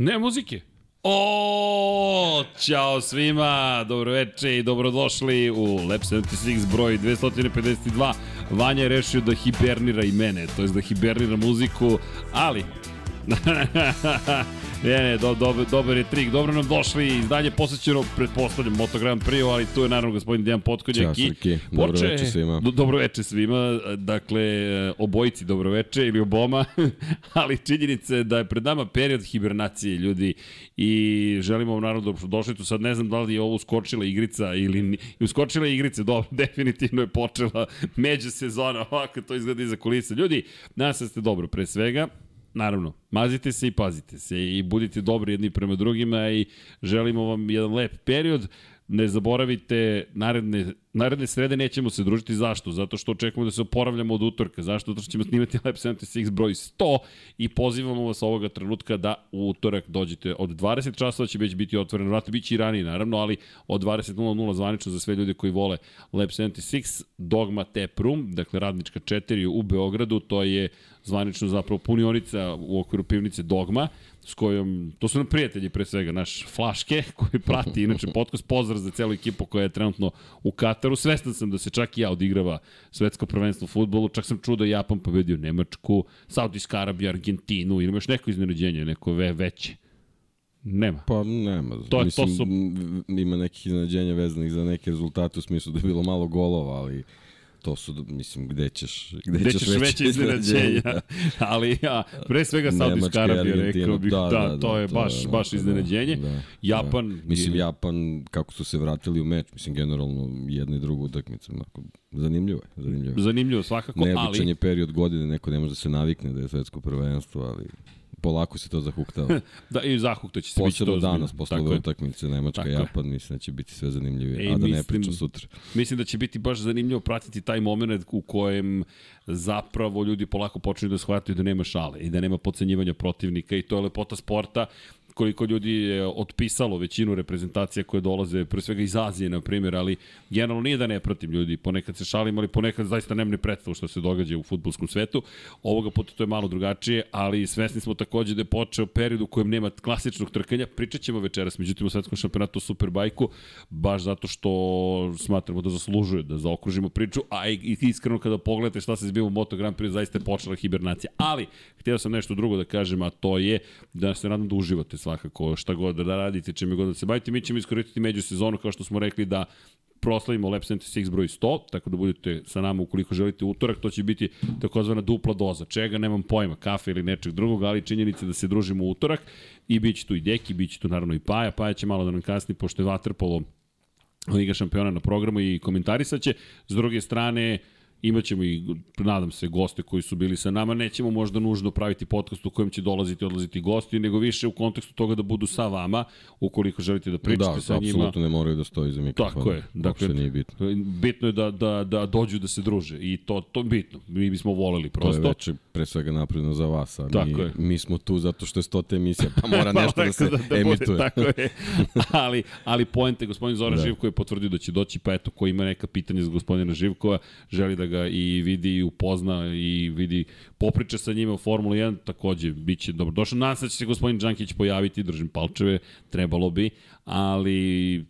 Ne muzike. O, ćao svima, dobroveče i dobrodošli u Lab 76 broj 252. Vanja je rešio da hibernira i mene, to je da hibernira muziku, ali Ne, ne, do, do, dobar je trik. Dobro nam došli. Izdanje posvećeno, pretpostavljam, Moto Grand Prix, ali tu je naravno gospodin Dejan Potkonjak. Ćao, Srki. Dobro veče svima. Do, dobro veče svima. Dakle, obojici dobro veče ili oboma, ali činjenica je da je pred nama period hibernacije ljudi i želimo vam naravno dobro došli tu. Sad ne znam da li je ovo uskočila igrica ili uskočila igrice, dobro, definitivno je počela međusezona, ovako to izgleda iza kulisa. Ljudi, nadam se da ste dobro pre svega naravno, mazite se i pazite se i budite dobri jedni prema drugima i želimo vam jedan lep period. Ne zaboravite, naredne, naredne srede nećemo se družiti. Zašto? Zato što očekujemo da se oporavljamo od utorka. Zašto? Zato što ćemo snimati Lab 76 broj 100 i pozivamo vas ovoga trenutka da u utorak dođete od 20 časova će već biti otvoren vrat, bit će i ranije naravno, ali od 20.00 zvanično za sve ljude koji vole Lab 76, Dogma Tap Room, dakle radnička 4 u Beogradu, to je zvanično zapravo punionica u okviru pivnice Dogma, s kojom, to su nam prijatelji pre svega, naš Flaške, koji prati inače podcast, pozdrav za celu ekipu koja je trenutno u Kataru, svestan sam da se čak i ja odigrava svetsko prvenstvo u futbolu, čak sam čuo da Japan pobedio Nemačku, Saudijska Arabija, Argentinu, ili imaš neko iznenađenje, neko ve, veće? Nema. Pa nema. To, Mislim, to su... ima nekih iznenađenja vezanih za neke rezultate u smislu da je bilo malo golova, ali to su, mislim, gde ćeš, gde, gde ćeš, ćeš veće iznenađenja. Ali ja, pre svega Saudijska Arabija, rekao bih, da, da, da, to je baš, da, baš iznenađenje. Da, da, Japan... Da. Mislim, Japan, kako su se vratili u meč, mislim, generalno jedna i druga utakmica, onako, zanimljivo je. Zanimljivo, zanimljivo svakako, Neobičan ali... Neobičan je period godine, neko ne može da se navikne da je svetsko prvenstvo, ali polako se to zahuktava. da, i zahukta će se biti to danas, posle ove utakmice, Nemačka, Tako Japan, mislim da će biti sve zanimljivije, a da mislim, ne pričam sutra. Mislim da će biti baš zanimljivo pratiti taj moment u kojem zapravo ljudi polako počinju da shvataju da nema šale i da nema pocenjivanja protivnika i to je lepota sporta koliko ljudi je otpisalo većinu reprezentacija koje dolaze, pre svega iz Azije, na primjer, ali generalno nije da ne pratim ljudi, ponekad se šalim, ali ponekad zaista nemam ni predstavu što se događa u futbolskom svetu. Ovoga puta to je malo drugačije, ali svesni smo takođe da je počeo period u kojem nema klasičnog trkanja. Pričat ćemo večeras, međutim, u svetskom šampionatu u Superbajku, baš zato što smatramo da zaslužuje da zaokružimo priču, a iskreno kada pogledate šta se zbiva u Moto Grand Prix, zaista je počela hibernacija. Ali, htio sam nešto drugo da kažem, a to je da se nadam da uživate svakako šta god da radite, čime god da se bavite. Mi ćemo iskoristiti međusezonu kao što smo rekli da proslavimo Lab 76 broj 100, tako da budete sa nama ukoliko želite utorak, to će biti takozvana dupla doza. Čega, nemam pojma, kafe ili nečeg drugog, ali činjenica da se družimo utorak i bit će tu i Deki, bit će tu naravno i Paja, Paja će malo da nam kasni, pošto je Vatrpolo Liga šampiona na programu i komentarisaće. S druge strane, uh, Imaćemo i, nadam se, goste koji su bili sa nama. Nećemo možda nužno praviti podcast u kojem će dolaziti i odlaziti gosti, nego više u kontekstu toga da budu sa vama, ukoliko želite da pričate da, sa njima. Da, apsolutno ne moraju da stoji za mikrofon. Tako je. Dakle, nije bitno. Bitno je da, da, da dođu da se druže i to, to je bitno. Mi bismo voleli prosto. To je već pre svega napredno za vas, a tako mi, je. mi smo tu zato što je stota emisija, pa mora pa nešto da se da, da emituje. Bude, tako je. ali, ali poente, gospodin Zoran da. Živko je potvrdio da će doći, pa eto, ko ima neka pitanja za gospodina Živkova, želi da ga i vidi i upozna i vidi popriča sa njima u Formula 1, takođe biće dobro. Došao nas da će se gospodin Đankić pojaviti, držim palčeve, trebalo bi, ali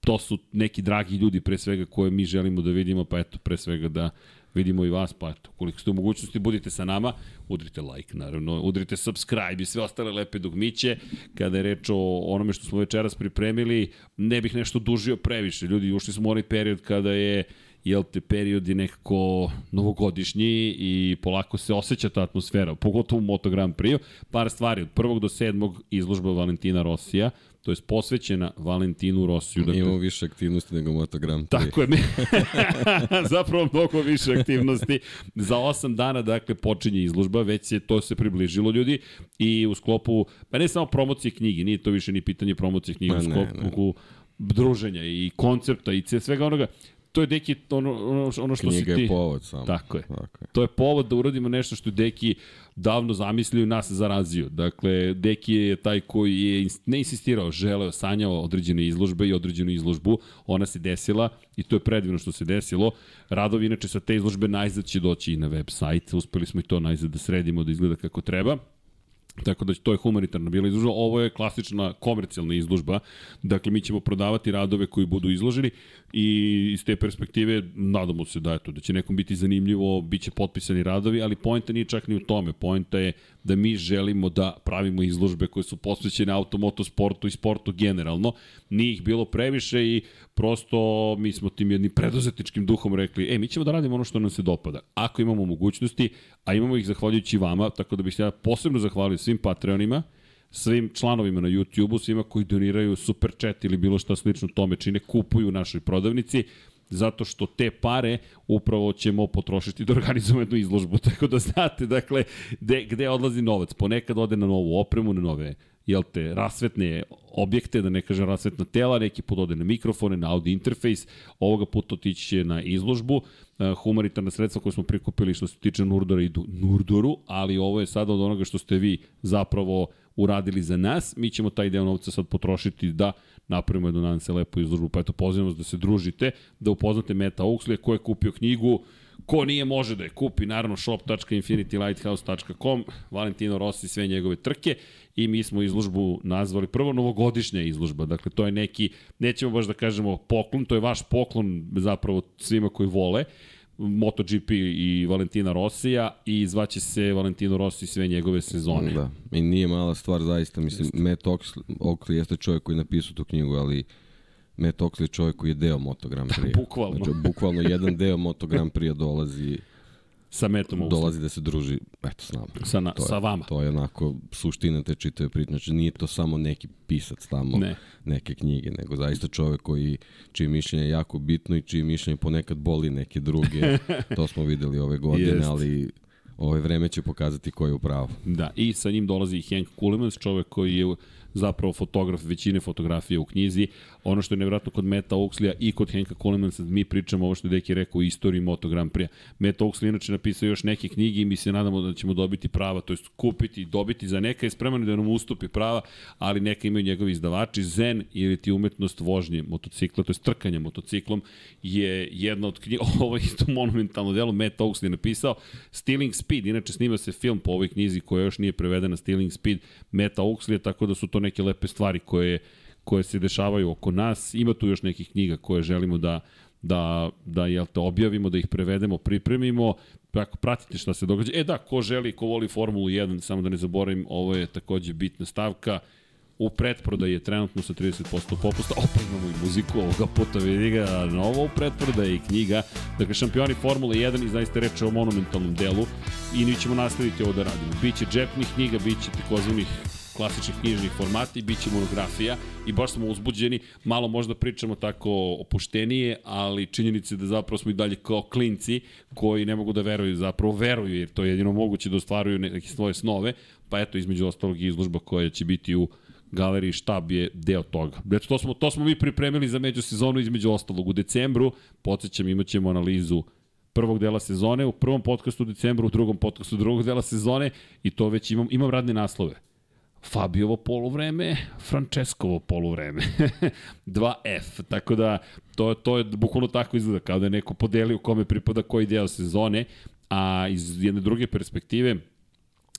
to su neki dragi ljudi pre svega koje mi želimo da vidimo, pa eto, pre svega da vidimo i vas, pa eto, koliko ste u mogućnosti, budite sa nama, udrite like, naravno, udrite subscribe i sve ostale lepe dugmiće. Kada je reč o onome što smo večeras pripremili, ne bih nešto dužio previše. Ljudi, ušli smo u onaj period kada je jel te period je nekako novogodišnji i polako se osjeća ta atmosfera, pogotovo u Moto Grand Prix. Par stvari, od prvog do sedmog izložba Valentina Rosija, to je posvećena Valentinu Rosiju. Dakle, Imamo više aktivnosti nego Moto Grand Prix. Tako je, zapravo mnogo više aktivnosti. Za osam dana, dakle, počinje izložba, već se to se približilo ljudi i u sklopu, pa ne samo promocije knjige, nije to više ni pitanje promocije knjige, u sklopu ne, ne. druženja i koncepta i svega onoga to je Deki ono, ono, ono što Knjiga si ti... je povod samo. Tako je. Tako je. To je povod da uradimo nešto što je Deki davno zamislio i nas zarazio. Dakle, Deki je taj koji je ne insistirao, želeo, sanjao određene izložbe i određenu izložbu. Ona se desila i to je predivno što se desilo. Radovi inače sa te izložbe najzad će doći i na web sajt. Uspeli smo i to najzad da sredimo, da izgleda kako treba. Tako da to je humanitarna bila izložba. Ovo je klasična komercijalna izložba. Dakle, mi ćemo prodavati radove koji budu izloženi i iz te perspektive nadamo se da, eto, da će nekom biti zanimljivo, bit će potpisani radovi, ali poenta nije čak ni u tome. Poenta je da mi želimo da pravimo izložbe koje su posvećene automoto sportu i sportu generalno. Nije ih bilo previše i prosto mi smo tim jednim preduzetničkim duhom rekli, e, mi ćemo da radimo ono što nam se dopada. Ako imamo mogućnosti, a imamo ih zahvaljujući vama, tako da bih se ja posebno zahvalio svim Patreonima, svim članovima na YouTube-u, svima koji doniraju super chat ili bilo šta slično tome čine, kupuju u našoj prodavnici, zato što te pare upravo ćemo potrošiti da organizujemo jednu izložbu. Tako da znate, dakle, gde, gde odlazi novac. Ponekad ode na novu opremu, na nove jel te, rasvetne objekte, da ne kažem rasvetna tela, neki put ode na mikrofone, na audio interfejs, ovoga puta otići će na izložbu, uh, humanitarna sredstva koje smo prikupili što se tiče Nurdora idu Nurdoru, ali ovo je sada od onoga što ste vi zapravo uradili za nas, mi ćemo taj deo novca sad potrošiti da napravimo jednu, nadam se, lepu izložbu, pa eto, pozivam vas da se družite, da upoznate Meta Oaksley, ko je kupio knjigu, Ko nije može da je kupi, naravno shop.infinitylighthouse.com, Valentino Rossi, sve njegove trke i mi smo izložbu nazvali prvo novogodišnja izložba, dakle to je neki, nećemo baš da kažemo poklon, to je vaš poklon zapravo svima koji vole, MotoGP i Valentina Rosija i zvaće se Valentino Rossi sve njegove sezone. Da, i nije mala stvar zaista, mislim, Jeste. Matt Oakley jeste čovjek koji napisao tu knjigu, ali Matt Oakley je čovjek koji je deo Moto Grand Prix. bukvalno. Znači, bukvalno jedan deo Moto Grand Prix dolazi sa Metom Oakley. Dolazi da se druži, eto, s nama. Sa, na, to je, sa vama. To je onako suština te čitave priče. Znači, nije to samo neki pisac tamo, ne. neke knjige, nego zaista čovek koji, čije mišljenje je jako bitno i čije mišljenje ponekad boli neke druge. to smo videli ove godine, Jest. ali ove vreme će pokazati ko je u pravu. Da, i sa njim dolazi Henk Kulemans, čovek koji je zapravo fotograf većine fotografije u knjizi. Ono što je nevratno kod Meta Oaksleya i kod Henka Colemansa, mi pričamo ovo što je Deki rekao u istoriji Moto Grand Prix. Meta Oaksley inače napisao još neke knjige i mi se nadamo da ćemo dobiti prava, to jest kupiti, dobiti za neka je spreman da nam ustupi prava, ali neka imaju njegovi izdavači. Zen ili ti umetnost vožnje motocikla, to je trkanje motociklom, je jedna od knjiga, ovo je isto monumentalno delo, Meta Oaksley napisao. Stealing Speed, inače snima se film po ovoj knjizi koja još nije prevedena, Stealing Speed, Meta Oaksley, tako da su to neke lepe stvari koje, koje se dešavaju oko nas. Ima tu još nekih knjiga koje želimo da, da, da jel te, objavimo, da ih prevedemo, pripremimo, ako pratite šta se događa. E da, ko želi, ko voli Formulu 1, samo da ne zaboravim, ovo je takođe bitna stavka. U pretprodaji je trenutno sa 30% popusta. Opet imamo i muziku, ovoga puta vidi ga novo u pretprodaji i knjiga. Dakle, šampioni Formule 1 i zaista reče o monumentalnom delu i mi ćemo nastaviti ovo da radimo. Biće džepnih knjiga, biće takozvanih klasičnih knjižnih formata i bit će monografija i baš smo uzbuđeni, malo možda pričamo tako opuštenije, ali činjenice da zapravo smo i dalje kao klinci koji ne mogu da veruju, zapravo veruju jer to je jedino moguće da ostvaruju neke svoje snove, pa eto između ostalog i izložba koja će biti u galeriji štab je deo toga. Znači, to smo, to smo mi pripremili za međusezonu između ostalog. U decembru, podsjećam, imat ćemo analizu prvog dela sezone, u prvom podcastu u decembru, u drugom podcastu drugog dela sezone i to već imam, imam radne naslove. Fabiovo poluvreme, Franceskovo poluvreme. 2F. Tako da to, to je bukvalno tako izgleda, kao da je neko podelio kome pripada koji deo sezone, a iz jedne druge perspektive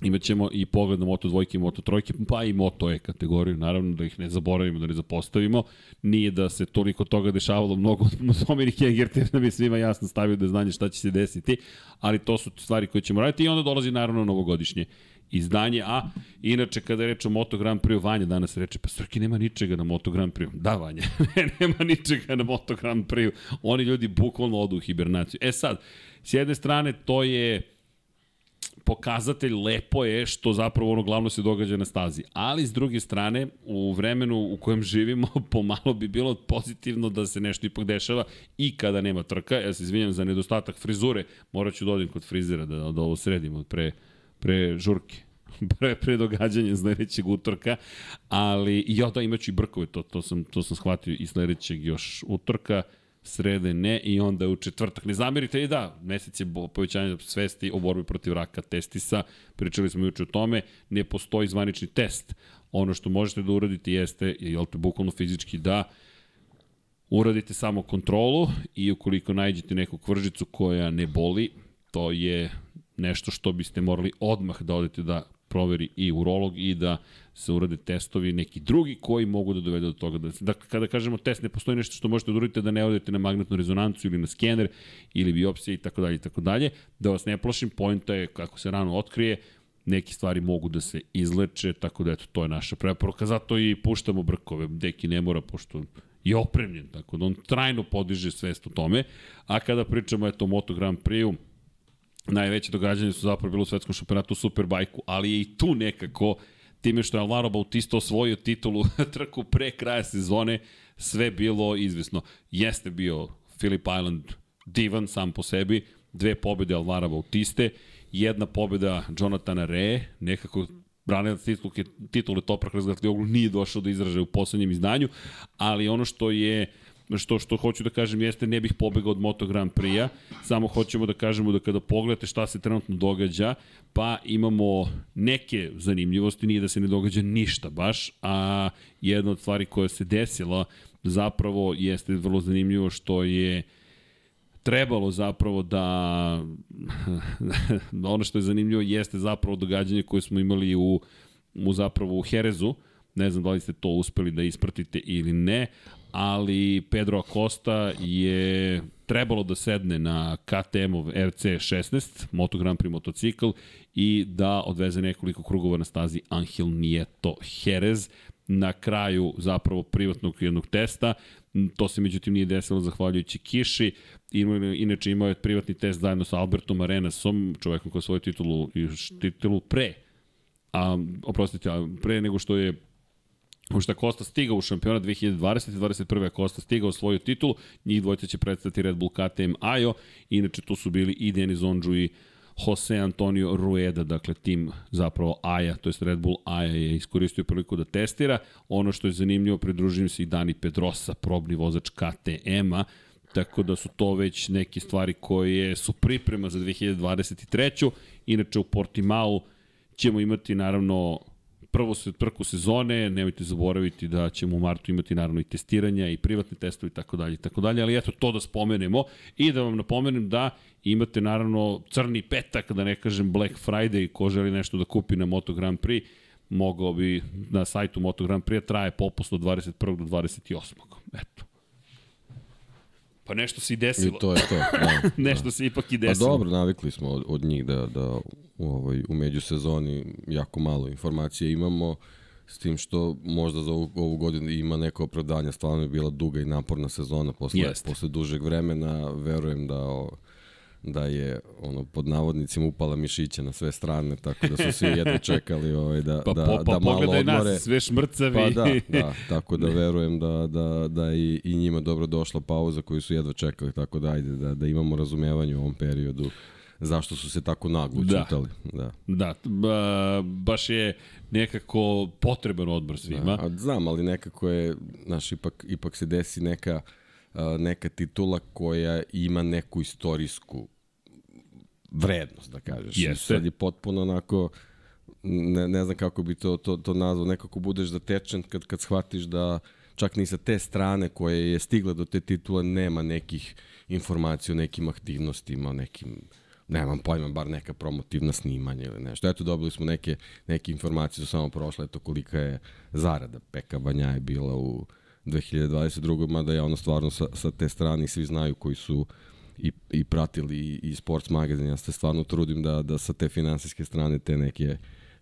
imaćemo i pogled na Moto dvojke i Moto trojke, pa i Moto E kategoriju, naravno da ih ne zaboravimo, da ne zapostavimo. Nije da se toliko toga dešavalo mnogo od Dominik Egerter da bi svima jasno stavio da znanje šta će se desiti, ali to su stvari koje ćemo raditi i onda dolazi naravno novogodišnje izdanje, a inače kada je reč o Moto Grand Prix, Vanja danas reče, pa Srki nema ničega na Moto Grand Prix. Da, Vanja, nema ničega na Moto Grand Prix. Oni ljudi bukvalno odu u hibernaciju. E sad, s jedne strane to je pokazatelj lepo je što zapravo ono glavno se događa na stazi. Ali s druge strane, u vremenu u kojem živimo, pomalo bi bilo pozitivno da se nešto ipak dešava i kada nema trka. Ja se izvinjam za nedostatak frizure, morat ću da kod frizera da, da ovo sredimo pre pre žurke pre, pre događanja sledećeg utorka, ali ja da imaću i brkove, to, to, sam, to sam shvatio i sledećeg još utorka, srede ne i onda u četvrtak. Ne zamerite i da, mesec je povećanje svesti o borbi protiv raka testisa, pričali smo juče o tome, ne postoji zvanični test. Ono što možete da uradite jeste, jel te bukvalno fizički da, uradite samo kontrolu i ukoliko nađete neku kvržicu koja ne boli, to je nešto što biste morali odmah da odete da proveri i urolog i da se urade testovi neki drugi koji mogu da dovedu do toga. Da, dakle, kada kažemo test, ne postoji nešto što možete da uradite da ne odete na magnetnu rezonancu ili na skener ili biopsije i tako dalje i tako dalje. Da vas ne plašim, pojenta je kako se rano otkrije, neke stvari mogu da se izleče, tako da eto, to je naša preporuka. Zato i puštamo brkove. Deki ne mora, pošto je opremljen, tako da on trajno podiže svest o tome. A kada pričamo eto, Moto Grand Prix-u, najveće događanje su zapravo bilo u svetskom šampionatu u Superbajku, ali je i tu nekako time što je Alvaro Bautista osvojio titulu trku pre kraja sezone, sve bilo izvisno. Jeste bio Philip Island divan sam po sebi, dve pobede Alvara Bautiste, jedna pobeda Jonathana Re, nekako branilac titule, titule Toprak Razgatlioglu nije došao do izražaja u poslednjem izdanju, ali ono što je što što hoću da kažem jeste ne bih pobegao od Moto Grand Prix-a, samo hoćemo da kažemo da kada pogledate šta se trenutno događa, pa imamo neke zanimljivosti, nije da se ne događa ništa baš, a jedna od stvari koja se desila zapravo jeste vrlo zanimljivo što je trebalo zapravo da ono što je zanimljivo jeste zapravo događanje koje smo imali u, u zapravo u Herezu, ne znam da li ste to uspeli da ispratite ili ne, ali Pedro Acosta je trebalo da sedne na KTM-ov RC16, Moto Grand Prix motocikl, i da odveze nekoliko krugova na stazi Angel Nieto Jerez na kraju zapravo privatnog jednog testa. To se međutim nije desilo zahvaljujući kiši. Inače imao je privatni test zajedno sa Albertom Arenasom, čovekom koji je svoju titulu, titulu pre a, oprostite, pre nego što je Je Kosta stigao u šampiona 2020. 21. je Kosta stigao svoju titulu, njih dvojica će predstaviti Red Bull KTM Ajo, inače tu su bili i Denis Ondžu i Jose Antonio Rueda, dakle tim zapravo Aja, to je Red Bull Aja je iskoristio priliku da testira. Ono što je zanimljivo, pridružujem se i Dani Pedrosa, probni vozač KTM-a, tako da su to već neke stvari koje su priprema za 2023. Inače u Portimao ćemo imati naravno prvo se trku sezone, nemojte zaboraviti da ćemo u martu imati naravno i testiranja i privatne testove i tako dalje i tako dalje, ali eto to da spomenemo i da vam napomenem da imate naravno crni petak, da ne kažem Black Friday, ko želi nešto da kupi na Moto Grand Prix, mogao bi na sajtu Moto Grand Prix traje popust od 21. do 28. Eto. Pa nešto se i desilo. I to je to. Da, nešto da. se ipak i pa desilo. Pa dobro, navikli smo od, od njih da, da u, ovaj, u međusezoni jako malo informacije imamo, s tim što možda za ovu, ovu godinu ima neko opravdanje, stvarno je bila duga i naporna sezona posle, Jest. posle dužeg vremena, verujem da o, da je ono pod navodnicima upala mišića na sve strane, tako da su svi jedno čekali ovaj, da, pa, da, po, pa, da malo odmore. Nas, sve šmrcavi. Pa da, da, tako da verujem da, da, da i, i njima dobro došla pauza koju su jedva čekali, tako da ajde, da, da imamo razumevanje u ovom periodu zašto su se tako naglo da. čutali. Da, da ba, baš je nekako potreban odbor svima. Da, a znam, ali nekako je, znaš, ipak, ipak se desi neka, neka titula koja ima neku istorijsku vrednost, da kažeš. Jeste. Sad je potpuno onako, ne, ne znam kako bi to, to, to nazvao, nekako budeš zatečen kad, kad shvatiš da čak ni sa te strane koje je stigla do te titule nema nekih informacija o nekim aktivnostima, o nekim nemam pojma, bar neka promotivna snimanja ili nešto. Eto, dobili smo neke, neke informacije, su samo prošle, eto kolika je zarada Peka Banja je bila u 2022. Mada ja ono stvarno sa, sa te strane svi znaju koji su uh, i, i pratili i, i sports magazin. Ja se stvarno trudim da, da sa te finansijske strane te neke,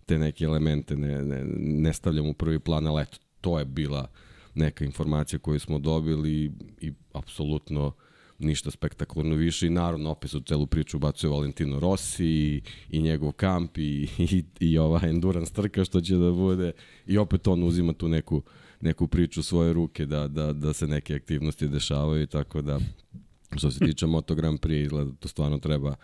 te neke elemente ne, ne, ne stavljam u prvi plan, ali eto, to je bila neka informacija koju smo dobili i, i apsolutno ništa spektakularno više i naravno opet u celu priču bacuje Valentino Rossi i, i njegov kamp i, i, i ova endurance trka što će da bude i opet on uzima tu neku, neku priču svoje ruke da, da, da se neke aktivnosti dešavaju tako da Što se tiče Moto Grand Prix, izgleda da to stvarno treba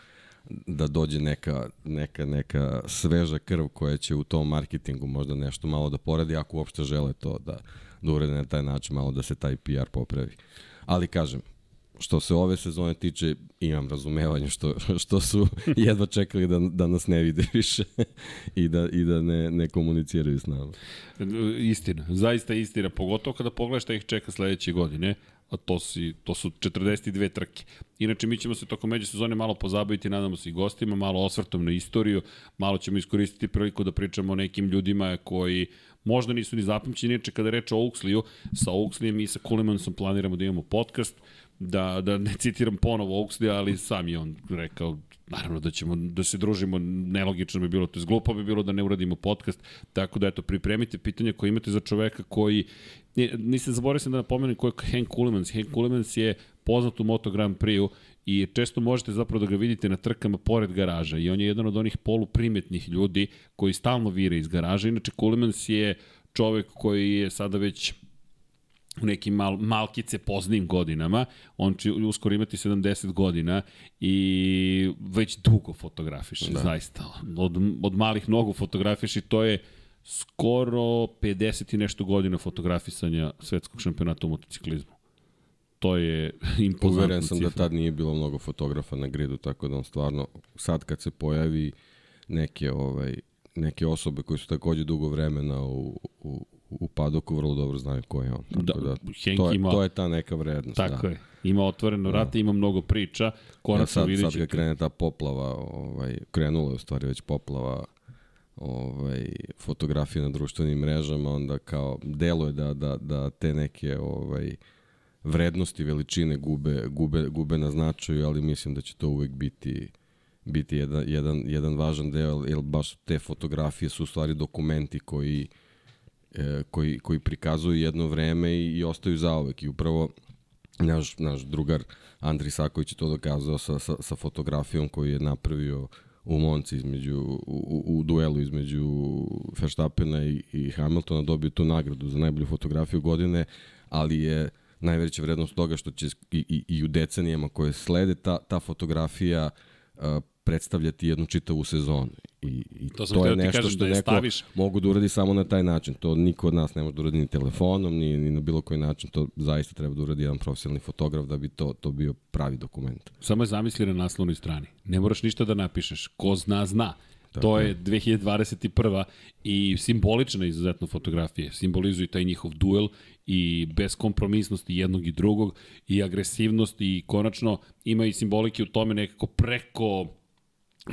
da dođe neka, neka, neka sveža krv koja će u tom marketingu možda nešto malo da poradi, ako uopšte žele to da, da urede na taj način, malo da se taj PR popravi. Ali kažem, što se ove sezone tiče, imam razumevanje što, što su jedva čekali da, da nas ne vide više i da, i da ne, ne komuniciraju s nama. Istina, zaista istina, pogotovo kada pogledaš šta ih čeka sledeće godine, a to, si, to su 42 trke. Inače, mi ćemo se tokom međusezone malo pozabaviti, nadamo se i gostima, malo osvrtom na istoriju, malo ćemo iskoristiti priliku da pričamo o nekim ljudima koji možda nisu ni zapamćeni. Inače, kada reče o Oaksliju, sa Oakslijem i sa Kulemansom planiramo da imamo podcast, da, da ne citiram ponovo Oaksley, ali sam je on rekao naravno da ćemo da se družimo, nelogično bi bilo, to je glupo bi bilo da ne uradimo podcast, tako da eto, pripremite pitanja koje imate za čoveka koji, nisam zaboravio sam da napomenem ko je Hank Kulemans. Hank Kulemans je poznat u Moto Grand Prix-u i često možete zapravo da ga vidite na trkama pored garaža i on je jedan od onih poluprimetnih ljudi koji stalno vire iz garaža. Inače, Kulemans je čovek koji je sada već u nekim mal, malkice poznim godinama, on će uskoro imati 70 godina i već dugo fotografiše, da. zaista. Od, od malih nogu fotografiše i to je skoro 50 i nešto godina fotografisanja svetskog šampionata u motociklizmu. To je impozantna Uveren sam da cifra. da tad nije bilo mnogo fotografa na gridu, tako da on stvarno, sad kad se pojavi neke, ovaj, neke osobe koje su takođe dugo vremena u, u, u padoku vrlo dobro znaju ko je on. Tako da, da to, je, ima, to je ta neka vrednost. Tako da. je. Ima otvoreno vrate, da. ima mnogo priča. Konačno ja, sad, sad kad krene ta poplava, ovaj, krenula je u stvari već poplava ovaj, fotografije na društvenim mrežama, onda kao deluje da, da, da te neke ovaj, vrednosti, veličine gube, gube, gube na značaju, ali mislim da će to uvek biti biti jedan, jedan, jedan važan deo, jer baš te fotografije su u stvari dokumenti koji e, koji, koji prikazuju jedno vreme i, i ostaju zaovek i upravo naš, naš drugar Andri Saković je to dokazao sa, sa, sa fotografijom koju je napravio u Monci između, u, u duelu između Verstappena i, i Hamiltona dobio tu nagradu za najbolju fotografiju godine, ali je najveća vrednost toga što će i, i, i u decenijama koje slede ta, ta fotografija uh, predstavljati jednu čitavu sezonu. I, i to, to je nešto kažem, što da neko staviš... mogu da uradi samo na taj način. To niko od nas ne može da uradi ni telefonom, ni, ni na bilo koji način. To zaista treba da uradi jedan profesionalni fotograf da bi to, to bio pravi dokument. Samo je zamisli na naslovnoj strani. Ne moraš ništa da napišeš. Ko zna, zna. Tako to je 2021. i simbolična izuzetno fotografije. Simbolizuje taj njihov duel i beskompromisnosti jednog i drugog i agresivnost i konačno ima i simbolike u tome nekako preko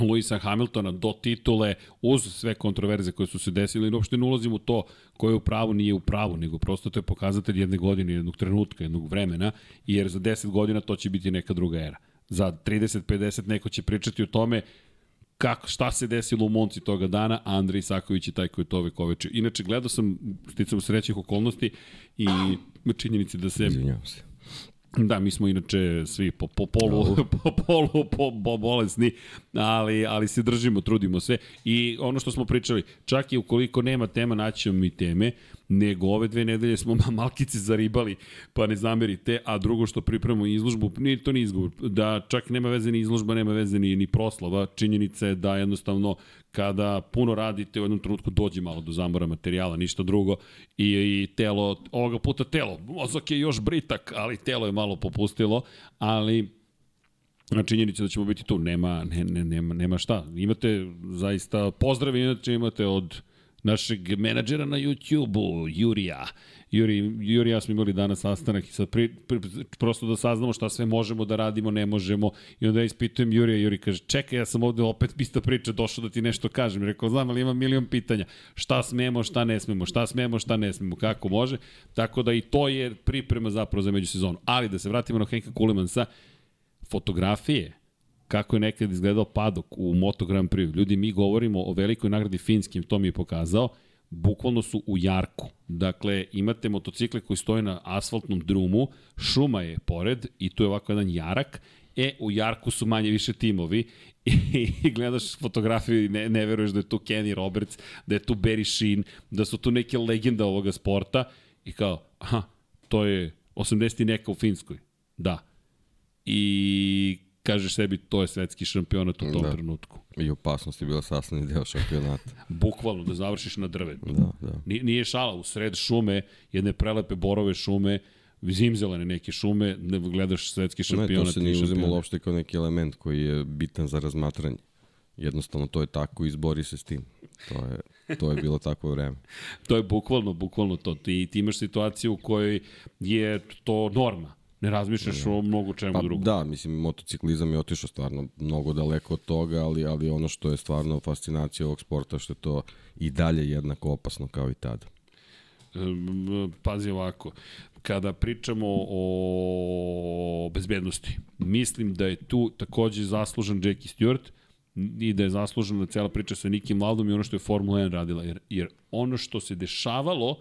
Luisa Hamiltona do titule uz sve kontroverze koje su se desile i uopšte ne ulazim u to ko je u pravu, nije u pravu, nego prosto to je pokazatelj jedne godine, jednog trenutka, jednog vremena, jer za 10 godina to će biti neka druga era. Za 30-50 neko će pričati o tome kako, šta se desilo u Monci toga dana, a Andrej Isaković je taj koji to ovekovečio. Inače, gledao sam, sticam srećih okolnosti i činjenici da se... Izvinjavam se Da, mi smo inače svi po, po polu, po polu po, po bolesni, ali, ali se držimo, trudimo se. I ono što smo pričali, čak i ukoliko nema tema, naćemo mi teme, nego ove dve nedelje smo malkice zaribali, pa ne zamerite, a drugo što pripremamo izložbu, ni, to ni izgovor, da čak nema veze ni izložba, nema veze ni, ni proslava, činjenica je da jednostavno kada puno radite u jednom trenutku dođe malo do zamora materijala, ništa drugo i, i telo, ovoga puta telo, mozak je još britak, ali telo je malo popustilo, ali na činjenicu da ćemo biti tu, nema, ne, ne, nema, nema šta. Imate zaista pozdrav, inače imate od našeg menadžera na YouTube-u, Jurija. Juri, Juri ja smo imali danas sastanak i sad pri, pri, prosto da saznamo šta sve možemo da radimo, ne možemo. I onda ja ispitujem Jurija, Juri kaže, čekaj, ja sam ovde opet ista priča, došao da ti nešto kažem. Rekao, znam, ali ima milion pitanja. Šta smemo, šta ne smemo, šta smemo, šta ne smemo, kako može. Tako da i to je priprema zapravo za međusezonu. Ali da se vratimo na Henka Kulemansa, fotografije, kako je nekad izgledao padok u Moto Grand Prix. Ljudi, mi govorimo o velikoj nagradi finskim, to mi je pokazao, bukvalno su u jarku. Dakle, imate motocikle koji stoje na asfaltnom drumu, šuma je pored i tu je ovako jedan jarak, e, u jarku su manje više timovi i, gledaš fotografiju i ne, ne veruješ da je tu Kenny Roberts, da je tu Barry Sheen, da su tu neke legende ovoga sporta i kao, aha, to je 80 i neka u Finskoj. Da. I kažeš sebi to je svetski šampionat u tom da. trenutku. I opasnost je bila sastavni deo šampionata. Bukvalno, da završiš na drvetu. Da, da. Nije, nije šala, u sred šume, jedne prelepe borove šume, zimzelene neke šume, ne gledaš svetski šampionat. Ne, to se nije uzimalo uopšte kao neki element koji je bitan za razmatranje. Jednostavno to je tako i izbori se s tim. To je, to je bilo takvo vreme. to je bukvalno, bukvalno to. Ti, ti imaš situaciju u kojoj je to norma Ne razmišljaš da. o mnogo čemu pa, drugom. Da, mislim, motociklizam je otišao stvarno mnogo daleko od toga, ali, ali ono što je stvarno fascinacija ovog sporta, što je to i dalje jednako opasno kao i tada. Pazi ovako, kada pričamo o bezbednosti, mislim da je tu takođe zaslužen Jackie Stewart i da je zaslužena cela priča sa Nikim Valdom i ono što je Formula 1 radila, jer, jer ono što se dešavalo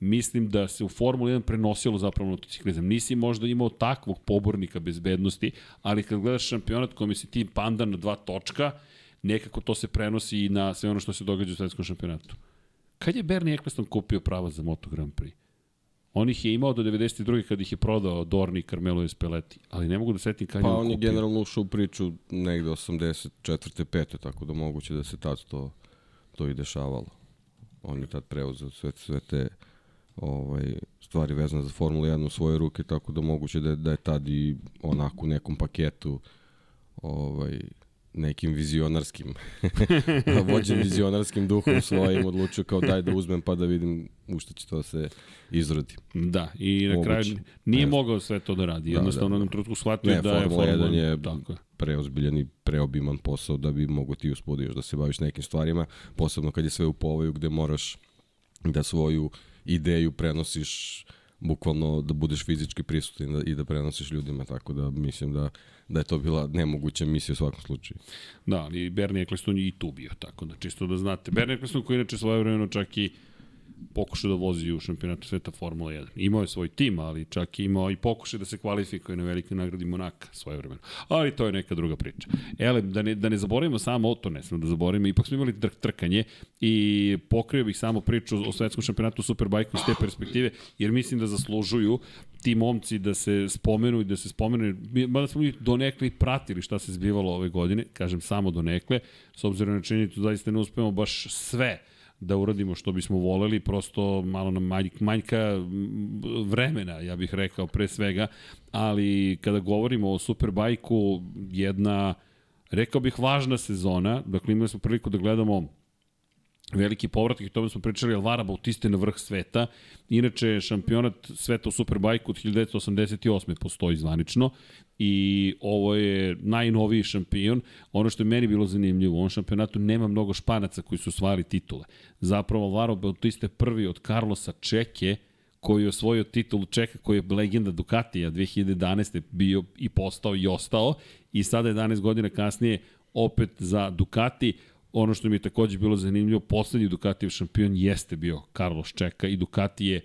mislim da se u Formuli 1 prenosilo zapravo motociklizam. Nisi možda imao takvog pobornika bezbednosti, ali kad gledaš šampionat kome si ti pandan na dva točka, nekako to se prenosi i na sve ono što se događa u svetskom šampionatu. Kad je Bernie Eccleston kupio prava za Moto Grand Prix? On ih je imao do 92. kad ih je prodao Dorni, Carmelo i Speleti, ali ne mogu da setim kad pa je on, on je generalno ušao u priču negde 84. 5. tako da moguće da se tad to, to i dešavalo. On je tad preuzeo sve, sve te ovaj, stvari vezane za Formulu 1 u svoje ruke, tako da moguće da je, da je tad i onako u nekom paketu ovaj, nekim vizionarskim, vođen vizionarskim duhom svojim odlučio kao daj da uzmem pa da vidim u što će to se izrodi. Da, i na Moguće. kraju nije ne mogao sve to da radi. Da, Jednostavno da, da. na trutku shvatio ne, da je Formula 1 je tako. preozbiljan i preobiman posao da bi mogo ti uspodiš da se baviš nekim stvarima, posebno kad je sve u povoju gde moraš da svoju ideju prenosiš bukvalno da budeš fizički prisutan i da, i da prenosiš ljudima, tako da mislim da, da je to bila nemoguća misija u svakom slučaju. Da, ali Bernie Eccleston je i tu bio, tako da čisto da znate. Bernie Eccleston koji inače svoje vremeno čak i pokušao da vozi u šampionatu sveta Formula 1. Imao je svoj tim, ali čak i imao i pokušaj da se kvalifikuje na velikoj nagradi Monaka svoje vremeno. Ali to je neka druga priča. Ele, da ne, da ne zaboravimo samo to, ne smemo da zaboravimo, ipak smo imali trk, trkanje i pokrio bih samo priču o svetskom šampionatu Superbike iz te perspektive, jer mislim da zaslužuju ti momci da se spomenu i da se spomenu, mada smo ih donekle pratili šta se zbivalo ove godine, kažem samo donekle, s obzirom na činjenicu da zaista ne uspemo baš sve da uradimo što bismo voleli, prosto malo nam manjka vremena, ja bih rekao pre svega, ali kada govorimo o Superbajku, jedna, rekao bih, važna sezona, dakle imali smo priliku da gledamo veliki povratak i tome smo pričali Alvara Bautiste na vrh sveta. Inače, šampionat sveta u Superbajku od 1988. postoji zvanično i ovo je najnoviji šampion. Ono što je meni bilo zanimljivo, u ovom šampionatu nema mnogo španaca koji su osvajali titule. Zapravo Alvaro Bautista je prvi od Carlosa Čeke, koji je osvojio titul Čeka, koji je legenda Ducatija 2011. bio i postao i ostao i sada 11 godina kasnije opet za Ducati. Ono što mi je takođe bilo zanimljivo, poslednji Ducatijev šampion jeste bio Carlos Čeka i Ducati je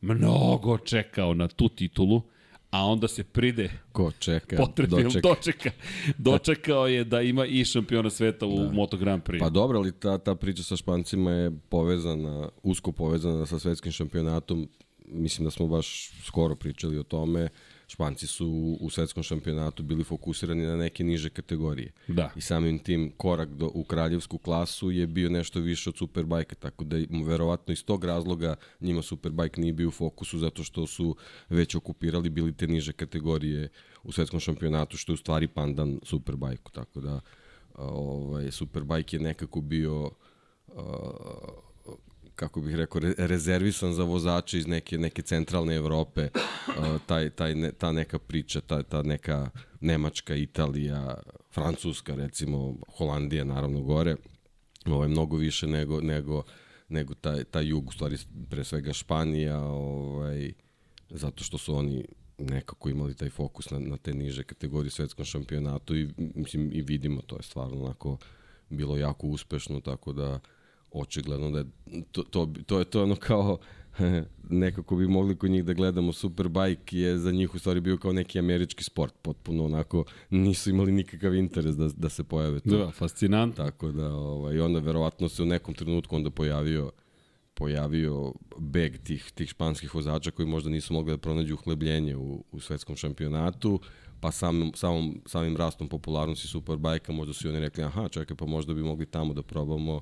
mnogo čekao na tu titulu a onda se pride ko čeka potrebno dočeka. dočeka dočekao je da ima i šampiona sveta u da. Moto Grand Prix pa dobro ali ta, ta priča sa Špancima je povezana usko povezana sa svetskim šampionatom mislim da smo baš skoro pričali o tome Španci su u svetskom šampionatu bili fokusirani na neke niže kategorije. Da. I samim tim korak do, u kraljevsku klasu je bio nešto više od Superbajka, tako da verovatno iz tog razloga njima Superbike nije bio u fokusu zato što su već okupirali bili te niže kategorije u svetskom šampionatu, što je u stvari pandan Superbajku, tako da ovaj, Superbike je nekako bio uh, kako bih rekao, rezervisan za vozače iz neke, neke centralne Evrope, uh, taj, taj, ne, ta neka priča, ta, ta neka Nemačka, Italija, Francuska, recimo, Holandija, naravno, gore, ovo je mnogo više nego, nego, nego taj, taj jug, u stvari pre svega Španija, ovaj, zato što su oni nekako imali taj fokus na, na te niže kategorije svetskom šampionatu i mislim i vidimo to je stvarno onako bilo jako uspešno tako da očigledno da je to, to, to je to ono kao nekako bi mogli kod njih da gledamo Superbike je za njih u stvari bio kao neki američki sport, potpuno onako nisu imali nikakav interes da, da se pojave tu. Da, fascinant. Tako da, ovaj, onda verovatno se u nekom trenutku onda pojavio pojavio beg tih, tih španskih vozača koji možda nisu mogli da pronađu uhlebljenje u, u svetskom šampionatu, pa sam, samom, samim rastom popularnosti Superbajka možda su i oni rekli, aha, čekaj, pa možda bi mogli tamo da probamo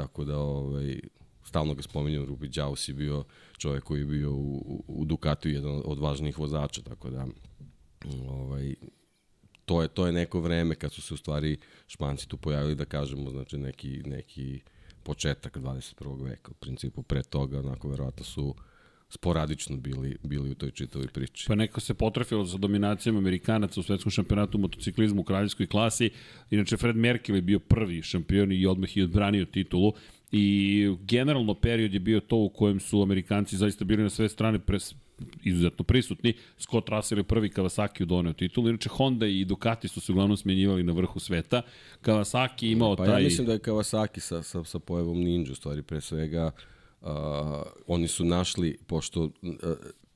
Tako da, ovaj, stalno ga spominjem, Rubi Đaus je bio čovjek koji je bio u, u Ducatu jedan od važnijih vozača, tako da ovaj, to je to je neko vreme kad su se u stvari Španci tu pojavili da kažemo znači neki neki početak 21. veka u principu pre toga onako verovatno su sporadično bili, bili u toj čitavoj priči. Pa neko se potrefilo za dominacijom Amerikanaca u svetskom šampionatu u motociklizmu u kraljevskoj klasi. Inače, Fred Merkel je bio prvi šampion i odmah je odbranio titulu. I generalno period je bio to u kojem su Amerikanci zaista bili na sve strane pres, izuzetno prisutni. Scott Russell je prvi Kawasaki doneo titulu. Inače, Honda i Ducati su se uglavnom smjenjivali na vrhu sveta. Kawasaki imao pa taj... Pa ja mislim da je Kawasaki sa, sa, sa pojavom Ninja, u stvari, pre svega, uh, oni su našli, pošto uh,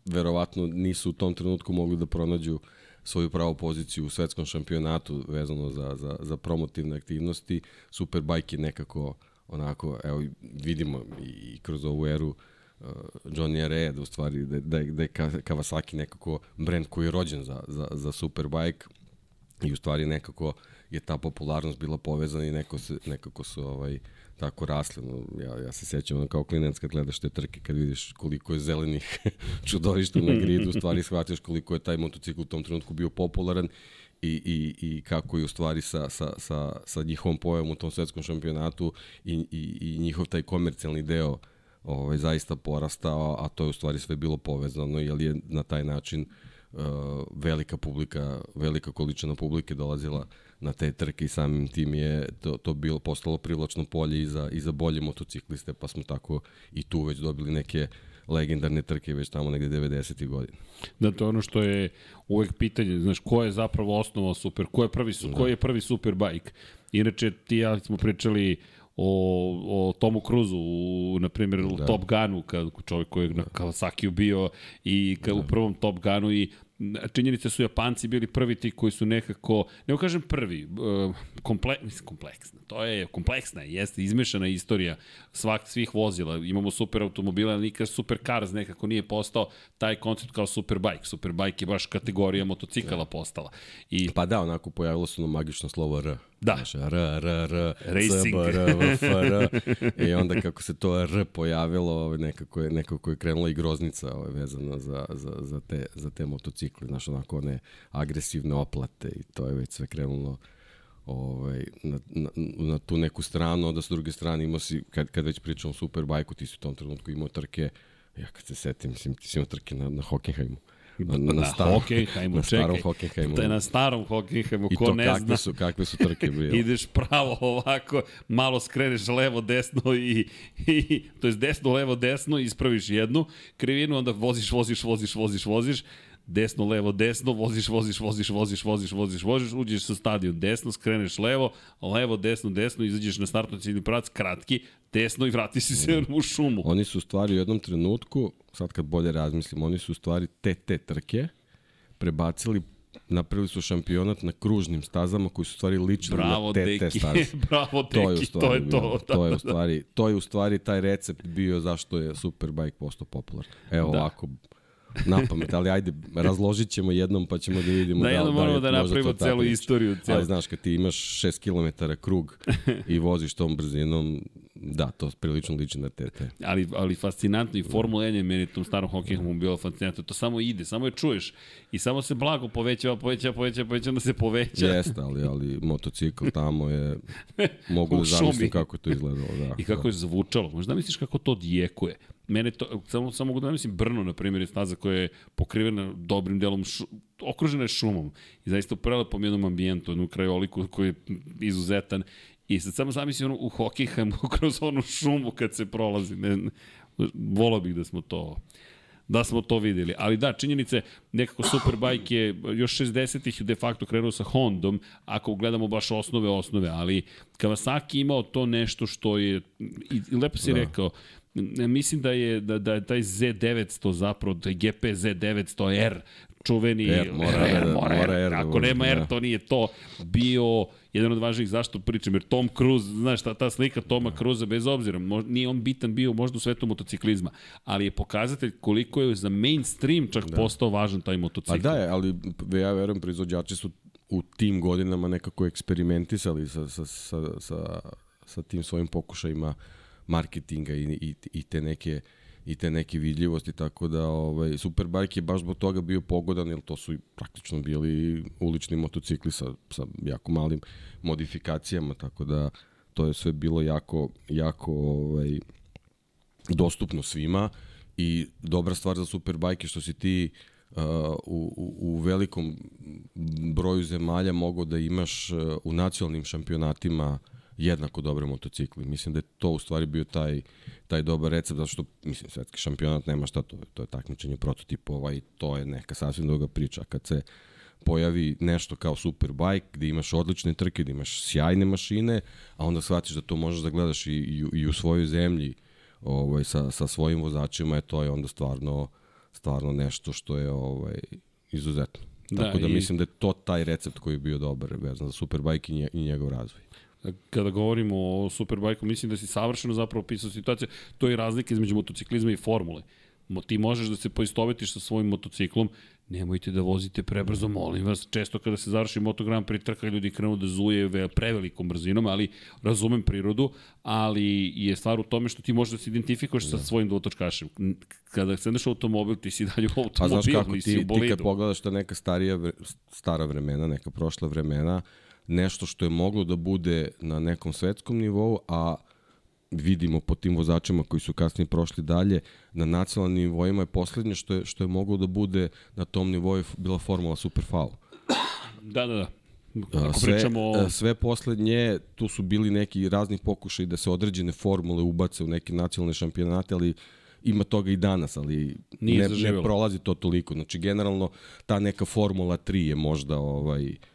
verovatno nisu u tom trenutku mogli da pronađu svoju pravu poziciju u svetskom šampionatu vezano za, za, za promotivne aktivnosti. Superbike je nekako onako, evo vidimo i kroz ovu eru uh, Johnny Rea, da u stvari da, da, da je Kawasaki nekako brend koji je rođen za, za, za Superbike i u stvari nekako je ta popularnost bila povezana i neko se, nekako su ovaj, tako rasli. No, ja, ja se sećam kao klinac kad gledaš te trke, kad vidiš koliko je zelenih čudovišta na gridu, u stvari shvatiš koliko je taj motocikl u tom trenutku bio popularan i, i, i kako je u stvari sa, sa, sa, sa njihovom pojavom u tom svetskom šampionatu i, i, i njihov taj komercijalni deo ovaj, zaista porastao, a to je u stvari sve bilo povezano, jer je na taj način uh, velika publika, velika količina publike dolazila na te trke i samim tim je to, to bilo postalo privlačno polje i za, i za bolje motocikliste, pa smo tako i tu već dobili neke legendarne trke već tamo negde 90. godina. Da, to je ono što je uvek pitanje, znaš, ko je zapravo osnovao super, ko je prvi, da. ko je prvi superbike? Inače, ti ja smo pričali o, o Tomu Cruzu, u, na primjer, da. u Top Gunu, kad čovjek koji je na Kawasaki bio i ka, da. u prvom Top Gunu i činjenice su Japanci bili prvi ti koji su nekako, ne kažem prvi, komple, kompleksna, to je kompleksna, jeste izmešana istorija svak, svih vozila, imamo super automobile, ali nikad super cars nekako nije postao taj koncept kao superbike, superbike je baš kategorija motocikala postala. I, pa da, onako pojavilo se ono magično slovo R. Da. Znaš, R, R, R, Racing. C, B, R, V, F, R. I onda kako se to R pojavilo, ovaj, nekako je, nekako je krenula i groznica ovaj, vezana za, za, za, te, za te motocikle. Znaš, onako one agresivne oplate i to je već sve krenulo ovaj, na, na, na tu neku stranu, onda s druge strane imao si, kad, kad već pričamo o Superbajku, ti si u tom trenutku imao trke, ja kad se setim, mislim, ti si imao trke na, na Hockenheimu. Na, na starom, Hockenheimu, na starom Hockenheimu. Na starom Hockenheimu, ko ne kakve zna. Su, kakve su trke bile. Ideš pravo ovako, malo skreneš levo, desno i, i to je desno, levo, desno, ispraviš jednu krivinu, onda voziš, voziš, voziš, voziš, voziš, desno, levo, desno, voziš, voziš, voziš, voziš, voziš, voziš, voziš, uđeš sa stadion desno, skreneš levo, levo, desno, desno, izađeš na startno ciljni pravac, kratki, desno i vrati si se u šumu. Oni su u stvari u jednom trenutku, sad kad bolje razmislim, oni su u stvari te te trke prebacili napravili su šampionat na kružnim stazama koji su stvari ličili Bravo, na te, deki. te staze. Bravo, deki, to je, stvari, to je to. Da, to je u stvari, to je u stvari taj recept bio zašto je Superbike postao popularan. Evo da. ovako, na pamet, ali ajde, razložit ćemo jednom pa ćemo da vidimo da, da, jednom moramo da, da napravimo celu istoriju. Celu. Ali znaš, kad ti imaš 6 km krug i voziš tom brzinom, da, to prilično liči na TT. Ali, ali fascinantno i Formula 1 je meni tom starom hokeju bilo fascinantno. To samo ide, samo je čuješ i samo se blago povećava, povećava, povećava, povećava, onda se poveća. Jeste, ali, ali motocikl tamo je, mogu da zamislim kako to izgledalo. Da, I kako da. je zvučalo. Možda misliš kako to dijekuje. Mene to, samo, samo mogu da mislim Brno, na primjer, je staza koja je pokrivena dobrim delom, šu, okružena je šumom i zaista u prelepom jednom ambijentu, jednu krajoliku koji je izuzetan I sad samo zamisli ono u Hockenheimu kroz onu šumu kad se prolazi. Ne, ne, volao bih da smo to da smo to videli. Ali da, činjenice, nekako Superbike je još 60-ih de facto krenuo sa Hondom, ako gledamo baš osnove, osnove, ali Kawasaki imao to nešto što je, i lepo si da. rekao, mislim da je da, da je taj Z900 zapravo, taj GP Z900R, čuveni R, mora, R, mora, mora R, R, ako nema R, da. to nije to, bio jedan od važnijih zašto pričam, jer Tom Cruise, znaš, ta, ta slika Toma da. Cruza, bez obzira, mož, nije on bitan bio možda u svetu motociklizma, ali je pokazatelj koliko je za mainstream čak da. postao važan taj motocikl. Pa da je, ali ja verujem, proizvođači su u tim godinama nekako eksperimentisali sa, sa, sa, sa, sa tim svojim pokušajima marketinga i, i, i te neke i te neke vidljivosti, tako da ovaj, Superbike je baš zbog toga bio pogodan, jer to su praktično bili ulični motocikli sa, sa jako malim modifikacijama, tako da to je sve bilo jako, jako ovaj, dostupno svima. I dobra stvar za Superbike je što si ti uh, u, u, velikom broju zemalja mogao da imaš uh, u nacionalnim šampionatima jednako dobre motocikli. Mislim da je to u stvari bio taj, taj dobar recept, zato što, mislim, svetski šampionat nema šta, to, to je takmičenje prototipova i to je neka sasvim druga priča. Kad se pojavi nešto kao Superbike, gde imaš odlične trke, gde imaš sjajne mašine, a onda shvatiš da to možeš da gledaš i, i, i u svojoj zemlji ovaj, sa, sa svojim vozačima, je to je onda stvarno, stvarno nešto što je ovaj, izuzetno. Da, Tako da i... mislim da je to taj recept koji je bio dobar vezan za Superbike i, nje, i njegov razvoj kada govorimo o Superbike-u, mislim da si savršeno zapravo opisao situaciju. To je razlika između motociklizma i formule. Ti možeš da se poistovetiš sa svojim motociklom, nemojte da vozite prebrzo, molim vas. Često kada se završi motogram pri trka, ljudi krenu da zuje prevelikom brzinom, ali razumem prirodu, ali je stvar u tome što ti možeš da se identifikuješ da. sa svojim dvotočkašem. Kada sedneš u automobil, ti si dalje u automobil, A znaš kako, ti, ti kad pogledaš ta neka starija, stara vremena, neka prošla vremena, nešto što je moglo da bude na nekom svetskom nivou, a vidimo po tim vozačima koji su kasnije prošli dalje, na nacionalnim nivoima je poslednje što je, što je moglo da bude na tom nivou bila formula Super FAU. Da, da, da. Ako sve, pričamo... sve poslednje, tu su bili neki razni pokušaj da se određene formule ubace u neke nacionalne šampionate, ali ima toga i danas, ali Nije ne, ne prolazi to toliko. Znači, generalno, ta neka Formula 3 je možda ovaj, uh,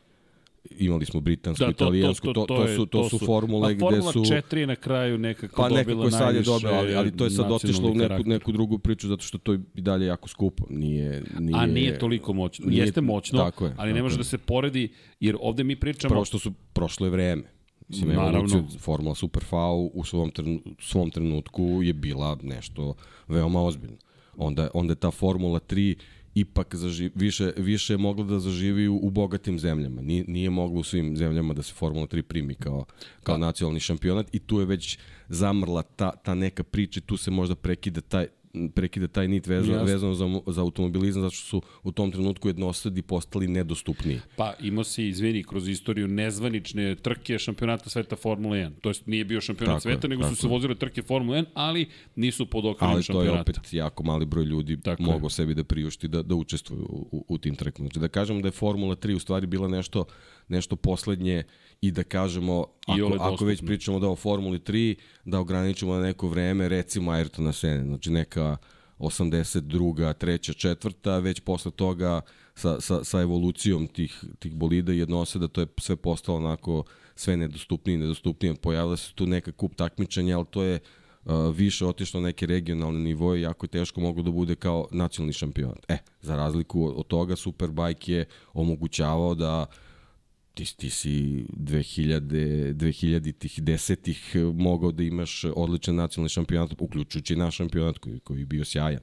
imali smo britansku, da, to, italijansku, to, to, to, to, to, su, to, su formule gde su... Formula 4 je na kraju nekako pa, dobila nekako sad je dobila, ali, ali to je sad otišlo u neku, neku drugu priču zato što to je i dalje jako skupo. Nije, nije, A nije toliko moćno. Nije, Jeste moćno, tako je, ali ne može da se poredi, jer ovde mi pričamo... Prvo što su prošlo je vreme. Mislim, Naravno. Formula Super V u svom, trenu, svom trenutku je bila nešto veoma ozbiljno. Onda, onda je ta Formula 3 ipak zaživ, više, više je moglo da zaživi u, u bogatim zemljama. Nije, nije moglo u svim zemljama da se Formula 3 primi kao, kao da. nacionalni šampionat i tu je već zamrla ta, ta neka priča i tu se možda prekida taj, prekida taj nit vezano, vezano za, za automobilizam, zato što su u tom trenutku jednosedi postali nedostupniji. Pa imao si, izvini, kroz istoriju nezvanične trke šampionata sveta Formula 1. To jest nije bio šampionat tako sveta, nego su se vozile trke Formula 1, ali nisu pod okvirom šampionata. Ali to je opet jako mali broj ljudi tako mogo je. sebi da priušti da, da učestvuju u, u, u tim trkama. Znači da kažem da je Formula 3 u stvari bila nešto, nešto poslednje i da kažemo, ako, ako već pričamo da o Formuli 3, da ograničimo na neko vreme, recimo Ayrtona Sene, znači neka 82. treća, četvrta, već posle toga sa, sa, sa evolucijom tih, tih bolida i jednose da to je sve postalo onako sve nedostupnije i nedostupnije. Pojavila se tu neka kup takmičenja, ali to je uh, više otišlo na neke regionalne nivoje i jako je teško moglo da bude kao nacionalni šampionat. E, za razliku od toga Superbike je omogućavao da uh, ti, ti si 2000, 2000 tih desetih mogao da imaš odličan nacionalni šampionat, uključujući naš šampionat koji, koji je bio sjajan.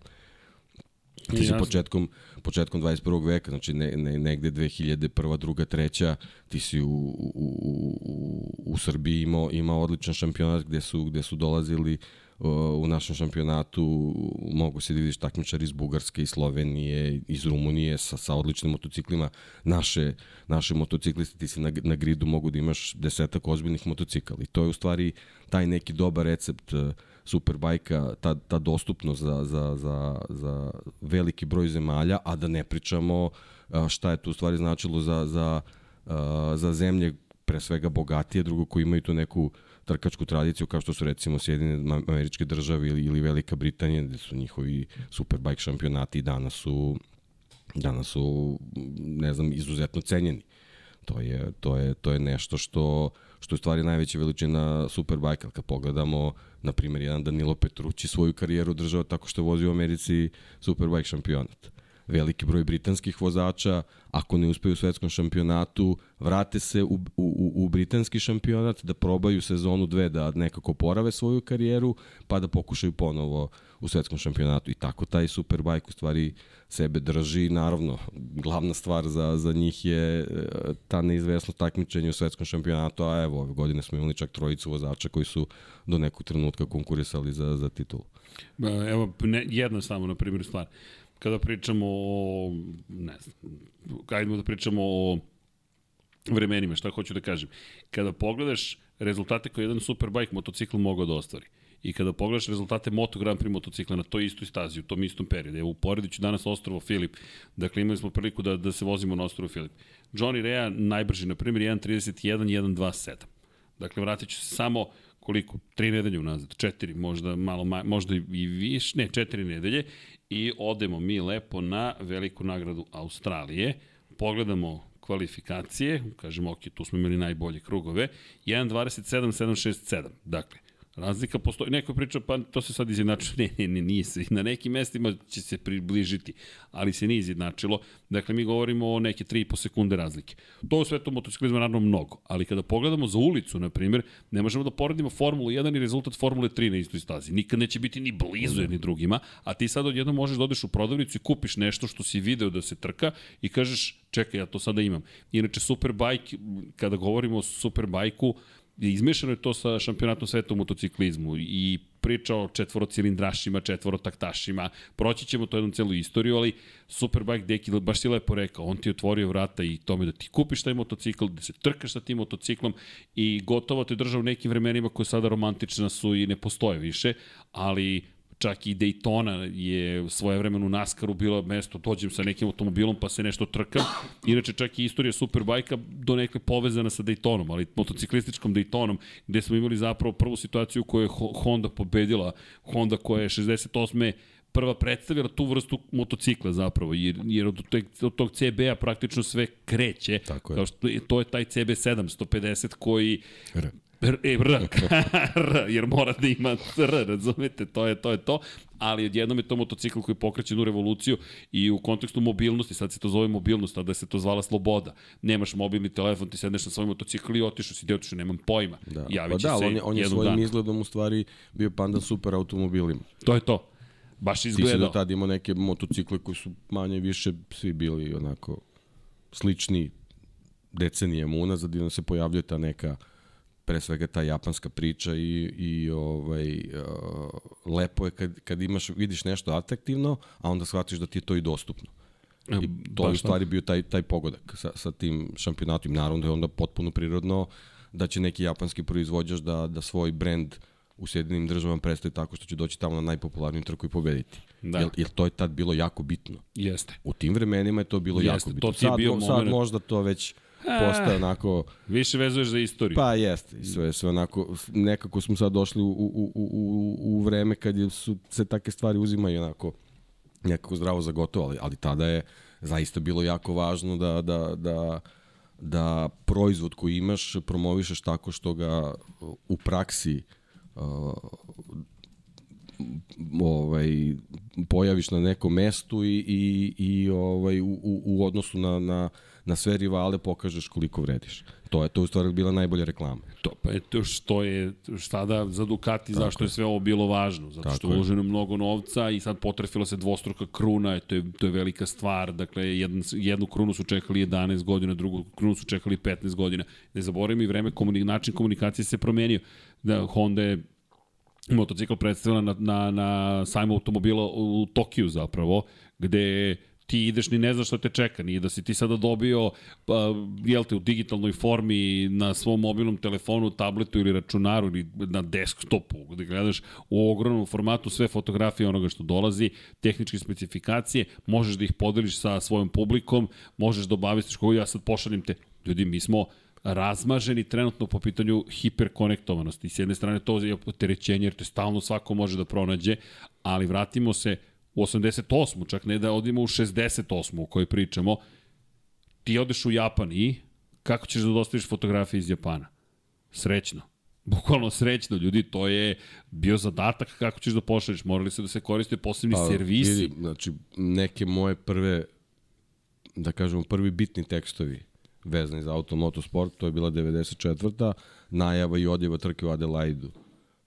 Ti si početkom, početkom 21. veka, znači ne, ne, negde 2001. druga, treća, ti si u, u, u, u Srbiji imao, imao odličan šampionat gde su, gde su dolazili uh, u našem šampionatu mogu se da vidiš takmičari iz Bugarske, iz Slovenije, iz Rumunije sa, sa odličnim motociklima. Naše, naše motociklisti ti si na, na gridu mogu da imaš desetak ozbiljnih motocikala i to je u stvari taj neki dobar recept e, Superbajka, ta, ta dostupnost za, za, za, za veliki broj zemalja, a da ne pričamo šta je tu u stvari značilo za, za, za zemlje pre svega bogatije, drugo koji imaju tu neku trkačku tradiciju kao što su recimo Sjedine američke države ili, ili Velika Britanija gde su njihovi superbike šampionati danas su danas su ne znam izuzetno cenjeni. To je, to je, to je nešto što, što je stvari najveća veličina Superbike, kad pogledamo, na primjer, jedan Danilo Petrući svoju karijeru držao tako što je vozio u Americi Superbike šampionat veliki broj britanskih vozača, ako ne uspeju u svetskom šampionatu, vrate se u, u, u britanski šampionat, da probaju sezonu dve, da nekako porave svoju karijeru, pa da pokušaju ponovo u svetskom šampionatu. I tako taj Superbike u stvari sebe drži. Naravno, glavna stvar za, za njih je e, ta neizvesnost takmičenja u svetskom šampionatu, a evo, ove godine smo imali čak trojicu vozača koji su do nekog trenutka konkurisali za, za titulu. Evo, ne, jedna samo, na primjer, stvar kada pričamo o, ne znam, kajdemo da pričamo o vremenima, šta hoću da kažem. Kada pogledaš rezultate koje jedan Superbike motocikl mogao da ostvari, I kada pogledaš rezultate Moto Grand Prix motocikla na toj istoj stazi, u tom istom periodu, evo uporedit danas Ostrovo Filip, dakle imali smo priliku da, da se vozimo na Ostrovo Filip. Johnny Rea najbrži, na primjer, 1.31, 1.27. Dakle, vratit ću se samo koliko? Tri nedelje unazad, četiri, možda malo ma, možda i više, ne, četiri nedelje i odemo mi lepo na veliku nagradu Australije, pogledamo kvalifikacije, kažemo, ok, tu smo imali najbolje krugove, 1.27.767, dakle, Razlika postoji, neko priča, pa to se sad izjednačilo, ne, ne, ne, nije se, na nekim mestima će se približiti, ali se nije izjednačilo, dakle mi govorimo o neke 3,5 sekunde razlike. To u svetu motociklizma naravno mnogo, ali kada pogledamo za ulicu, na primjer, ne možemo da poredimo Formulu 1 i rezultat Formule 3 na istoj stazi, nikad neće biti ni blizu jedni drugima, a ti sad odjedno možeš da odeš u prodavnicu i kupiš nešto što si video da se trka i kažeš, čekaj, ja to sada imam. Inače, Superbike, kada govorimo o Superbajku, izmešano je to sa šampionatom sveta u motociklizmu i priča o četvorocilindrašima, četvorotaktašima, proći ćemo to jednu celu istoriju, ali Superbike Deki baš si lepo rekao, on ti otvorio vrata i tome da ti kupiš taj motocikl, da se trkaš sa tim motociklom i gotovo te drža u nekim vremenima koje sada romantična su i ne postoje više, ali čak i Daytona je svoje vremenu u NASCAR-u bilo mesto, dođem sa nekim automobilom pa se nešto trkam. Inače čak i istorija Superbajka do nekle povezana sa Daytonom, ali motociklističkom Daytonom, gde smo imali zapravo prvu situaciju u kojoj je Honda pobedila, Honda koja je 68 prva predstavila tu vrstu motocikla zapravo, jer, jer od, tog, od tog CB-a praktično sve kreće. Tako je. Kao što, to je taj CB 750 koji. R, e, R, R, jer mora da ima R, razumete, to je to, je to ali odjednom je to motocikl koji pokreće jednu revoluciju i u kontekstu mobilnosti, sad se to zove mobilnost, tada se to zvala sloboda. Nemaš mobilni telefon, ti sedneš na svoj motocikl i otišao si, otišao, nemam pojma. Da. Javit pa će da, se on je, on je svojim dana. izgledom u stvari bio pandan super automobilima. To je to. Baš Ti si izgledao. do tada imao neke motocikle koji su manje više svi bili onako slični decenijama unazad i onda se pojavljuje ta neka pre svega ta japanska priča i, i ovaj, uh, lepo je kad, kad imaš, vidiš nešto atraktivno, a onda shvatiš da ti je to i dostupno. I to je u stvari bio taj, taj pogodak sa, sa tim šampionatom. Naravno da je onda potpuno prirodno da će neki japanski proizvođač da, da svoj brend u Sjedinim državama predstavi tako što će doći tamo na najpopularniju trku i pobediti. Da. Jer, jer to je tad bilo jako bitno. Jeste. U tim vremenima je to bilo Jeste, jako bitno. to ti je sad, bio sad moment- možda to već postaje onako... Više vezuješ za istoriju. Pa jeste, sve, sve onako, nekako smo sad došli u, u, u, u, u vreme kad su se takve stvari uzimaju onako nekako zdravo za gotovo, ali, ali tada je zaista bilo jako važno da, da, da, da proizvod koji imaš promovišeš tako što ga u praksi uh, ovaj pojaviš na nekom mestu i i i ovaj u, u, u odnosu na na na sve rivale pokažeš koliko vrediš. To je to je u stvari bila najbolja reklama. To, pa je to što je, šta da za Ducati, Tako zašto je sve ovo bilo važno? Zato Tako što je je. uloženo mnogo novca i sad potrefila se dvostruka kruna, to je, to je velika stvar. Dakle, jedan, jednu krunu su čekali 11 godina, drugu krunu su čekali 15 godina. Ne zaboravimo i vreme, komunik, način komunikacije se promenio. Da, Honda je motocikl predstavila na, na, na sajmu automobila u Tokiju zapravo, gde ti ideš ni ne znaš šta te čeka, nije da si ti sada dobio, pa, jel te, u digitalnoj formi na svom mobilnom telefonu, tabletu ili računaru ili na desktopu, gde gledaš u ogromnom formatu sve fotografije onoga što dolazi, tehničke specifikacije, možeš da ih podeliš sa svojom publikom, možeš da obavistiš kogu ja sad pošaljem te, ljudi, mi smo razmaženi trenutno po pitanju hiperkonektovanosti. S jedne strane to je opterećenje, jer te stalno svako može da pronađe, ali vratimo se u 88. čak ne da odimo u 68. u kojoj pričamo, ti odeš u Japan i kako ćeš da dostaviš fotografije iz Japana? Srećno. Bukvalno srećno, ljudi, to je bio zadatak kako ćeš da pošalješ. Morali su da se koriste posebni pa, servisi. Vidi, znači, neke moje prve, da kažemo, prvi bitni tekstovi vezani za auto motosport, to je bila 94. najava i odjeva trke u Adelaidu.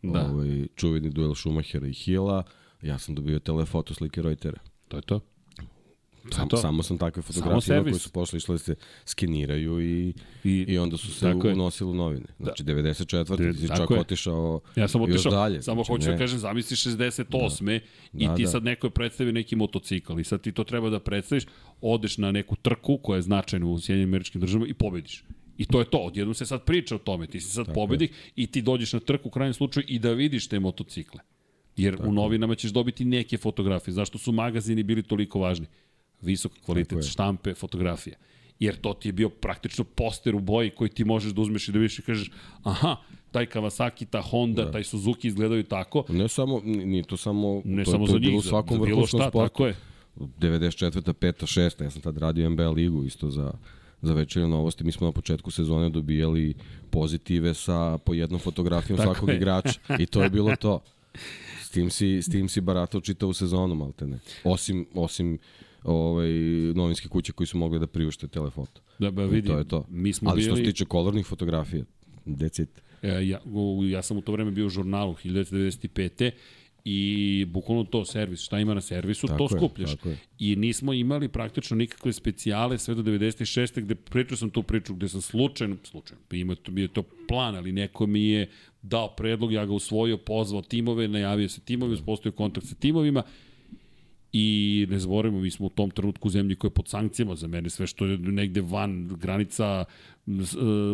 Da. Ovaj, čuveni duel Schumachera i Hila. Ja sam dobio telefoto slike Reutera. To je to. Sam, to. samo sam takve fotografije koje su pošle išle da se skeniraju i, I, i onda su se Tako je. unosili u novine. Znači, 94. ti si čak je. otišao Ja sam još otišao, dalje. samo znači, hoću da ne. kažem, zamisli 68. i Da, ti da. sad neko je predstavio neki motocikl i sad ti to treba da predstaviš, odeš na neku trku koja je značajna u Sjedinjenim američkim državama i pobediš. I to je to, odjednom se sad priča o tome, ti si sad Tako pobednik je. i ti dođeš na trku u krajnjem slučaju i da vidiš te motocikle. Jer Tako u novinama ćeš dobiti neke fotografije. Zašto su magazini bili toliko važni? Visok kvalitet štampe, fotografija. Jer to ti je bio praktično poster u boji koji ti možeš da uzmeš i da vidiš i kažeš aha, taj Kawasaki, ta Honda, da. taj Suzuki izgledaju tako. Ne samo, nije to samo, ne to, samo to za njih, u svakom za, bilo šta, sportu. tako je. 94. 5. 6. Ja sam tad radio NBA ligu isto za, za večernje novosti. Mi smo na početku sezone dobijali pozitive sa po jednom fotografijom Tako svakog je. igrača. I to je bilo to. S tim si, s tim si baratao čitavu sezonu, malte ne. Osim, osim ovaj, novinske kuće koji su mogli da priušte telefoto. Da, ba vidi, to je to. Mi smo Ali bili... što se tiče kolornih fotografija, decit. E, ja, ja sam u to vreme bio u žurnalu 1995 i bukvalno to servis, šta ima na servisu, tako to skupljaš. Je, I nismo imali praktično nikakve specijale sve do 96. gde pričao sam tu priču gde sam slučajno, slučajno, ima to, bio to plan, ali neko mi je dao predlog, ja ga usvojio, pozvao timove, najavio se timovi, uspostavio kontakt sa timovima I ne zaboravimo, mi smo u tom trenutku u zemlji koja je pod sankcijama za mene, sve što je negde van granica,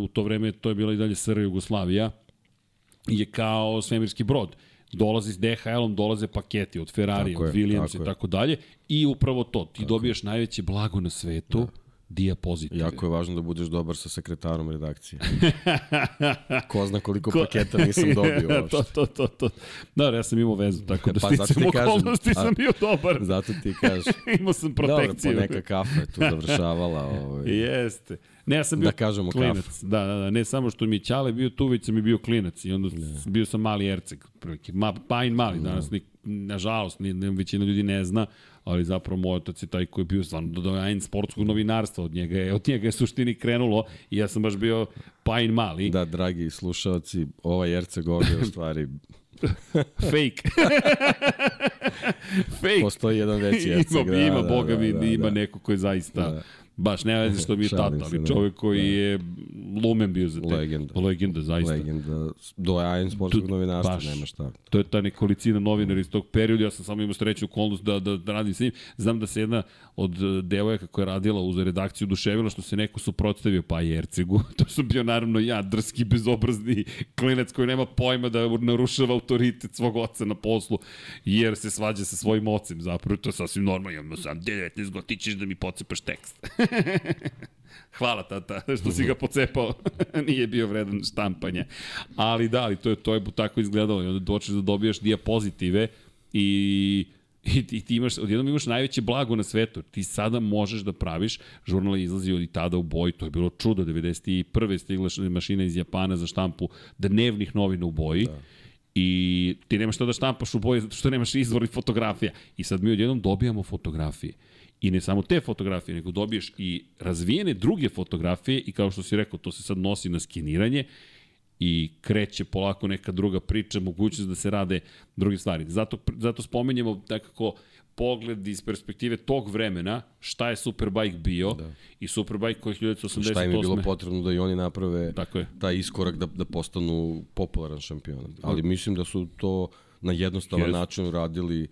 u to vreme to je bila i dalje SR Jugoslavija, je kao svemirski brod dolazi s DHL-om, dolaze paketi od Ferrari, od Williams i tako dalje. I upravo to, ti tako dobiješ je. najveće blago na svetu, da diapozitive. Jako je važno da budeš dobar sa sekretarom redakcije. Ko zna koliko Ko... paketa nisam dobio uopšte. to, to, to, to. Da, ja sam imao vezu, tako da pa, sticam okolnosti sam bio dobar. Zato ti kažeš. imao sam protekciju. Dobro, pa neka kafa je tu završavala. Ovaj. Jeste. Ne, ja sam bio da kažemo klinac. Kafu. Da, da, da, ne samo što mi Ćale bio tu, već sam i bio klinac i onda ne. bio sam mali Erceg, prilike. Ma, Pajin mali, danas nik, nažalost, ni, ne, većina ljudi ne zna, ali zapravo moj otac je taj koji je bio stvarno dodajan sportskog novinarstva, od njega je, od njega je suštini krenulo i ja sam baš bio Pajin mali. Da, dragi slušalci, ovaj Erceg ovdje u stvari Fake. Fake. Postoji jedan veći Erceg. Ima, ima, da, boga da, mi, da, ima da. neko ko je zaista... Da Baš ne veze što mi je tata, ali da. čovjek koji da. je lumen bio za te. Legenda. Legenda, zaista. Legenda. Dojajan sportskog novinarstva, baš, nema šta. To je ta nekolicina novinara iz tog perioda, ja sam samo imao sreću okolnost da, da, da radim s njim. Znam da se jedna od e, devojaka koja je radila uz redakciju duševila što se neko suprotstavio pa Jercegu. to sam bio naravno ja, drski, bezobrazni klinac koji nema pojma da narušava autoritet svog oca na poslu, jer se svađa sa svojim ocem. Zapravo to je sasvim normalno. Imamo sam 19 godina, ti ćeš da mi pocepaš tekst. Hvala tata što si ga pocepao. Nije bio vredan štampanja. Ali da, ali to je, to je tako izgledalo. I onda doćeš da dobijaš diapozitive i I, i ti imaš, odjednom imaš najveće blago na svetu. Ti sada možeš da praviš, žurnal je izlazio i tada u boji, to je bilo čudo, 91. stigla mašina iz Japana za štampu dnevnih novina u boji. Da. I ti nemaš šta da štampaš u boji zato što nemaš izvornih fotografija. I sad mi odjednom dobijamo fotografije. I ne samo te fotografije, nego dobiješ i razvijene druge fotografije i kao što si rekao, to se sad nosi na skeniranje i kreće polako neka druga priča, mogućnost da se rade druge stvari. Zato, zato spomenjemo takako pogled iz perspektive tog vremena, šta je Superbike bio da. i Superbike koji je 1988. Šta im je bilo potrebno da i oni naprave Tako je. taj iskorak da, da postanu popularan šampion. Ali mislim da su to na jednostavan yes. način radili uh,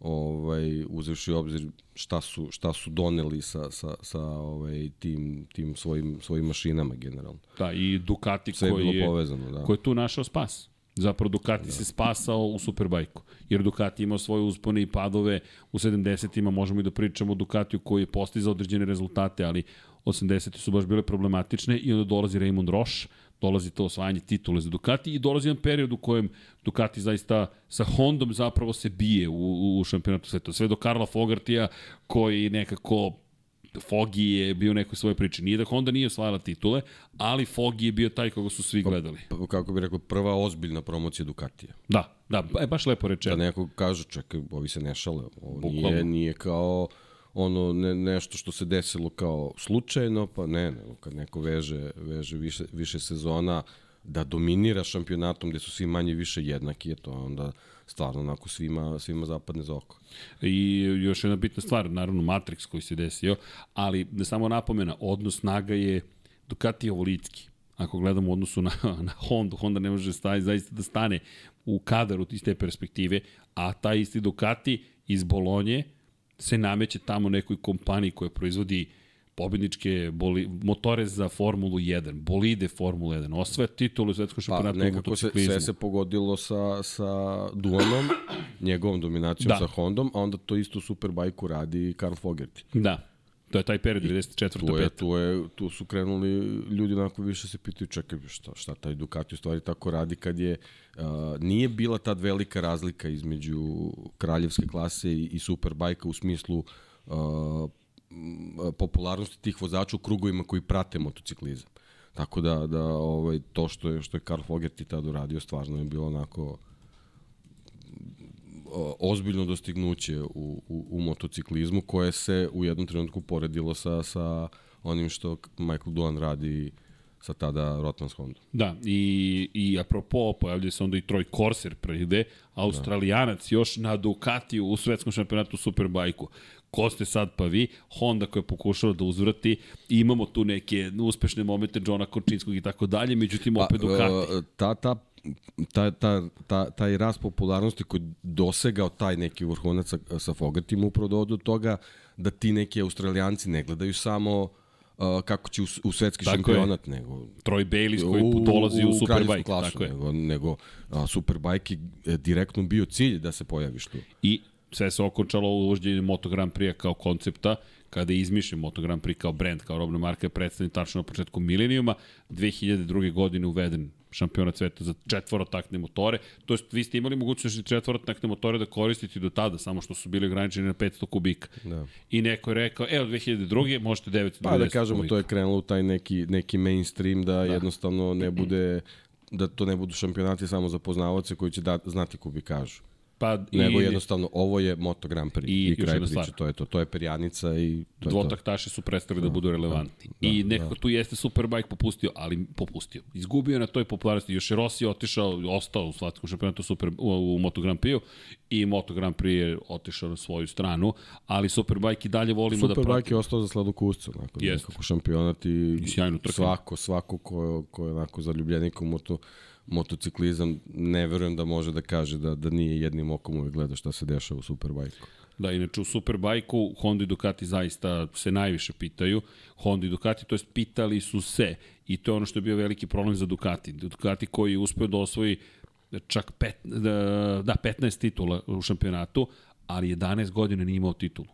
ovaj uzevši obzir šta su šta su doneli sa sa sa ovaj tim tim svojim svojim mašinama generalno. Da i Ducati Sve koji je bilo povezano, da. Koji je tu našao spas. Zapravo Ducati da. se spasao u Superbajku. Jer Ducati imao svoje uspone i padove u 70-ima, možemo i da pričamo o Ducatiju koji je postizao određene rezultate, ali 80 su baš bile problematične i onda dolazi Raymond Roche, dolazi to osvajanje titule za Ducati i dolazi jedan period u kojem Ducati zaista sa Hondom zapravo se bije u, u šampionatu sveta. Sve do Karla Fogartija koji nekako Fogi je bio u nekoj svojoj priči. Nije da Honda nije osvajala titule, ali Fogi je bio taj koga su svi pa, gledali. Pa, kako bi rekao, prva ozbiljna promocija Ducatija. Da, da, e, baš lepo rečeno. Da neko kaže, čekaj, ovi se ne šale. Ovo nije, nije kao ono ne, nešto što se desilo kao slučajno, pa ne, ne, kad neko veže, veže više, više sezona da dominira šampionatom gde su svi manje više jednaki, je to onda stvarno onako svima, svima zapadne za oko. I još jedna bitna stvar, naravno Matrix koji se desio, ali da samo napomena, odnos snaga je Ducati ovolitski. Ako gledamo u odnosu na, na Honda, Honda ne može staje, zaista da stane u kadaru iz te perspektive, a taj isti Ducati iz Bolonje se nameće tamo nekoj kompaniji koja proizvodi pobedničke boli, motore za Formulu 1, bolide Formulu 1, osvaja titulu u svetskom Pa u nekako se, motociklizmu. sve se pogodilo sa, sa Duanom, njegovom dominacijom Da. sa Hondom, a onda to isto Superbajku radi Karl Fogerty. Da, to je taj period, 94. Tu, je, 5. tu, je, tu su krenuli ljudi onako više se pitaju čekaj šta, šta taj Ducati u stvari tako radi kad je uh, nije bila tad velika razlika između kraljevske klase i, i Superbajka u smislu uh, popularnosti tih vozača u krugovima koji prate motociklizam. Tako da, da ovaj, to što je, što je Karl Fogerty tad uradio stvarno je bilo onako ozbiljno dostignuće u, u, u motociklizmu koje se u jednom trenutku poredilo sa, sa onim što Michael Duan radi sa tada Rotmans Honda. Da, i, i apropo, pojavljuje se onda i Troy Corser preide, australijanac još na Ducatiju u svetskom šampionatu Superbajku. Ko ste sad pa vi? Honda koja je pokušala da uzvrati. Imamo tu neke uspešne momente Johna Kočinskog i tako dalje, međutim opet Ducati. e, ta, ta, ta, ta, ta, taj rast popularnosti koji dosegao taj neki vrhunac sa, sa Fogartim upravo do, do toga da ti neki australijanci ne gledaju samo uh, kako će u, u svetski Tako je. šampionat, nego Troy Bayliss koji dolazi u, kraljevsku Superbike. klasu, Tako je. nego, nego a, Superbike je direktno bio cilj da se pojaviš tu. I sve se okončalo u uvođenju Moto Grand Prix kao koncepta, kada je izmišljen Moto Grand Prix kao brand, kao robna marka, je predstavljen tačno na početku milenijuma, 2002. godine uveden šampionat sveta za četvorotakne motore, to jest vi ste imali mogućnost i četvorotakne motore da koristite do tada, samo što su bili ograničeni na 500 kubika. Da. I neko je rekao, evo 2002. možete 990 Pa da kažemo, kubika. to je krenulo u taj neki, neki mainstream da, da jednostavno ne bude da to ne budu šampionati samo za poznavaoce koji će da, znati kubikažu. Pa, I, nego jednostavno ovo je Moto Grand Prix I i, kraj priče, stvar. to je to. To je perjanica i to je to. dvotaktaši su prestali da budu relevantni. Da, I nekako da. tu jeste Superbike popustio, ali popustio. Izgubio je na toj popularnosti. Još je Rossi otišao, ostao u svetskom šampionatu super, u, u Moto Grand Prix-u i Moto Grand Prix je otišao na svoju stranu, ali Superbike i dalje volimo da Superbike pratimo. je ostao za sladokuscu, onako, da nekako šampionat i, I sjajno trkanje. svako, svako ko, ko je onako zaljubljenik u moto, motociklizam, ne verujem da može da kaže da, da nije jednim okom uvek gleda šta se dešava u Superbike-u. Da, inače u Superbajku Honda i Ducati zaista se najviše pitaju. Honda i Ducati, to jest pitali su se. I to je ono što je bio veliki problem za Ducati. Ducati koji je uspeo da osvoji čak pet, da, da, 15 titula u šampionatu, ali 11 godina nije imao titulu.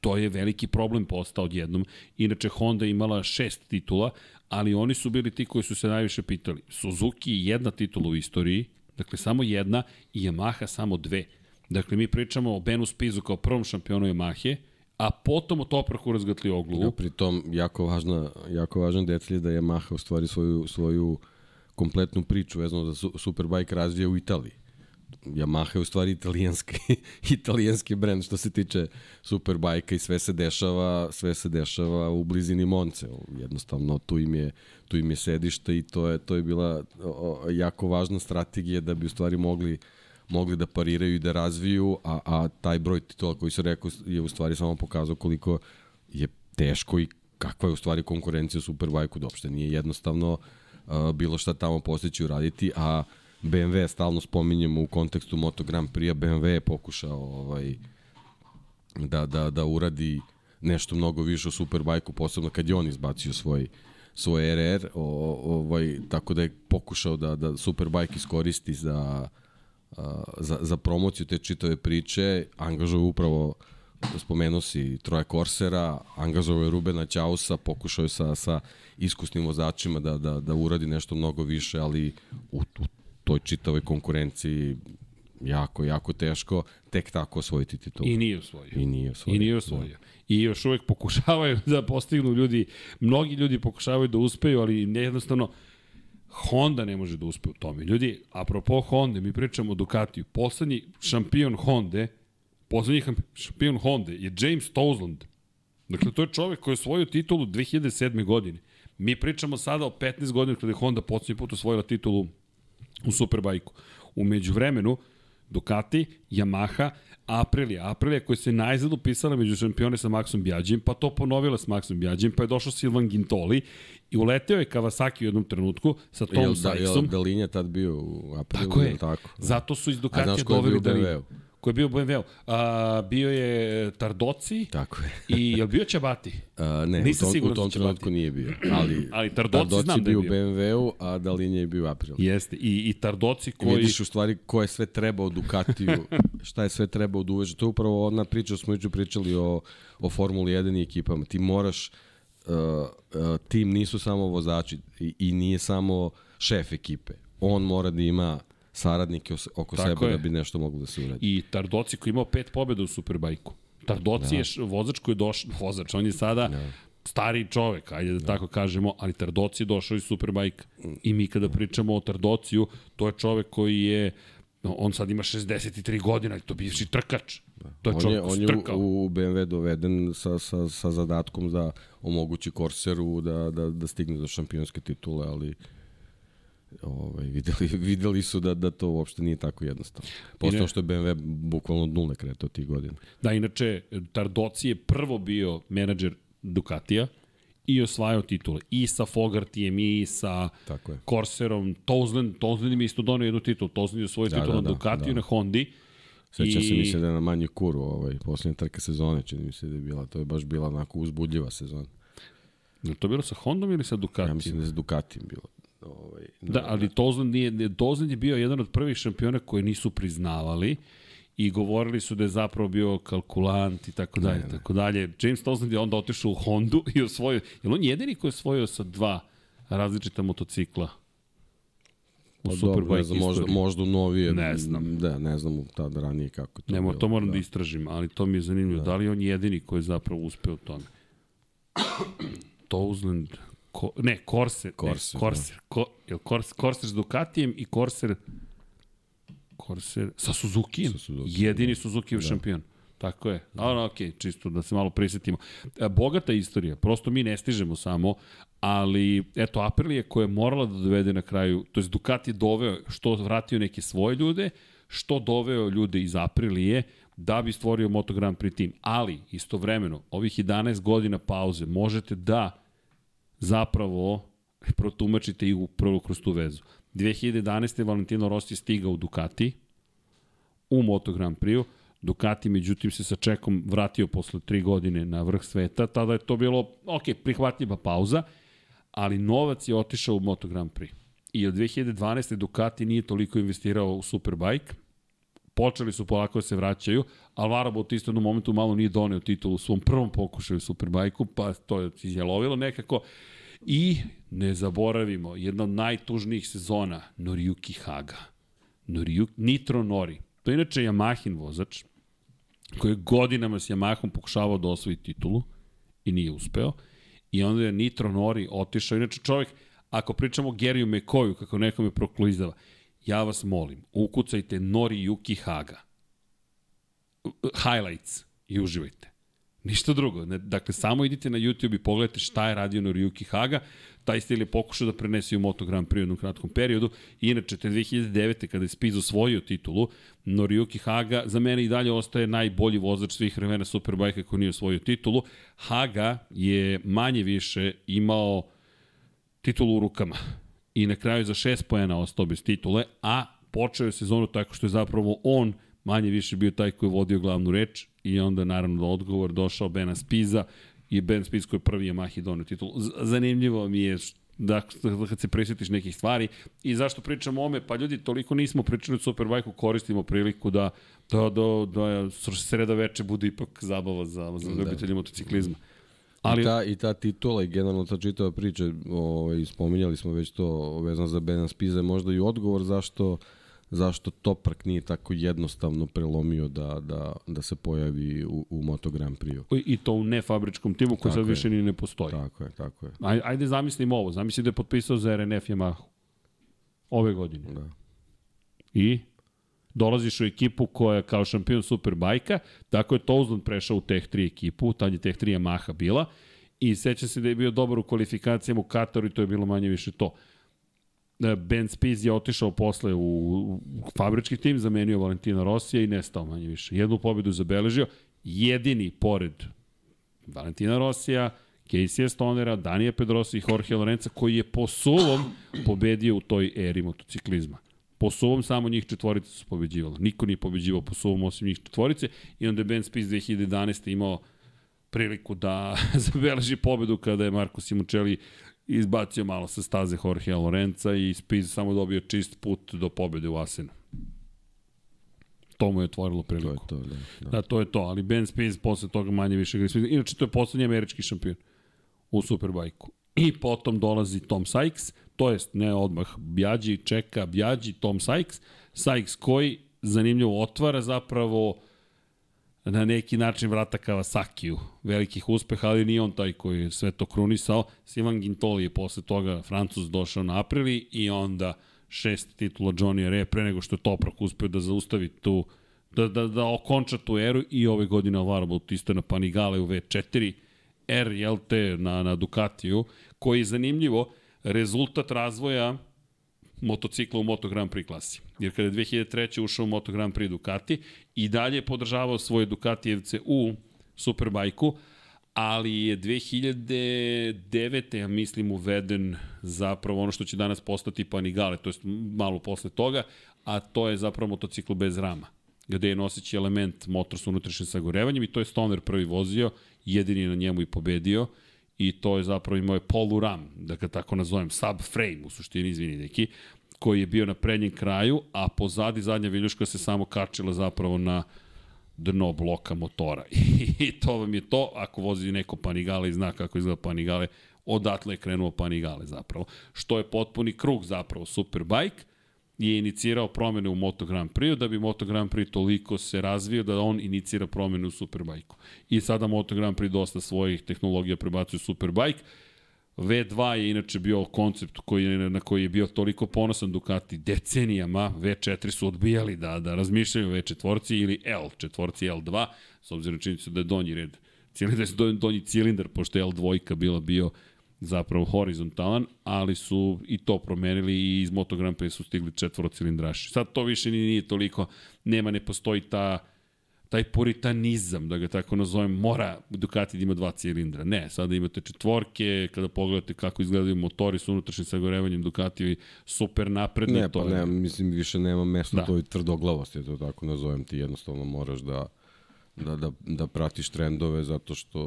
To je veliki problem postao odjednom. Inače, Honda imala šest titula, ali oni su bili ti koji su se najviše pitali. Suzuki jedna titula u istoriji, dakle samo jedna, i Yamaha samo dve. Dakle, mi pričamo o Benu Spizu kao prvom šampionu Yamahe, a potom o Topraku razgatli oglu. Ja, pritom, jako, važna, jako važan detalj je da je Yamaha u stvari svoju, svoju kompletnu priču vezano za su, Superbike razvija u Italiji. Yamaha je u stvari italijanski, italijanski brend što se tiče Superbajka i sve se dešava, sve se dešava u blizini Monce. Jednostavno tu im je tu im je sedište i to je to je bila jako važna strategija da bi u stvari mogli mogli da pariraju i da razviju, a, a taj broj titula koji se rekao je u stvari samo pokazao koliko je teško i kakva je u stvari konkurencija u Superbajku, da uopšte nije jednostavno uh, bilo šta tamo postići uraditi, a BMW stalno spominjemo u kontekstu Moto Grand Prix, BMW je pokušao ovaj, da, da, da uradi nešto mnogo više u Superbajku, posebno kad je on izbacio svoj svoj RR, o, ovaj, tako da je pokušao da, da Superbike iskoristi za, za, za promociju te čitave priče, angažuje upravo spomenuo si Troja Korsera, angažovao je Rubena Ćausa, pokušao je sa, sa iskusnim vozačima da, da, da uradi nešto mnogo više, ali u, u toj čitavoj konkurenciji jako, jako teško tek tako osvojiti titul. I nije osvojio. I nije osvojio. I nije osvojio. Da. I još uvek pokušavaju da postignu ljudi, mnogi ljudi pokušavaju da uspeju, ali jednostavno Honda ne može da uspe u tome. Ljudi, apropo Honda, mi pričamo o Ducatiju. Poslednji šampion Honda, poslednji šampion Honda je James Towsland. Dakle, to je čovek koji je osvojio titulu 2007. godine. Mi pričamo sada o 15 godina kada je Honda posljednji put osvojila titulu u Superbajku. Umeđu vremenu, Ducati, Yamaha, Aprilia. Aprilia koja se najzad upisala među šampione sa Maxom Bjađim, pa to ponovila s Maxom Bjađim, pa je došao Silvan Gintoli i uleteo je Kawasaki u jednom trenutku sa Tom jel, da, Galinja tad bio u Aprilu? Tako je. Tako, da. Zato su iz Ducatija doveli Dalinu. Ko je bio u BMW-u? A, bio je Tardoci Tako je. i je li bio Čabati? A, ne, Nisam u tom, u tom da će trenutku nije bio. Ali, Ali Tardoci znam je da je bio u. BMW-u, a Dalinja je bio u April. Jeste, i, i Tardoci I koji... vidiš u stvari ko je sve trebao Ducatiju, šta je sve trebao da uveže. To je upravo ona priča, smo juče pričali o, o Formuli 1 i ekipama. Ti moraš, uh, uh, tim nisu samo vozači i, i nije samo šef ekipe. On mora da ima saradnike oko Tako sebe je. da bi nešto moglo da se uradi. I Tardoci koji je imao pet pobjeda u Superbajku. Tardoci da. je vozač koji je došao, vozač, on je sada da. stari čovek, ajde da, da tako kažemo, ali Tardoci je došao iz Superbajka. I mi kada pričamo o Tardociju, to je čovek koji je, on sad ima 63 godina, to je bivši trkač. To je on čovek je, on je trkao. u, u BMW doveden sa, sa, sa zadatkom da omogući Corseru da, da, da stigne do šampionske titule, ali ovaj, videli, videli su da, da to uopšte nije tako jednostavno. Postao što je BMW bukvalno od nule kretao tih godina. Da, inače, Tardoci je prvo bio menadžer Ducatija i osvajao titule. I sa Fogartijem, i sa Tako je. Corserom, Tozlen, Tozlen im je isto donio jednu titulu. Tozlen je osvojio Da, titulu da, na da, Ducatiju da. na Hondi. Sećam I- se mi se da je na manju kuru ovaj, posljednja trka sezone, čini mi se da je bila. To je baš bila onako uzbudljiva sezona. Je to bilo sa Hondom ili sa Ducatijom? Ja mislim da je s Ducatijem bilo. Ovaj, Da, ali Tozlen, nije, nije- Tozlen je bio jedan od prvih šampiona koje nisu priznavali i govorili su da je zapravo bio kalkulant i tako dalje, tako dalje. James Tozlen je onda otišao u Hondu i osvojio, je on jedini koji je osvojio sa dva različita motocikla? U Pa dobro, Superbike ne znam, možda, možda u novije. Ne znam. Da, ne znam tad ranije kako je to Nemo, bilo. to moram da. da istražim, ali to mi je zanimljivo. Da. da li je on jedini koji je zapravo uspeo u tome? Tozland, ko, ne, Corsair, Corsair, ne, Corsair, ko, je Corsair, Corsair s Ducatijem i Corsair, Corsair sa Suzukijem, Sa Suzukijem, jedini Suzukijev da. šampion. Tako je. Da. A, ok, čisto da se malo prisetimo. E, Bogata istorija, prosto mi ne stižemo samo, ali eto Aprilia koja je morala da dovede na kraju, to je Ducati doveo, što vratio neke svoje ljude, što doveo ljude iz Aprilije, da bi stvorio Moto Grand Prix tim. Ali, istovremeno, ovih 11 godina pauze možete da zapravo protumačite i upravo kroz tu vezu. 2011. Valentino Rossi stigao u Ducati, u Moto Grand Prix-u, Ducati međutim se sa čekom vratio posle tri godine na vrh sveta, tada je to bilo, ok, prihvatljiva pauza, ali novac je otišao u Moto Grand Prix. I od 2012. Ducati nije toliko investirao u Superbike, počeli su polako da se vraćaju, Alvaro Bautista u jednom momentu malo nije doneo titulu u svom prvom pokušaju Superbajku, pa to je izjelovilo nekako. I ne zaboravimo, jedna od najtužnijih sezona, Noriyuki Haga. Noriyuki, Nitro Nori. To je inače Yamahin vozač, koji je godinama s Yamahom pokušavao da osvoji titulu i nije uspeo. I onda je Nitro Nori otišao. Inače čovjek, ako pričamo o Geriju Mekoju, kako nekome proklizava, ja vas molim, ukucajte Nori Yuki Haga. Highlights i uživajte. Ništa drugo. Dakle, samo idite na YouTube i pogledajte šta je radio Noriyuki Haga. Taj stil je pokušao da prenese u Moto Grand Prix u jednom kratkom periodu. Inače, te 2009. kada je Spiz osvojio titulu, Noriyuki Haga za mene i dalje ostaje najbolji vozač svih vremena Superbike koji nije osvojio titulu. Haga je manje više imao titulu u rukama i na kraju za šest pojena ostao bez titule, a počeo je sezonu tako što je zapravo on manje više bio taj koji je vodio glavnu reč i onda naravno do odgovor došao Bena Spiza i Ben Spiz koji je prvi Yamahi donio titulu. Zanimljivo mi je da, da kad se prisjetiš nekih stvari i zašto pričamo o ome, pa ljudi toliko nismo pričali o Superbike-u, koristimo priliku da da, da, da sreda veče bude ipak zabava za, za ljubitelji da. motociklizma. Ali... I, ta, I ta titula i generalno ta čitava priča, ovaj, spominjali smo već to vezano za Benan Spiza, možda i odgovor zašto zašto Toprak nije tako jednostavno prelomio da, da, da se pojavi u, u Moto Grand Prix-u. I to u nefabričkom timu koji sad više ni ne postoji. Tako je, tako je. Aj, ajde zamislimo ovo, zamisli da je potpisao za RNF Yamaha ove godine. Da. I dolaziš u ekipu koja je kao šampion Superbajka, tako je Touzland prešao u Tech 3 ekipu, tad je Tech 3 Yamaha bila, i seća se da je bio dobar u kvalifikacijama u Kataru i to je bilo manje više to. Ben Spies je otišao posle u fabrički tim, zamenio Valentina Rosija i nestao manje više. Jednu pobedu zabeležio, jedini pored Valentina Rosija, Casey Stonera, Danija Pedrosa i Jorge Lorenza koji je po suvom pobedio u toj eri motociklizma. Po suvom samo njih četvorice su pobeđivali. Niko nije pobeđivao po suvom osim njih četvorice i onda je Ben Spies 2011. imao priliku da zabeleži pobedu kada je Marko Simoncelli izbacio malo sa staze Jorge Lorenza i Spies samo dobio čist put do pobede u Asenu. To mu je otvorilo priliku. To je to, da. Da. da, to je to, ali Ben Spies posle toga manje više igra. Inače, to je poslednji američki šampion u Superbajku. I potom dolazi Tom Sykes, to jest ne odmah, Bjađi čeka Bjađi, Tom Sykes, Sykes koji zanimljivo otvara zapravo na neki način vrata Kawasakiju. Velikih uspeha, ali nije on taj koji je sve to krunisao. Sivan Gintoli je posle toga Francus došao na aprili i onda šest titula Johnny Re pre nego što je Toprak uspeo da zaustavi tu da, da, da okonča tu eru i ove godine Alvaro Bautista na Panigale u V4 R, jel te, na, na Ducatiju, koji je zanimljivo rezultat razvoja motocikla u Moto Grand Prix klasi. Jer kada je 2003. ušao u Moto Grand Prix Ducati i dalje je podržavao svoje Ducatijevce u Superbajku, ali je 2009. ja mislim uveden zapravo ono što će danas postati Panigale, to je malo posle toga, a to je zapravo motocikl bez rama gde je noseći element motor sa unutrašnjim sagorevanjem i to je Stoner prvi vozio, jedini na njemu i pobedio i to je zapravo imao je poluram, da ga tako nazovem, subframe u suštini, izvini neki, koji je bio na prednjem kraju, a pozadi zadnja viljuška se samo kačila zapravo na dno bloka motora. I to vam je to, ako vozi neko Panigale i zna kako izgleda Panigale, odatle je krenuo Panigale zapravo. Što je potpuni krug zapravo Superbike, je inicirao promene u Moto Grand Prix, da bi Moto Grand Prix toliko se razvio da on inicira promene u Superbike-u. I sada Moto Grand Prix dosta svojih tehnologija prebacuje u Superbike. V2 je inače bio koncept koji je, na koji je bio toliko ponosan Ducati decenijama, V4 su odbijali da, da razmišljaju V4 ili L, četvorci L2, s obzirom činjenicu da je donji red, cilindar, da donji cilindar, pošto je L2 bila bio zapravo horizontalan, ali su i to promenili i iz Moto Grand Prix su stigli četvorocilindraši. Sad to više nije toliko, nema, ne postoji ta taj puritanizam, da ga tako nazovem, mora Ducati da ima dva cilindra. Ne, sada imate četvorke, kada pogledate kako izgledaju motori sa unutrašnjim sagorevanjem Ducati super napredni. Ne, pa ne, mislim, više nema mesta da. toj tvrdoglavosti, to tako nazovem, ti jednostavno moraš da, da, da, da pratiš trendove, zato što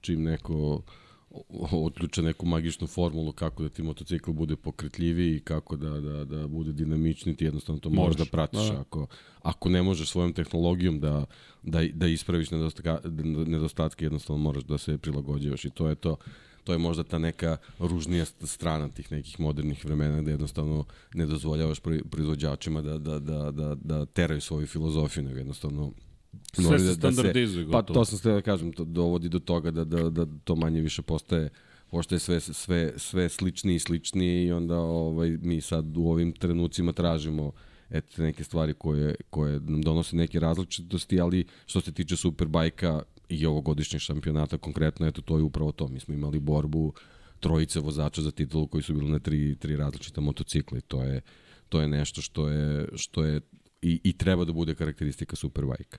čim neko otključa neku magičnu formulu kako da ti motocikl bude pokretljiviji i kako da, da, da bude dinamični, ti jednostavno to možeš da pratiš. Da. Ako, ako ne možeš svojom tehnologijom da, da, da ispraviš nedostatke, nedostatke, jednostavno moraš da se prilagođavaš i to je to to je možda ta neka ružnija strana tih nekih modernih vremena gde jednostavno ne dozvoljavaš proizvođačima da, da, da, da, da teraju svoju filozofiju, nego jednostavno Sve se standardizuje da se, Pa to sam ste da kažem, to dovodi do toga da, da, da to manje više postaje pošto je sve, sve, sve sličniji i sličniji i onda ovaj, mi sad u ovim trenucima tražimo eto, neke stvari koje, koje nam donose neke različitosti, ali što se tiče Superbajka i ovogodišnjeg šampionata konkretno, eto, to je upravo to. Mi smo imali borbu trojice vozača za titulu koji su bili na tri, tri različita motocikla i to je, to je nešto što je, što je i, i treba da bude karakteristika Superbajka.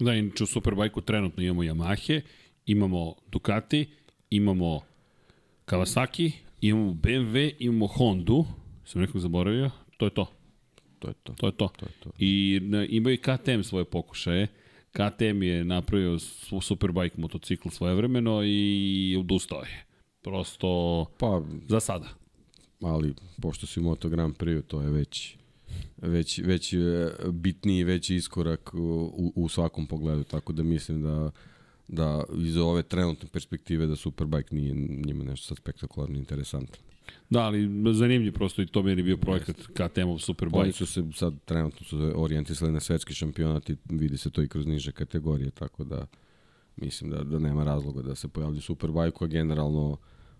Da, inače u Superbike-u trenutno imamo Yamahe, imamo Ducati, imamo Kawasaki, imamo BMW, imamo Hondu, sam nekog zaboravio, to je to. To je to. To je to. to, je to. I na, imaju i KTM svoje pokušaje. KTM je napravio Superbike motocikl svojevremeno i odustao je. Prosto pa, za sada. Ali, pošto si Moto Grand Prix, to je već već, već e, bitniji, veći iskorak u, u svakom pogledu, tako da mislim da da iz ove trenutne perspektive da Superbike nije njima nešto sad spektakularno interesantno. Da, ali zanimljiv prosto i to je bio projekat KTM-ov Superbike. Oni su se sad trenutno su orijentisali na svetski šampionat i vidi se to i kroz niže kategorije, tako da mislim da, da nema razloga da se pojavlja Superbike, a generalno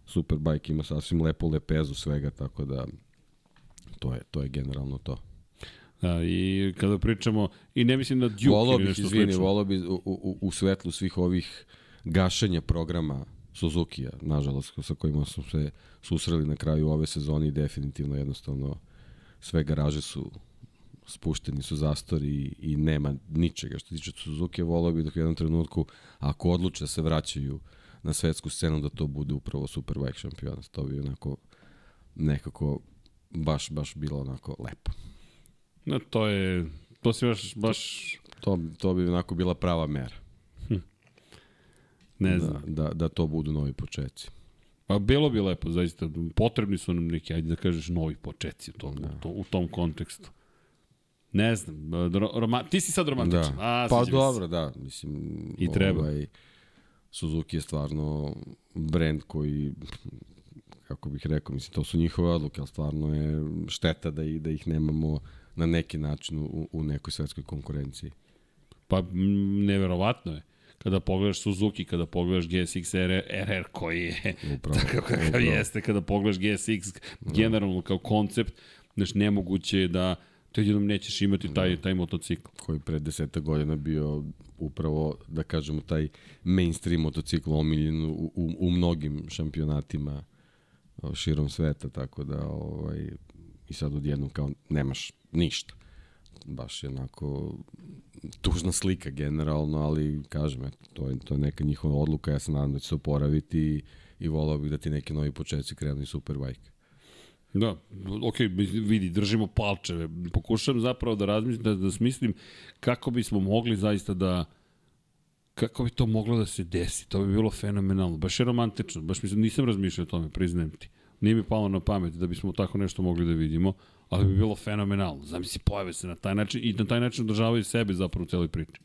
Superbike ima sasvim lepu lepezu svega, tako da to je, to je generalno to. Da, i kada pričamo, i ne mislim da Duke volo bih, nešto izvini, slično. Volo bi u, u, u svetlu svih ovih gašenja programa Suzuki-a, nažalost, sa kojima smo se susreli na kraju ove sezone i definitivno jednostavno sve garaže su spušteni su zastori i, i nema ničega što tiče Suzuki, volao bih da u jednom trenutku, ako odluče da se vraćaju na svetsku scenu, da to bude upravo Superbike šampionat. To bi onako nekako baš, baš bilo onako lepo. No, to je, to se baš, baš, To, to bi onako bila prava mera. ne Da, znam. da, da to budu novi početci. Pa bilo bi lepo, zaista. Potrebni su nam neki, ajde da kažeš, novi početci u tom, u, to, u tom kontekstu. Ne znam, ro, roma, ti si sad romantičan. Da. A, pa dobro, da. Mislim, I treba. Ovaj, Suzuki je stvarno brend koji kako bih rekao, mislim, to su njihove odluke, ali stvarno je šteta da, i, da ih nemamo na neki način u, u nekoj svetskoj konkurenciji. Pa neverovatno je. Kada pogledaš Suzuki, kada pogledaš GSX RR, RR koji je Upravo, takav kakav upravo. jeste, kada pogledaš GSX generalno kao koncept, znaš, nemoguće je da to jednom nećeš imati taj, taj motocikl. koji pre deseta godina bio upravo, da kažemo, taj mainstream motocikl omiljen u, u, u mnogim šampionatima širom sveta, tako da ovaj, i sad odjednom kao nemaš ništa. Baš je onako tužna slika generalno, ali kažem, eto, to je, to je neka njihova odluka, ja se nadam da će se oporaviti i, i volao bih da ti neki novi početci krenu i Superbike. Da, ok, vidi, držimo palčeve. Pokušavam zapravo da razmislim, da, da smislim kako bismo mogli zaista da kako bi to moglo da se desi. To bi bilo fenomenalno. Baš je romantično. Baš mislim, nisam razmišljao o tome, priznajem ti. Nije mi palo na pamet da bismo tako nešto mogli da vidimo, ali bi bilo fenomenalno. Zamisli, pojave se na taj način i na taj način održavaju sebe zapravo u celoj priči.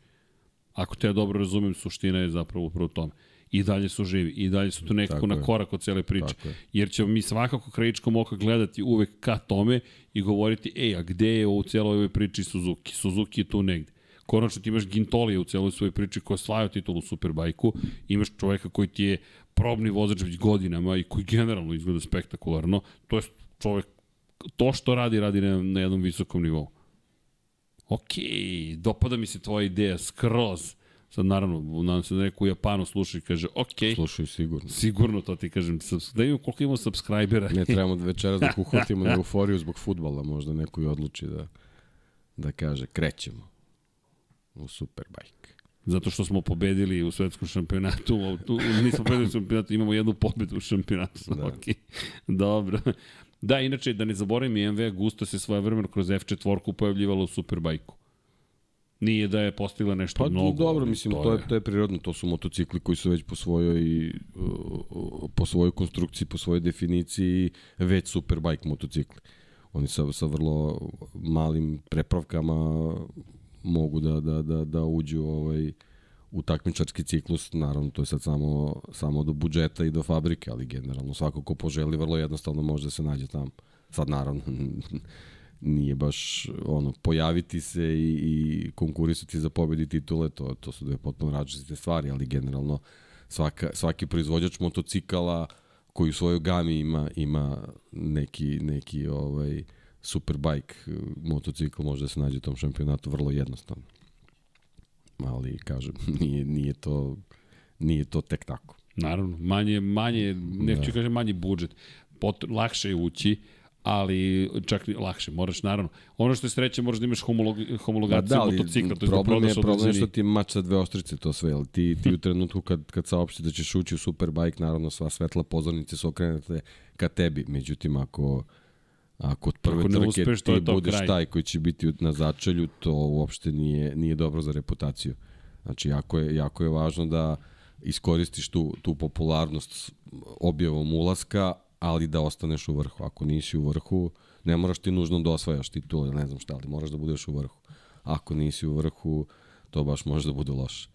Ako te ja dobro razumem, suština je zapravo upravo u tome. I dalje su živi, i dalje su tu nekako Tako na je. korak od cele priče. Tako je. Jer ćemo mi svakako krajičkom oka gledati uvek ka tome i govoriti, ej, a gde je u celoj ovoj priči Suzuki? Suzuki je tu negde. Konačno ti imaš Gintolija u celoj svojoj priči koja osvajao titulu u Superbajku, imaš čoveka koji ti je probni vozač već godinama i koji generalno izgleda spektakularno, to je čovek, to što radi, radi na, na jednom visokom nivou. Ok, dopada mi se tvoja ideja, skroz. Sad naravno, nadam se da neko u Japanu sluša i kaže, ok, Slušaju sigurno. sigurno to ti kažem, da imamo koliko imamo subscribera. Ne trebamo večeras da uhvatimo na euforiju zbog futbala, možda neko i odluči da, da kaže krećemo u Superbike. Zato što smo pobedili u svetskom šampionatu, tu, nismo pobedili u šampionatu, imamo jednu pobedu u šampionatu. Da. Okay. Dobro. Da, inače, da ne zaboravim, i MV Gusto se svoje vremeno kroz F4 pojavljivala u Superbajku. Nije da je postigla nešto Pa mnogo. dobro, ali mislim, to je, to je prirodno, to su motocikli koji su već po svojoj, uh, po svojoj konstrukciji, po svojoj definiciji već Superbike motocikli. Oni sa, sa vrlo malim prepravkama mogu da, da, da, da uđu ovaj, u takmičarski ciklus, naravno to je sad samo, samo do budžeta i do fabrike, ali generalno svako ko poželi vrlo jednostavno može da se nađe tamo. Sad naravno nije baš ono pojaviti se i, i konkurisati za pobedi titule, to, to su dve potpuno različite stvari, ali generalno svaka, svaki proizvođač motocikala koji u svojoj gami ima ima neki neki ovaj superbike eh, motocikl može da se nađe u tom šampionatu vrlo jednostavno. Ali kažem, nije nije to nije to tek tako. Naravno, manje, manje, neću da. kažem manji budžet. Pot, lakše je ući, ali čak i lakše, moraš naravno. Ono što je sreće, moraš da imaš homolog, homologaciju da, motocikla, to je da problem je, problem je što ti mač sa dve ostrice to sve, ali ti, ti u trenutku kad, kad saopšti da ćeš ući u Superbike, naravno sva svetla pozornice su okrenute ka tebi, međutim ako ako od prve Ako trke uspeš, ti budeš kraj. taj koji će biti na začelju, to uopšte nije, nije dobro za reputaciju. Znači, jako je, jako je važno da iskoristiš tu, tu popularnost objavom ulaska, ali da ostaneš u vrhu. Ako nisi u vrhu, ne moraš ti nužno da osvajaš titul ne znam šta, ali moraš da budeš u vrhu. Ako nisi u vrhu, to baš može da bude loše.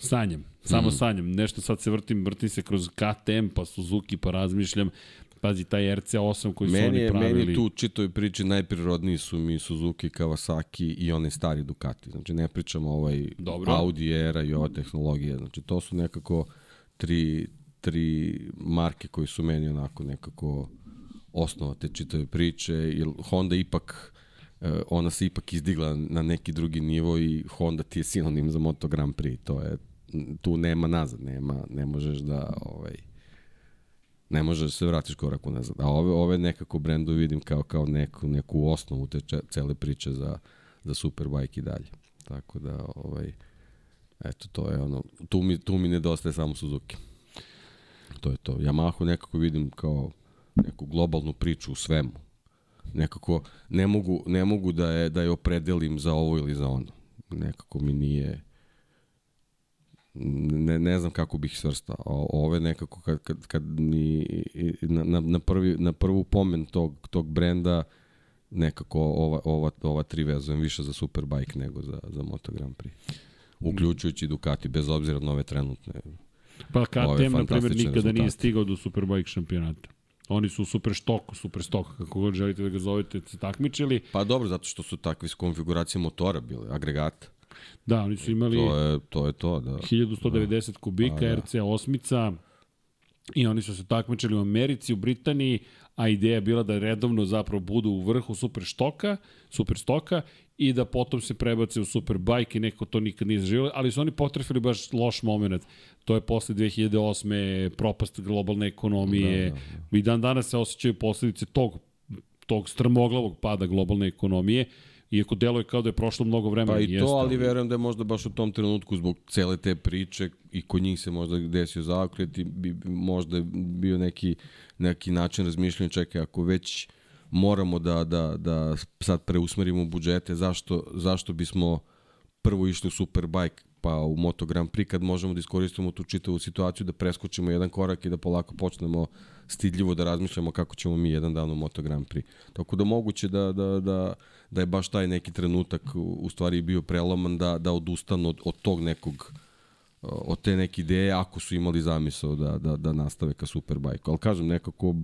Sanjam, samo mm. sanjam. Nešto sad se vrtim, vrtim se kroz KTM, pa Suzuki, pa razmišljam. Pazi, taj RC8 koji su Meni oni je, pravili. meni tu u čitoj priči najprirodniji su mi Suzuki, Kawasaki i one stari Ducati. Znači ne pričamo ovaj Dobro. Audi era i ova tehnologija. Znači to su nekako tri, tri marke koji su meni onako nekako osnova te čitave priče. Jer Honda ipak eh, ona se ipak izdigla na neki drugi nivo i Honda ti je sinonim za Moto Grand Prix. To je, tu nema nazad, nema, ne možeš da ovaj, ne možeš da se vratiš korak unazad. A ove, ove nekako brendovi vidim kao, kao neku, neku osnovu te cele priče za, za Superbike i dalje. Tako da, ovaj, eto, to je ono, tu mi, tu mi nedostaje samo Suzuki. To je to. Yamahu nekako vidim kao neku globalnu priču u svemu. nekako ne mogu, ne mogu da, je, da je opredelim za ovo ili za ono. Nekako mi nije ne, ne znam kako bih svrstao. Ove nekako kad, kad, kad mi na, na, na, prvi, na prvu pomen tog, tog brenda nekako ova, ova, ova tri vezujem više za Superbike nego za, za Moto Grand Prix. Uključujući Ducati, bez obzira na ove trenutne Pa KTM, na primjer, nikada rezultate. nije stigao do Superbike šampionata. Oni su super štok, super stok, kako god želite da ga zovete, se takmičili. Pa dobro, zato što su takve konfiguracije motora bile, agregata. Da, oni su imali to je to, je to da. 1190 da. kubika, A, da. RC 8 i oni su se takmičili u Americi, u Britaniji, a ideja je bila da redovno zapravo budu u vrhu super štoka, super stoka i da potom se prebace u Superbike i neko to nikad nije zaživio, ali su oni potrefili baš loš moment. To je posle 2008. propast globalne ekonomije da, da, da. i dan danas se osjećaju posledice tog, tog strmoglavog pada globalne ekonomije iako deluje kao da je prošlo mnogo vremena. Pa i to, jeste, ali verujem da je možda baš u tom trenutku zbog cele te priče i kod njih se možda desio zaokret i bi, možda bio neki, neki način razmišljanja, čekaj, ako već moramo da, da, da sad preusmerimo budžete, zašto, zašto bismo prvo išli u Superbike pa u Moto Grand Prix kad možemo da iskoristimo tu čitavu situaciju da preskočimo jedan korak i da polako počnemo stidljivo da razmišljamo kako ćemo mi jedan dan u Moto Grand Prix. Tako da moguće da, da, da, da je baš taj neki trenutak u stvari bio preloman da, da odustanu od, od tog nekog od te neke ideje ako su imali zamisao da, da, da nastave ka Superbike. Ali kažem, nekako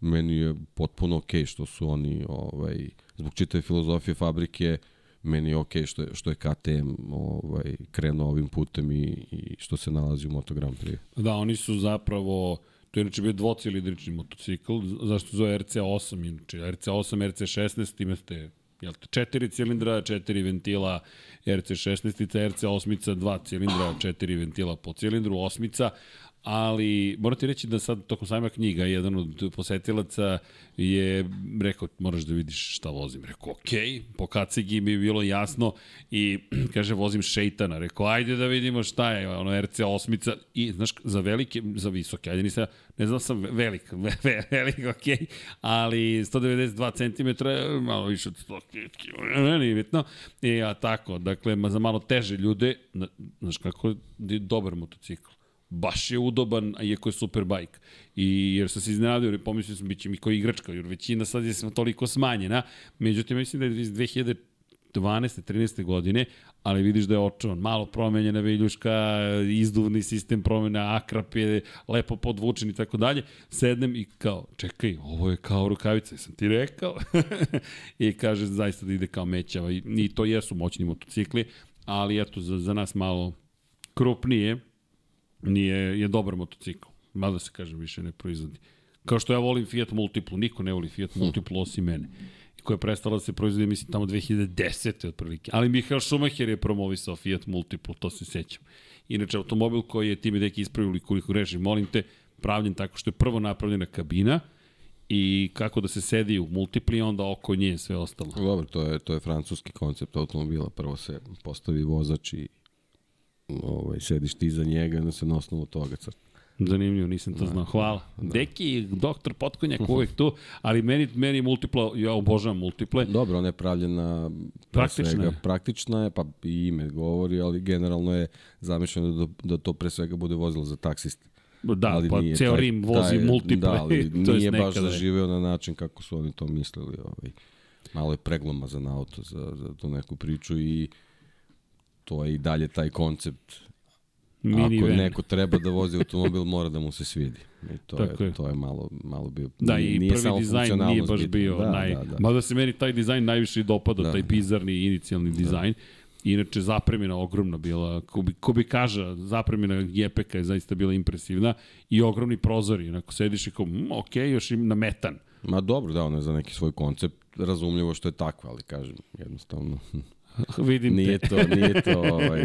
meni je potpuno okej okay što su oni ovaj, zbog čitave filozofije fabrike meni je okej okay što što je KTM ovaj, krenuo ovim putem i, i što se nalazi u Moto Grand Prix. Da, oni su zapravo To je inače bio dvocilindrični motocikl, zašto zove RC8, inače RC8, RC16, imate jel te, četiri cilindra, četiri ventila, RC16, RC8, dva cilindra, četiri ventila po cilindru, osmica, ali morate reći da sad tokom sajma knjiga jedan od posetilaca je rekao moraš da vidiš šta vozim. Rekao ok, po kacigi mi je bilo jasno i kaže vozim šeitana. Rekao ajde da vidimo šta je ono RC osmica i znaš za velike, za visoke, ajde nisam, ne znam sam velik, velik ok, ali 192 cm, malo više od 100 kg, nije bitno. I a tako, dakle, za malo teže ljude, znaš kako je dobar motocikl baš je udoban, iako je superbike. I jer sam se iznenadio, jer pomislio sam, bit će mi koji igračka, jer većina sad je toliko smanjena. Međutim, mislim da je iz 2012. 13. godine, ali vidiš da je očuvan. Malo promenjena viljuška, izduvni sistem promena, akrap je lepo podvučen i tako dalje. Sednem i kao, čekaj, ovo je kao rukavica, sam ti rekao. I kaže zaista da ide kao mećava. I to jesu moćni motocikli, ali eto, za, za nas malo krupnije, nije, je dobar motocikl. Mada se kaže više ne proizvodi. Kao što ja volim Fiat Multiplu, niko ne voli Fiat hm. Multiplu osim mene. Koja je prestala da se proizvodi, mislim, tamo 2010. otprilike. Ali Mihael Schumacher je promovisao Fiat Multiplu, to se sećam. Inače, automobil koji je time deki ispravili koliko reži, molim te, pravljen tako što je prvo napravljena kabina, i kako da se sedi u multipli, onda oko nje sve ostalo. Dobro, to je, to je francuski koncept automobila. Prvo se postavi vozač i ovaj, sediš ti za njega i se na osnovu toga crta. Zanimljivo, nisam to da. znao. Hvala. Da. Deki, doktor Potkonjak uvek tu, ali meni, meni multipla, ja obožavam multiple. Dobro, ona je pravljena praktična, svega, je. praktična je, pa i ime govori, ali generalno je zamišljeno da, da to pre svega bude vozilo za taksiste. Da, ali pa ceo taj, Rim vozi taj, multiple. Da, ali nije baš zaživeo na način kako su oni to mislili. Ovaj. Malo je preglomazan auto za, za tu neku priču i to je i dalje taj koncept Mini Ako van. neko treba da vozi automobil, mora da mu se svidi. I to, Tako je, je. to je malo, malo bio... Da, i nije prvi dizajn nije baš bitno. bio da, naj... Da, da. Mada se meni taj dizajn najviše dopada, da. taj bizarni inicijalni da. dizajn. Inače, zapremina ogromna bila, ko bi, ko bi kaža, zapremina GPK je zaista bila impresivna i ogromni prozori, onako sediš i kao, mm, ok, još im na metan. Ma dobro, da, ono je za neki svoj koncept razumljivo što je tako, ali kažem, jednostavno, vidim nije te. to, nije to ovaj,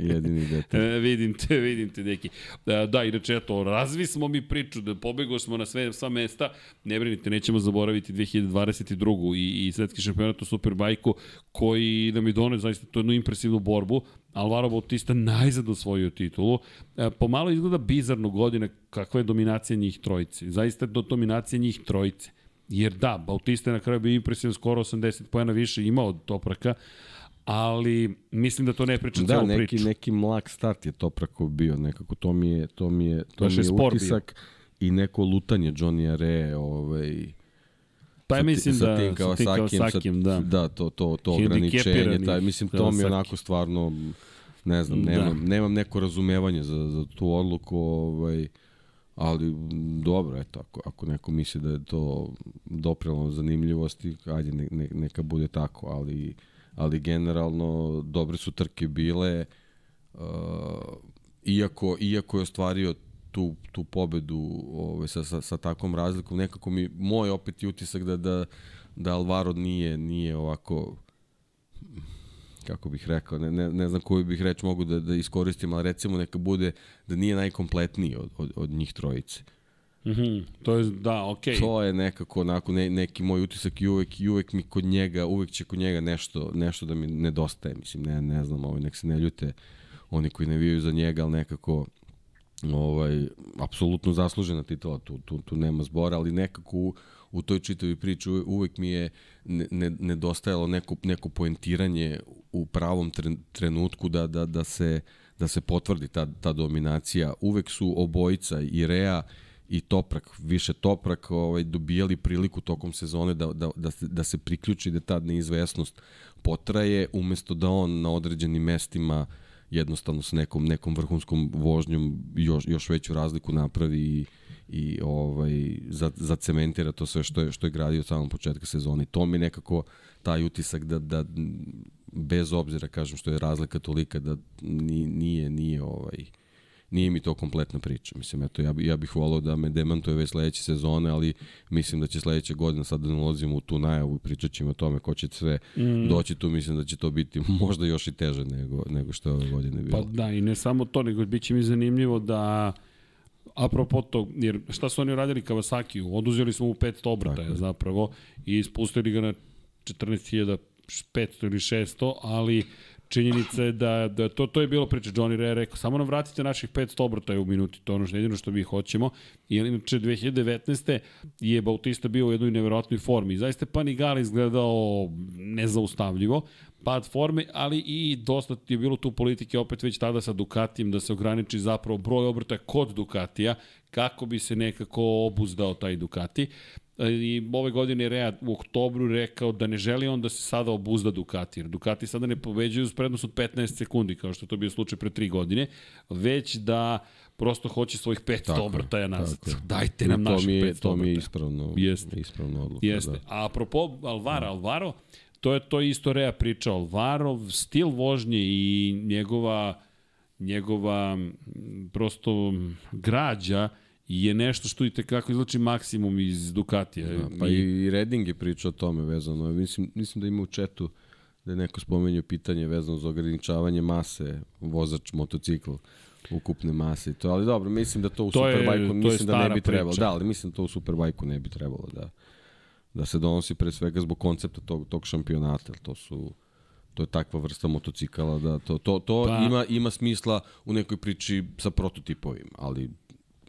jedini detalj. E, vidim te, vidim te, neki. Da, da, inače, eto, razvi smo mi priču, da pobegao smo na sve, sva mesta, ne brinite, nećemo zaboraviti 2022. i, i svetski šampionat u Superbajku, koji nam je donio zaista to jednu impresivnu borbu, Alvaro Bautista najzad osvojio titulu. E, pomalo izgleda bizarno godina kakva je dominacija njih trojice. Zaista do dominacija njih trojice. Jer da, Bautista je na kraju bio impresivan skoro 80 pojena više imao od Topraka, ali mislim da to ne priča da, celu neki, priču. neki mlak start je Toprakov bio, nekako to mi je, to mi je, to Baš mi je utisak i neko lutanje Johnny Re, ovaj, Pa ja sa mislim sa da tim sa tim Kawasakijem, Kawasakijem, da. da, to, to, to ograničenje, taj, mislim, to mi je onako stvarno, ne znam, Da. nemam, nemam neko razumevanje za, za tu odluku, ovaj, ali dobro, eto, ako, ako neko misli da je to doprelo zanimljivosti, ajde, ne, ne, neka bude tako, ali, ali generalno dobre su trke bile, uh, iako, iako je ostvario tu, tu pobedu ovaj, sa, sa, sa takvom razlikom, nekako mi, moj opet je utisak da, da, da Alvaro nije, nije ovako kako bih rekao, ne, ne, ne znam koju bih reč mogu da, da iskoristim, ali recimo neka bude da nije najkompletniji od, od, od njih trojice. Mhm, to je, da, okej. To je nekako onako ne, neki moj utisak i uvek, i uvek mi kod njega, uvek će kod njega nešto, nešto da mi nedostaje, mislim, ne, ne znam, ovaj, nek se ne ljute oni koji ne vijaju za njega, ali nekako ovaj, apsolutno zaslužena titula, tu, tu, tu nema zbora, ali nekako u, u toj čitavi priči uve- uvek mi je ne, ne, nedostajalo neko, neko poentiranje u pravom tre, trenutku da, da, da, se, da se potvrdi ta, ta dominacija. Uvek su obojica i Rea i Toprak, više Toprak ovaj, dobijali priliku tokom sezone da, da, da, se, da se priključi da ta neizvesnost potraje, umesto da on na određenim mestima jednostavno sa nekom nekom vrhunskom vožnjom još još veću razliku napravi i i ovaj za za cementira to sve što je što je gradio od samog početka sezone. To mi nekako taj utisak da da bez obzira kažem što je razlika tolika da ni- nije nije ovaj nije mi to kompletna priča. Mislim, eto, ja, bi- ja bih volao da me demantuje već sledeće sezone, ali mislim da će sledeće godine, sad da ne ulazimo u tu najavu i pričat ćemo o tome ko će sve mm. doći tu, mislim da će to biti možda još i teže nego, nego što je ove godine bilo. Pa da, i ne samo to, nego bit će mi zanimljivo da apropo to, jer šta su oni uradili Kawasaki? Oduzeli smo mu 500 obrtaja je. zapravo i ispustili ga na 14.500 ili 600, ali činjenica je da, da to, to je bilo priča. Johnny Rea rekao, samo nam vratite naših 500 obrtaja u minuti, to je ono što jedino što mi hoćemo. I inače 2019. je Bautista bio u jednoj neverovatnoj formi. Zaista Panigale izgledao nezaustavljivo, pad forme, ali i dosta je bilo tu politike opet već tada sa Ducatijem da se ograniči zapravo broj obrtaja kod Ducatija kako bi se nekako obuzdao taj Ducati. E, I ove godine Rea u oktobru rekao da ne želi on da se sada obuzda Ducati, jer Ducati sada ne pobeđuju s prednost od 15 sekundi, kao što je to bio slučaj pre 3 godine, već da prosto hoće svojih 500 Tako obrtaja nazad. tako. Dajte nam naših mi 500 je, to mi je obrtaja. ispravno, Jeste. ispravno odluka. Jeste. Da. A apropo Alvara, Alvaro, to je to je isto Rea priča. Alvarov stil vožnje i njegova njegova prosto građa je nešto što i tekako izlači maksimum iz Ducatija. Da, pa i, i Reding je pričao o tome vezano. Mislim, mislim da ima u četu da je neko spomenuo pitanje vezano za ograničavanje mase vozač motocikl ukupne mase i to, ali dobro, mislim da to u To Superbajku je mislim da ne bi trebalo. priča. Da, ali mislim da to u Superbajku ne bi trebalo da da se donosi pre svega zbog koncepta tog tog šampionata, to su to je takva vrsta motocikala da to to to Pa- ima ima smisla u nekoj priči sa prototipovima, ali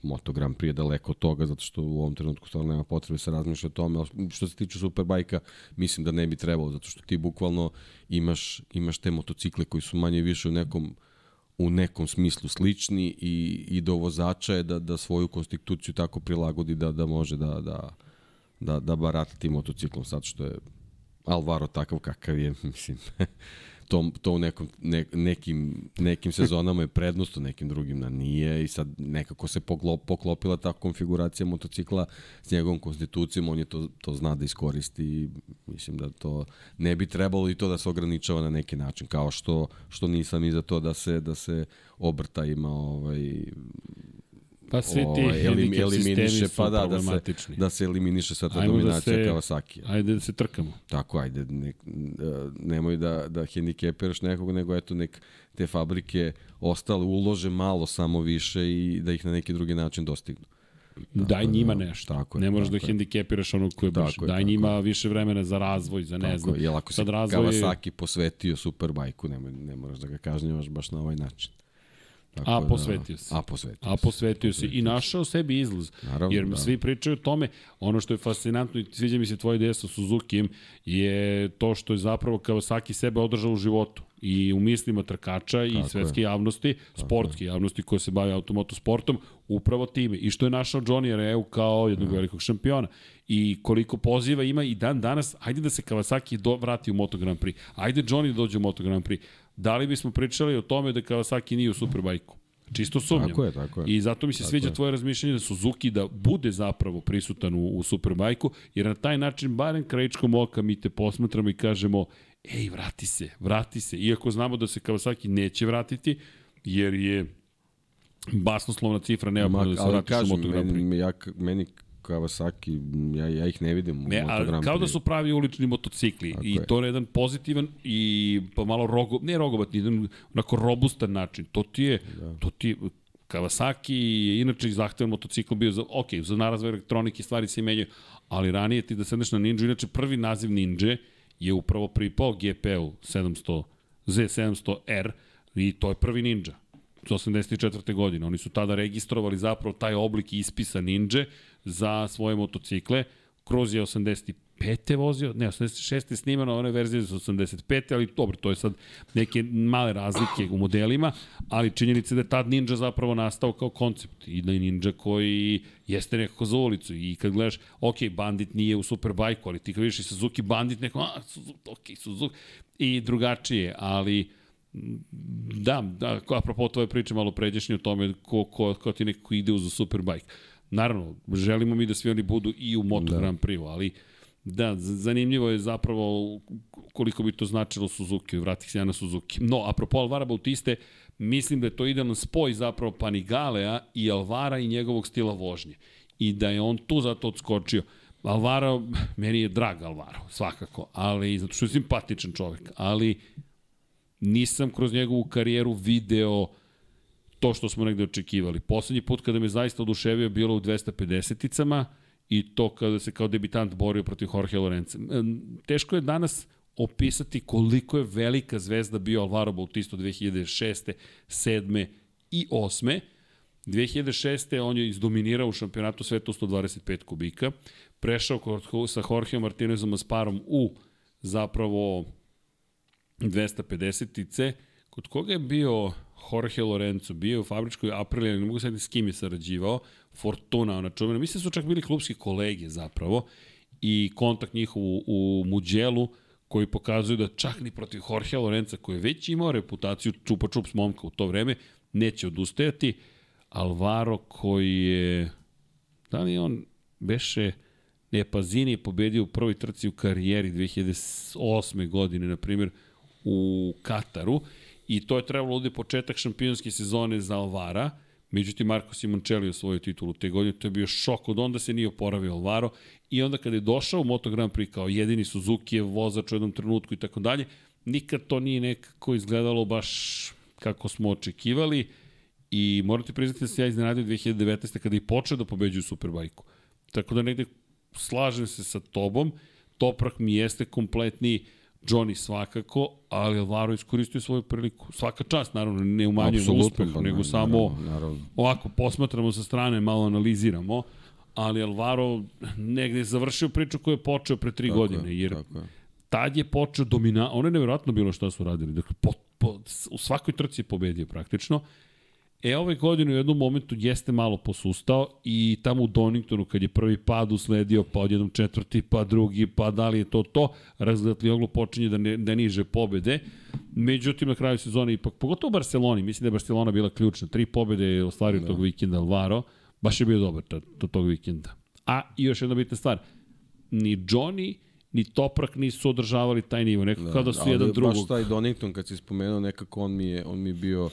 Moto Grand Prix je daleko od toga, zato što u ovom trenutku stvarno nema potrebe da se razmišlja o tome. Ali što se tiče Superbajka, mislim da ne bi trebalo, zato što ti bukvalno imaš, imaš te motocikle koji su manje više u nekom u nekom smislu slični i, i do vozača je da, da svoju konstituciju tako prilagodi da, da može da, da, da, da barata tim motociklom sad što je Alvaro takav kakav je, mislim, to, to u nekom, ne, nekim, nekim sezonama je prednost, u nekim drugim na nije i sad nekako se poglo, poklopila ta konfiguracija motocikla s njegovom konstitucijom, on je to, to zna da iskoristi i mislim da to ne bi trebalo i to da se ograničava na neki način, kao što, što nisam i za to da se, da se obrta ima ovaj, Pa svi ti ovaj, elim, eliminiše, pa da, da se, da se eliminiše sva ta Ajmo da dominacija se- Kawasaki. Ajde da se trkamo. Tako, ajde, ne, e, nemoj da, da hendikepiraš nekog, nego eto nek te fabrike ostale ulože malo samo više i da ih na neki drugi način dostignu. Daj da, njima nešto. tako je, ne moraš da tako je. hendikepiraš onog koji je baš. Tako je, Daj tako njima više vremena za razvoj, za ne Tako, znam. je, ako si Sad razvoj je- Kawasaki posvetio Superbajku, nemoj, ne moraš da ga kažnjavaš baš na ovaj način. Tako A da- posvetio se. A posvetio A posvetio se i našao sebi izlaz. Naravno, Jer da. svi pričaju o tome, ono što je fascinantno i sviđa mi se tvoja ideja sa Suzukijem, je to što je zapravo Kawasaki sebe održao u životu i u mislima trkača i Tako svetske javnosti, sportske javnosti koje se bave automotosportom, upravo time. I što je našao Johnny Reu kao jednog velikog šampiona. I koliko poziva ima i dan danas, ajde da se Kawasaki do, vrati u Moto Grand Prix. Ajde Johnny da dođe u Moto Grand Prix. Da li bismo pričali o tome da Kawasaki nije u Superbajku? Čisto sumnjam. Tako je, tako je. I zato mi se sviđa tvoje razmišljanje da Suzuki da bude zapravo prisutan u, u Superbajku, jer na taj način, barem krajičkom oka, mi te posmatramo i kažemo, ej, vrati se, vrati se. Iako znamo da se Kawasaki neće vratiti, jer je basnoslovna cifra neophodna da se vratiš u kažem, Moto Grand Prix. meni, ja, meni Kawasaki, ja, ja ih ne vidim u Ne, Grand kao da su pravi ulični motocikli Tako i je. to na jedan pozitivan i pa malo rogo, ne rogobatni, jedan onako robustan način. To ti je, da. to ti je, Kawasaki je inače zahtevan motocikl bio za, ok, za narazvoj elektronike stvari se menjaju, ali ranije ti da sedneš na Ninja, inače prvi naziv Ninja je upravo pripao GP-u 700, Z700R i to je prvi Ninja. 84. godine. Oni su tada registrovali zapravo taj oblik ispisa Ninja za svoje motocikle. Kroz je 85. vozio, ne, 86. je snimano, one verzije su 85. ali dobro, to je sad neke male razlike u modelima, ali činjenica je da je tad Ninja zapravo nastao kao koncept i da je Ninja koji jeste nekako za ulicu i kad gledaš, ok, Bandit nije u Superbike, ali ti kad vidiš i Suzuki Bandit, neko, a, Suzuki, ok, Suzuki, i drugačije, ali Da, da, apropo tvoje priče malo pređešnje o tome ko, ko, ko ti nekako ide uz Superbike. Naravno, želimo mi da svi oni budu i u Moto da. Grand Prix, ali da, zanimljivo je zapravo koliko bi to značilo Suzuki, vratih se ja na Suzuki. No, apropo Alvara Bautiste, mislim da je to idealan spoj zapravo Panigalea i Alvara i njegovog stila vožnje. I da je on tu zato odskočio. Alvaro, meni je drag Alvaro, svakako, ali zato što je simpatičan čovjek, ali nisam kroz njegovu karijeru video to što smo negde očekivali. Poslednji put kada me zaista oduševio bilo u 250-icama i to kada se kao debitant borio protiv Jorge Lorenza. Em, Teško je danas opisati koliko je velika zvezda bio Alvaro Bautista 2006. 7. i 8. 2006. on je izdominirao u šampionatu sveta u 125 kubika, prešao kod- sa Jorge Martinezom Asparom u zapravo 250-ice, kod koga je bio Jorge Lorenzo, bio u fabričkoj Aprilia, ne mogu sad s kim je sarađivao, Fortuna, ona čuvena, mislim da su čak bili klubski kolege zapravo, i kontakt njihov u, u Muđelu, koji pokazuju da čak ni protiv Jorge Lorenza, koji je već imao reputaciju čupa čups momka u to vreme, neće odustajati. Alvaro koji je, da li on beše, ne, Pazini je pobedio u prvoj trci u karijeri 2008. godine, na primjer, u Kataru i to je trebalo ovde početak šampionske sezone za Alvara, međutim Marko Simoncelli osvojio titulu te godine, to je bio šok, od onda se nije oporavio Alvaro. I onda kada je došao u Moto Grand Prix kao jedini Suzuki je vozač u jednom trenutku i tako dalje, nikad to nije nekako izgledalo baš kako smo očekivali. I morate priznati da se ja iznenadio 2019. kada je počeo da pobeđuje Superbajku. Tako da negde slažem se sa tobom, Toprak mi jeste kompletni, Johnny svakako, ali Alvaro iskoristio svoju priliku. Svaka čast, naravno, ne umanjujem Apsolutno, uspeh, pa, nego naravno, samo naravno. ovako posmatramo sa strane, malo analiziramo, ali Alvaro negde je završio priču koju je počeo pre tri Tako godine, je, jer tako je. tad je počeo domina, ono je nevjerojatno bilo šta su radili, dakle, po, po, u svakoj trci je pobedio praktično, E, ove godine u jednom momentu jeste malo posustao i tamo u Doningtonu kad je prvi pad usledio, pa odjednom četvrti, pa drugi, pa da li je to to, razgledali oglo počinje da, ne, da niže pobede. Međutim, na kraju sezone ipak, pogotovo u Barceloni, mislim da je Barcelona bila ključna. Tri pobede je ostvario da. tog vikenda Alvaro, baš je bio dobar to, to, tog vikenda. A i još jedna bitna stvar, ni Johnny, ni Toprak nisu održavali taj nivo, nekako da, kao da su jedan drugog. Baš taj Donington, kad si spomenuo, nekako on mi je, on mi je bio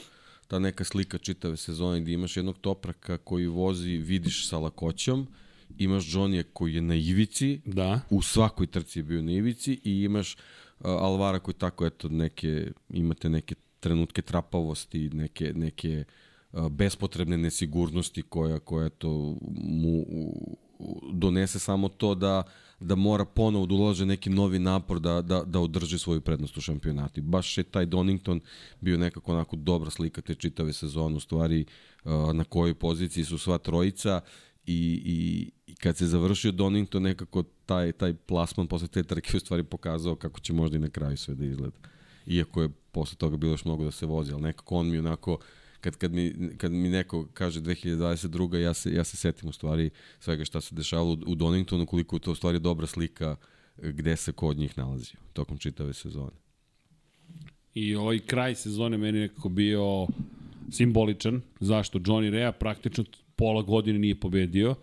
ta neka slika čitave sezone gde imaš jednog Topraka koji vozi, vidiš sa lakoćom, imaš Johnnyje koji je na ivici, Da. u svakoj trci je bio na ivici i imaš uh, Alvara koji tako, eto, neke, imate neke trenutke trapavosti, neke, neke uh, bespotrebne nesigurnosti koja, koja to mu u, donese samo to da da mora ponovo da ulaže neki novi napor da, da, da održi svoju prednost u šampionati. Baš je taj Donington bio nekako onako dobra slika te čitave sezone, u stvari na kojoj poziciji su sva trojica i, i, i kad se završio Donington nekako taj, taj plasman posle te trke u stvari pokazao kako će možda i na kraju sve da izgleda. Iako je posle toga bilo još mnogo da se vozi, ali nekako on mi onako kad, kad, mi, kad mi neko kaže 2022. ja se, ja se setim u stvari svega šta se dešavalo u, u Doningtonu, koliko je to u stvari dobra slika gde se kod njih nalazi tokom čitave sezone. I ovaj kraj sezone meni nekako bio simboličan. Zašto? Johnny Rea praktično pola godine nije pobedio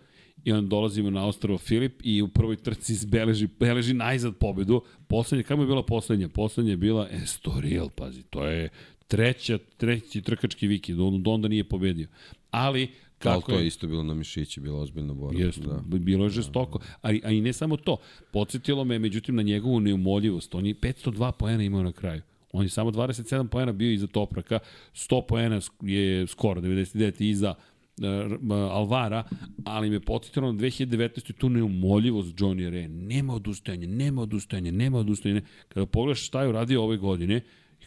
i onda dolazimo na ostravo Filip i u prvoj trci beleži, beleži najzad pobedu. Poslednja, kako je bila poslednja? Poslednja je bila Estoril, pazi, to je treća, treći trkački vikend, on onda nije pobedio. Ali, kako Ali to je isto bilo na Mišići, bilo ozbiljno borba. Jeste, da. bilo je žestoko. A, a i ne samo to, podsjetilo me, međutim, na njegovu neumoljivost. On je 502 poena imao na kraju. On je samo 27 poena bio iza Topraka, 100 poena je skoro 99 iza uh, Alvara, ali me podsjetilo na 2019. tu neumoljivost Johnny Ray. Nema odustajanja, nema odustajanja, nema odustajanja. Kada pogledaš šta je uradio ove godine,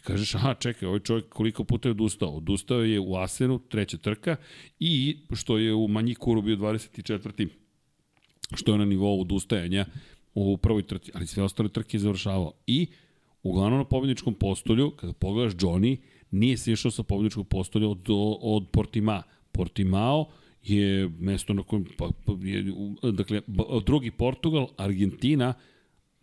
kažeš, aha, čekaj, ovaj čovjek koliko puta je odustao? Odustao je u Asenu, treća trka, i što je u Manjikuru bio 24. što je na nivou odustajanja u prvoj trci, ali sve ostale trke je završavao. I uglavnom na pobjedničkom postolju, kada pogledaš Johnny, nije se išao sa pobjedničkog postolja od, od Portima. Portimao je mesto na kojem, pa, pa, je, dakle, drugi Portugal, Argentina,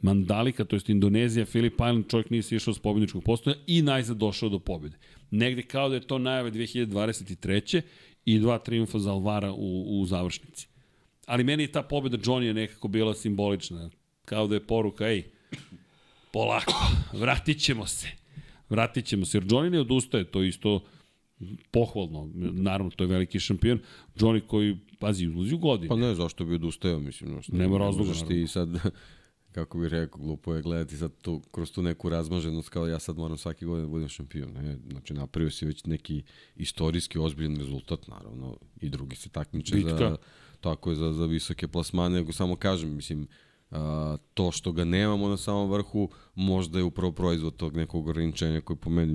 Mandalika, to jest Indonezija, Filip Island, čovjek nije se išao s pobjedničkog postoja i najzad došao do pobjede. Negde kao da je to najave 2023. i dva triumfa za Alvara u, u završnici. Ali meni je ta pobjeda Johnny je nekako bila simbolična. Kao da je poruka, ej, polako, vratit ćemo se. Vratit ćemo se, jer Johnny ne odustaje, to isto pohvalno. Naravno, to je veliki šampion. Johnny koji, pazi, uzlazio godine. Pa ne, zašto bi odustajao, mislim. No, Nema razloga. Ti sad kako bih rekao, glupo je gledati sad tu, kroz tu neku razmaženost kao ja sad moram svake godine da budem šampion. Ne? Znači, napravio si već neki istorijski ozbiljan rezultat, naravno, i drugi se takmiče Bitka. za, tako je, za, za visoke plasmane, nego samo kažem, mislim, a, to što ga nemamo na samom vrhu, možda je upravo proizvod tog nekog ograničenja koji po meni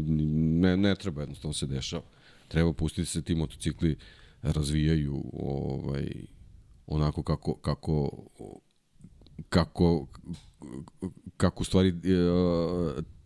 ne, ne treba, jednostavno se dešava. Treba pustiti se ti motocikli razvijaju ovaj, onako kako, kako kako, kako u stvari e,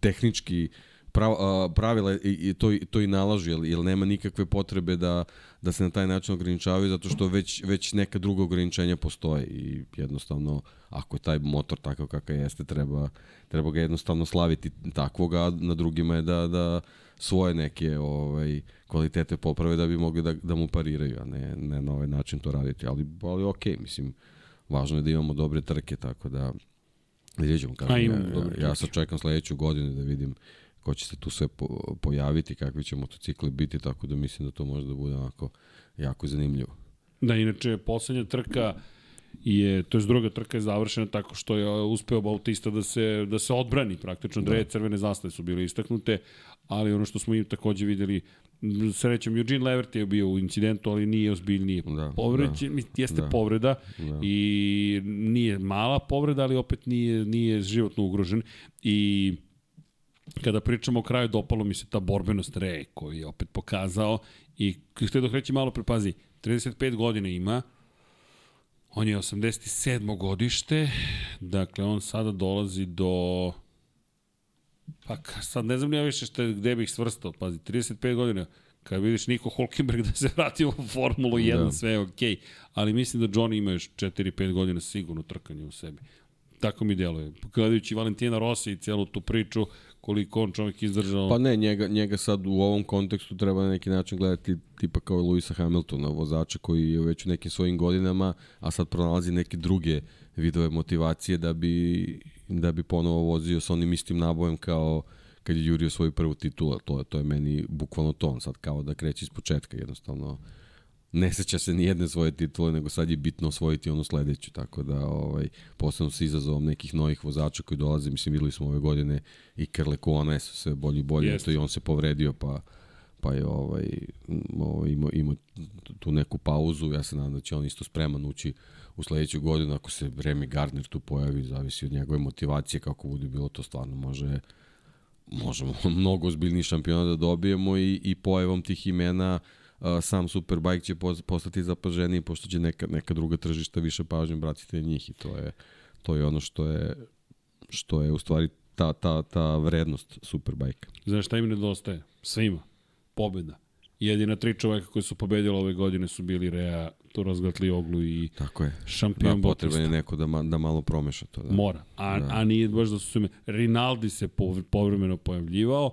tehnički prav, pravila i to, to i nalažu, jer, jer nema nikakve potrebe da, da se na taj način ograničavaju, zato što već, već neka druga ograničenja postoje i jednostavno, ako je taj motor takav kakav jeste, treba, treba ga jednostavno slaviti takvog, a na drugima je da, da svoje neke ovaj, kvalitete poprave da bi mogli da, da mu pariraju, a ne, ne na ovaj način to raditi. Ali, ali okej, okay, mislim, važno je da imamo dobre trke, tako da vidjet ćemo kako. Ja, ja sad čekam sledeću godinu da vidim ko će se tu sve po, pojaviti, kakvi će motocikli biti, tako da mislim da to može da bude onako jako zanimljivo. Da, inače, poslednja trka je, to je druga trka je završena tako što je uspeo Bautista da se, da se odbrani praktično, dve da. crvene zastave su bile istaknute, ali ono što smo im takođe videli, srećem, Eugene Levert je bio u incidentu, ali nije ozbiljnije da, povređen, da, jeste da, povreda da. i nije mala povreda, ali opet nije, nije životno ugrožen i kada pričamo o kraju, dopalo mi se ta borbenost Rej, koji je opet pokazao i htio dok reći malo prepazi, 35 godina ima, on je 87. godište, dakle on sada dolazi do Pa sad ne znam ja više šta, gde bih svrstao. Pazi, 35 godina, kada vidiš Niko Hulkenberg da se vrati u Formulu 1, da. sve je okej. Okay. Ali mislim da Johnny ima još 4-5 godina sigurno trkanje u sebi. Tako mi deluje. Gledajući Valentina Rossi i celu tu priču, koliko on čovjek izdržao. Pa ne, njega, njega sad u ovom kontekstu treba na neki način gledati tipa kao Luisa Hamiltona, vozača koji je već u nekim svojim godinama, a sad pronalazi neke druge vidove motivacije da bi da bi ponovo vozio sa onim istim nabojem kao kad je jurio svoju prvu titulu, to je, to je meni bukvalno to, on sad kao da kreće iz početka, jednostavno ne seća se ni jedne svoje titule, nego sad je bitno osvojiti onu sledeću, tako da ovaj, posebno sa izazovom nekih novih vozača koji dolaze, mislim, videli smo ove godine i Kerle Kone su sve bolji i bolji, to i on se povredio, pa pa je ovaj, ovaj imao, ima tu neku pauzu, ja se nadam da će on isto spreman ući u sledeću godinu, ako se Remy Gardner tu pojavi, zavisi od njegove motivacije, kako bude bilo to stvarno može možemo mnogo ozbiljniji šampiona da dobijemo i, i pojavom tih imena sam Superbike će postati zapaženiji pošto će neka, neka druga tržišta više pažnje bratiti na njih i to je, to je ono što je što je u stvari ta, ta, ta vrednost Superbike. Znaš šta im nedostaje? Svima. Pobeda. Jedina tri čoveka koji su pobedili ove godine su bili Rea, Toraz Oglu i Tako je. šampion da, potreban je neko da, ma, da malo promeša to. Da. Mora. A, da. a nije baš da su ime. Rinaldi se povremeno pojavljivao,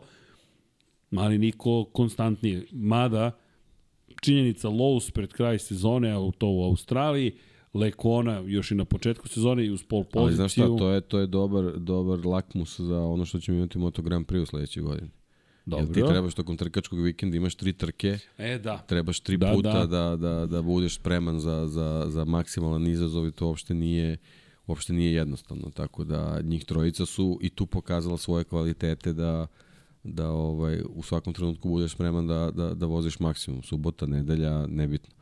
ali niko konstantnije. Mada, činjenica Lowe's pred kraj sezone, a to u Australiji, Lekona još i na početku sezone i uz pol poziciju. Ali znaš šta, to je, to je dobar, dobar lakmus za ono što ćemo imati Moto Grand Prix u sledećoj godini. Dobro. Jer ti trebaš tokom trkačkog vikenda imaš tri trke. E, da. Trebaš tri da, puta da. da, da, da budeš spreman za, za, za maksimalan izazov i to uopšte nije, uopšte nije jednostavno. Tako da njih trojica su i tu pokazala svoje kvalitete da, da ovaj, u svakom trenutku budeš spreman da, da, da voziš maksimum. Subota, nedelja, nebitno.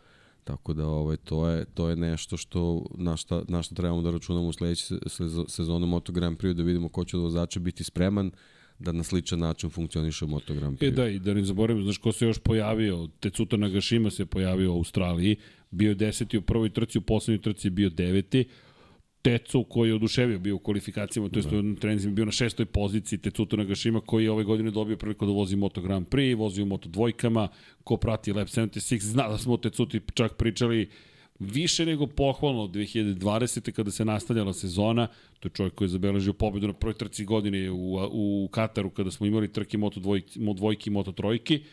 Tako da ovaj, to, je, to je nešto što, na, šta, na šta trebamo da računamo u sledećoj sezonu Moto Grand Prix da vidimo ko će od vozača biti spreman da na sličan način funkcioniše u Moto Grand Prix. E da, i da ne zaboravim, znaš ko se još pojavio, Tecuta Nagashima se pojavio u Australiji, bio je deseti u prvoj trci, u poslednjoj trci je bio deveti, Tecu koji je oduševio bio u kvalifikacijama, to je da. u trenizima bio na šestoj poziciji Tecuto Nagashima koji je ove godine dobio priliku da vozi Moto Grand Prix, vozi u Moto dvojkama, ko prati Lab 76, zna da smo o Tecuti čak pričali više nego pohvalno od 2020. kada se nastavljala sezona. To je čovjek koji je zabeležio pobedu na prvoj trci godine u, u Kataru kada smo imali trke Moto dvojki, Moto dvojki Moto trojki.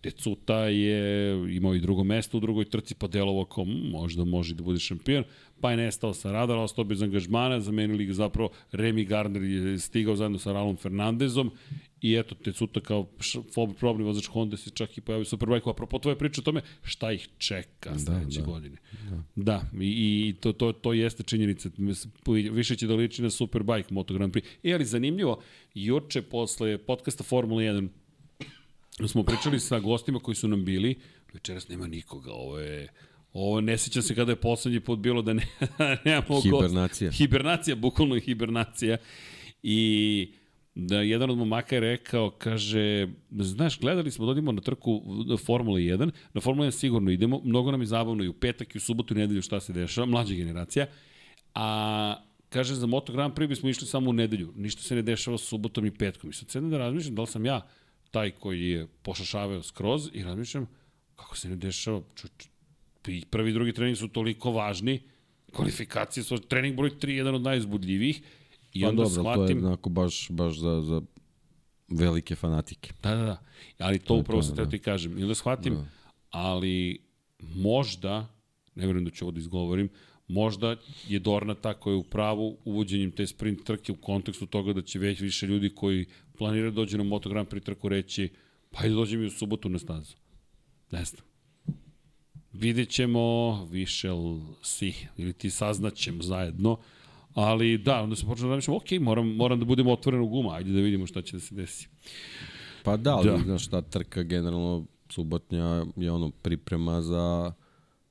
Tecuta je imao i drugo mesto u drugoj trci, pa delovo kao možda može da bude šampion, pa je nestao sa radara, ostao bez angažmana, zamenili ga zapravo Remy Gardner je stigao zajedno sa Ralom Fernandezom I eto, Tecuta kao probni vozač Honda se čak i pojavio Superbike. Apropo tvoje priče o tome, šta ih čeka da, sledeće da. godine. Da, da i, i to, to, to jeste činjenica. Više će da liči na Superbike Moto Grand Prix. E, ali zanimljivo, juče posle podcasta Formula 1 smo pričali sa gostima koji su nam bili, večeras nema nikoga, ovo je... Ovo ne sećam se kada je poslednji put bilo da ne, nemamo Hibernacija. Gost. Hibernacija, bukvalno hibernacija. I da jedan od momaka je rekao, kaže, znaš, gledali smo, dodimo da na trku Formula 1, na Formula 1 sigurno idemo, mnogo nam je zabavno i u petak i u subotu i nedelju šta se dešava, mlađa generacija, a kaže, za Moto Grand Prix bismo išli samo u nedelju, ništa se ne dešava subotom i petkom. I sad sedem da razmišljam da li sam ja taj koji je pošašavao skroz i razmišljam kako se ne dešava, ču, prvi i drugi trening su toliko važni, kvalifikacije su, trening broj 3 jedan od najuzbudljivijih, I pa onda dobro, shvatim... to je onako baš, baš za, za velike fanatike. Da, da, da. Ali to, to upravo sam da. ti kažem. I onda shvatim, da. ali možda, ne verujem da ću ovo da izgovorim, možda je Dorna ta koja je u pravu uvođenjem te sprint trke u kontekstu toga da će već više ljudi koji planiraju da dođe na Moto Grand Prix trku reći pa i dođe mi u subotu na stazu. Ne znam. Vidjet ćemo, shall see, ili ti saznaćemo zajedno. Ali da, onda se počeo da mišljam, ok, moram, moram da budemo otvoreni u guma, ajde da vidimo šta će da se desi. Pa da, ali da. znaš, ta trka generalno subotnja je ono priprema za,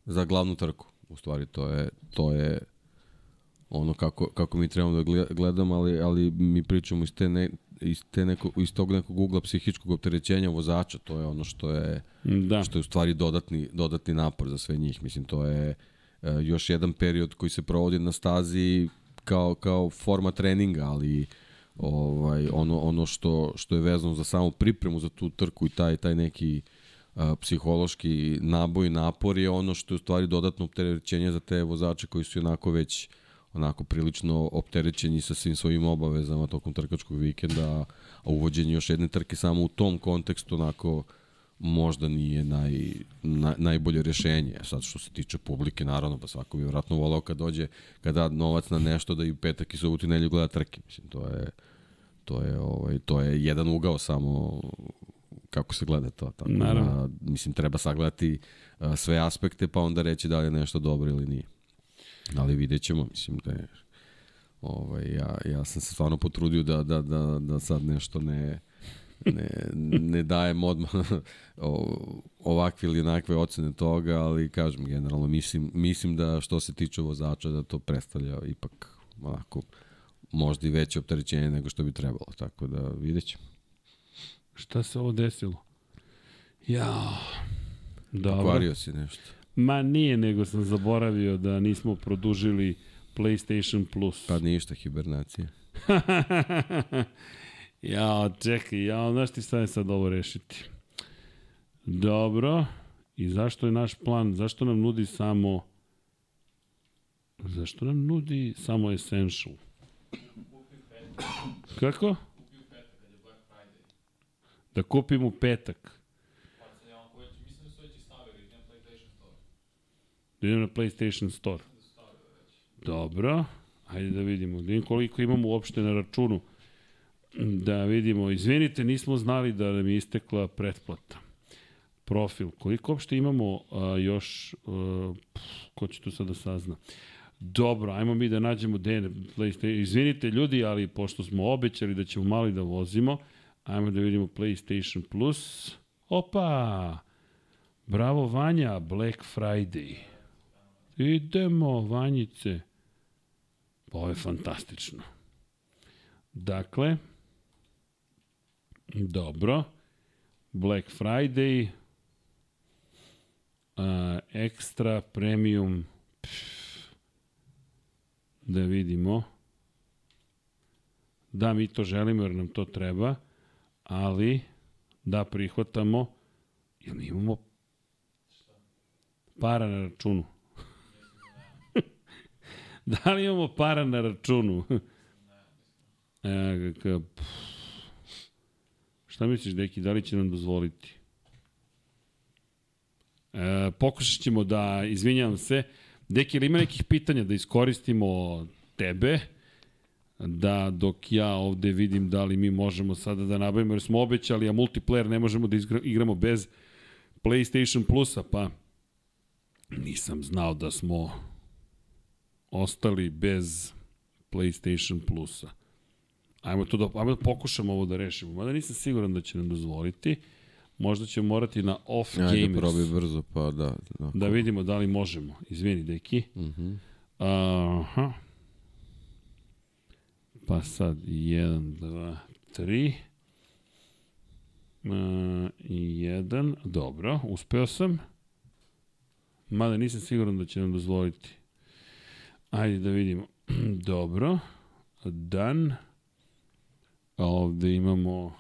za glavnu trku. U stvari to je, to je ono kako, kako mi trebamo da gledamo, ali, ali mi pričamo iz, te ne, iz, te neko, iz tog nekog ugla psihičkog opterećenja vozača, to je ono što je, da. što je u stvari dodatni, dodatni napor za sve njih. Mislim, to je uh, još jedan period koji se provodi na stazi kao, kao forma treninga, ali ovaj ono ono što što je vezano za samu pripremu za tu trku i taj taj neki a, psihološki naboj napor je ono što je u stvari dodatno opterećenje za te vozače koji su onako već onako prilično opterećeni sa svim svojim obavezama tokom trkačkog vikenda, a uvođenje još jedne trke samo u tom kontekstu onako možda nije naj, na, najbolje rešenje. Sad što se tiče publike, naravno, pa svako bi vratno volao kad dođe, kad da novac na nešto da i petak i subotu i nelju gleda trke. Mislim, to je, to je, ovaj, to je jedan ugao samo kako se gleda to. Tako da, naravno. Da, mislim, treba sagledati a, sve aspekte pa onda reći da li je nešto dobro ili nije. Ali vidjet ćemo, mislim da je Ovaj, ja, ja sam se stvarno potrudio da, da, da, da sad nešto ne, ne, ne dajem odmah ovakve ili onakve ocene toga, ali kažem generalno, mislim, mislim da što se tiče vozača da to predstavlja ipak onako možda i veće opterećenje nego što bi trebalo, tako da vidjet ćemo. Šta se ovo desilo? Ja, dobro. Pokvario si nešto. Ma nije, nego sam zaboravio da nismo produžili PlayStation Plus. Pa ništa, hibernacija. ja, čekaj, ja, znaš ti šta je sad ovo rešiti? Dobro. I zašto je naš plan? Zašto nam nudi samo... Zašto nam nudi samo Essential? Kako? Da kupim u petak. Da idem na PlayStation Store. Dobro. Ajde da vidimo. Da vidim koliko imamo uopšte na računu. Da vidimo. Izvinite, nismo znali da nam je istekla pretplata. Profil. Koliko uopšte imamo a, još... A, ko će tu sad da sazna? Dobro, ajmo mi da nađemo DN. Izvinite ljudi, ali pošto smo obećali da ćemo mali da vozimo, ajmo da vidimo PlayStation Plus. Opa! Bravo Vanja, Black Friday. Idemo, Vanjice. Ovo je fantastično. Dakle, dobro. Black Friday, uh, ekstra, premium, pff, da vidimo. Da, mi to želimo jer nam to treba, ali da prihvatamo, jer mi imamo para na računu. Da li imamo para na računu? e, k, šta misliš, deki, da li će nam dozvoliti? E, pokušat ćemo da, izvinjam se, deki, ili ima nekih pitanja da iskoristimo tebe, da dok ja ovde vidim da li mi možemo sada da nabavimo, jer smo obećali, a multiplayer ne možemo da igramo bez PlayStation Plusa, pa nisam znao da smo ostali bez PlayStation Plusa. Ajmo to da, ajmo da pokušamo ovo da rešimo. Mada nisam siguran da će nam dozvoliti. Možda ćemo morati na off Ajde, gamers. Ajde, probi brzo, pa da. Da, da vidimo da li možemo. Izvini, deki. Uh mhm. -huh. Aha. Pa sad, 1, 2, 3. Uh, 1, dobro, uspeo sam. Mada nisam siguran da će nam dozvoliti. Ajde da vidimo. Dobro. Dan. A ovde imamo...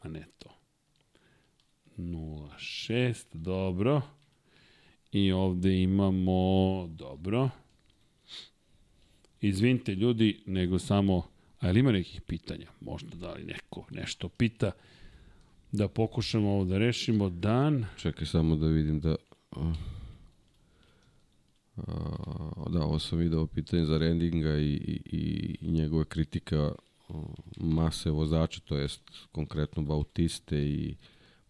A ne to. 06, dobro. I ovde imamo... Dobro. Izvinite ljudi, nego samo... A ima nekih pitanja? Možda da li neko nešto pita? Da pokušamo ovo da rešimo. Dan. Čekaj samo da vidim da... Uh, da, ovo sam video pitanje za Rendinga i, i, i njegove kritika mase vozača, to jest konkretno Bautiste i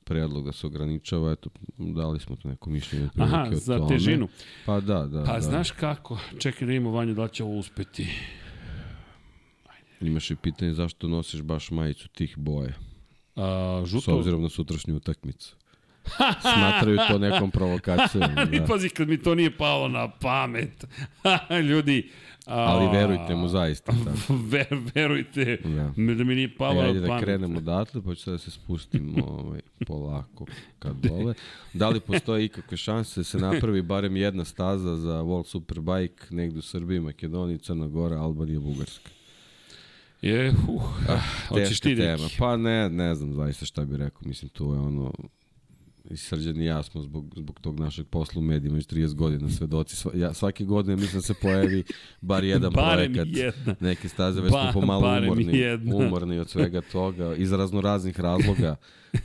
predlog da se ograničava, eto, dali smo to neko mišljenje. Aha, za tome. težinu. Pa da, da. Pa da. znaš kako, čekaj da imamo Vanja da će ovo uspeti. Ajde. Imaš i pitanje zašto nosiš baš majicu tih boje. A, žuto... S obzirom na sutrašnju utakmicu. Smatraju to nekom provokacijom. da. I pazi, kad mi to nije palo na pamet. Ljudi, A, Ali verujte mu zaista. Ver, verujte da. da mi nije palo e, na da pamet. da krenemo odatle, pa ću da se spustimo ovaj, polako kad dole. Da li postoje ikakve šanse da se napravi barem jedna staza za World Superbike negde u Srbiji, Makedoniji, Crna Gora, Albanija, Bugarska? Je, uh, ah, hoćeš ti tema. Pa ne, ne znam zaista šta bih rekao. Mislim, to je ono, i Srđan i ja smo zbog, zbog tog našeg posla u medijima već 30 godina svedoci. Sva, ja, svake godine mislim da se pojavi bar jedan projekat. Jedna. Neke staze već ba, smo pomalo umorni, jedna. umorni od svega toga. Iz razno raznih razloga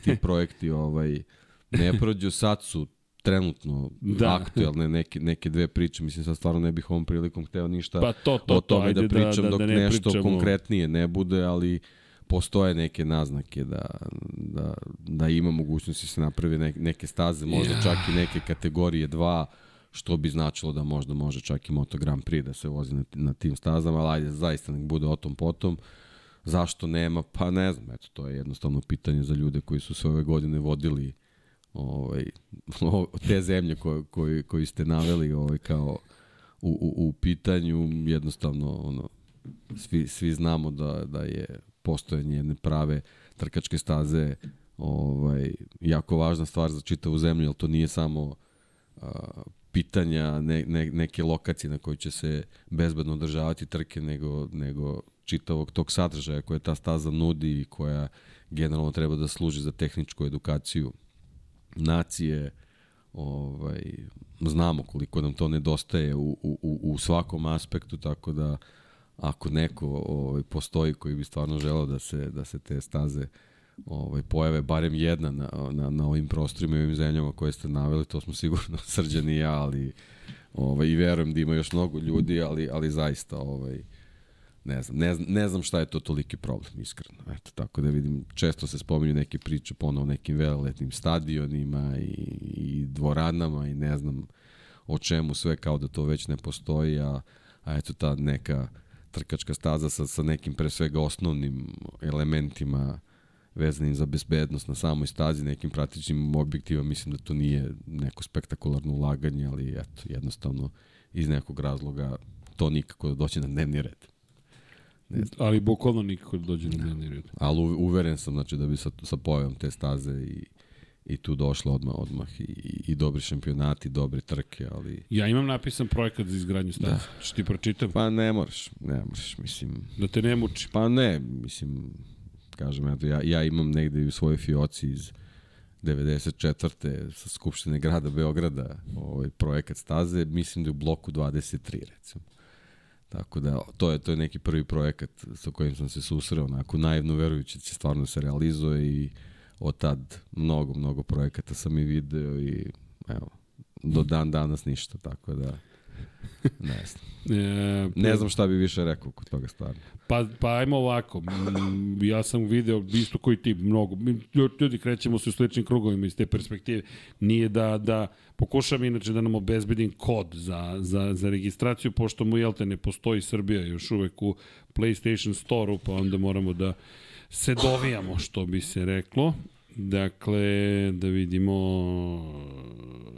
ti projekti ovaj, ne prođu. Sad su trenutno da. aktuelne neke, neke dve priče. Mislim, sad stvarno ne bih ovom prilikom hteo ništa pa to, to, o tome to, da pričam da, da, dok da ne nešto pričamo. konkretnije ne bude, ali postoje neke naznake da, da, da ima mogućnosti da se napravi neke, neke staze, možda ja. čak i neke kategorije 2, što bi značilo da možda može čak i Moto Grand Prix da se vozi na, na tim stazama, ali ajde, zaista nek bude o tom potom. Zašto nema? Pa ne znam, eto, to je jednostavno pitanje za ljude koji su se ove godine vodili ovaj, te zemlje koje, koje, koji ste naveli ovaj, kao u, u, u pitanju, jednostavno ono, svi, svi znamo da, da je postojanje jedne prave trkačke staze ovaj, jako važna stvar za čitavu zemlju, jer to nije samo a, pitanja ne, ne, neke lokacije na kojoj će se bezbedno održavati trke, nego, nego čitavog tog sadržaja koje ta staza nudi i koja generalno treba da služi za tehničku edukaciju nacije, ovaj, znamo koliko nam to nedostaje u, u, u svakom aspektu, tako da ako neko ovaj, postoji koji bi stvarno želao da se, da se te staze ovaj, pojave barem jedna na, na, na ovim prostorima i ovim zemljama koje ste naveli, to smo sigurno srđani ja, ali ovaj, i verujem da ima još mnogo ljudi, ali, ali zaista ovaj, ne znam, ne, ne znam šta je to toliki problem, iskreno. Eto, tako da vidim, često se spominju neke priče ponovo nekim veleletnim stadionima i, i dvoranama i ne znam o čemu sve, kao da to već ne postoji, a, a eto ta neka trkačka staza sa, sa nekim pre svega osnovnim elementima vezanim za bezbednost na samoj stazi, nekim pratičnim objektivima, mislim da to nije neko spektakularno ulaganje, ali eto, jednostavno iz nekog razloga to nikako da doće na dnevni red. Ne znam. Ali bukvalno nikako da dođe na dnevni red. Ali uveren sam znači, da bi sa, sa pojavom te staze i, i tu došlo odmah, odmah i, i, i dobri šampionati, dobre trke, ali... Ja imam napisan projekat za izgradnju staze. Da. Što ti pročitam? Pa ne moraš, ne moraš, mislim... Da te ne muči? Pa ne, mislim, kažem, eto, ja, ja imam negde u svojoj fioci iz 94. sa Skupštine grada Beograda ovaj projekat staze, mislim da je u bloku 23 recimo. Tako da to je to je neki prvi projekat sa kojim sam se susreo, onako naivno verujući da će stvarno se realizuje i od tad mnogo, mnogo projekata sam i video i evo, do dan danas ništa, tako da ne znam. E, ne znam šta bi više rekao kod toga stvarno. Pa, pa ajmo ovako, ja sam video isto koji ti mnogo, ljudi krećemo se u sličnim krugovima iz te perspektive, nije da, da pokušam inače da nam obezbedim kod za, za, za registraciju, pošto mu jel te ne postoji Srbija još uvek u PlayStation Store-u, pa onda moramo da se dovijamo, što bi se reklo. Dakle, da vidimo...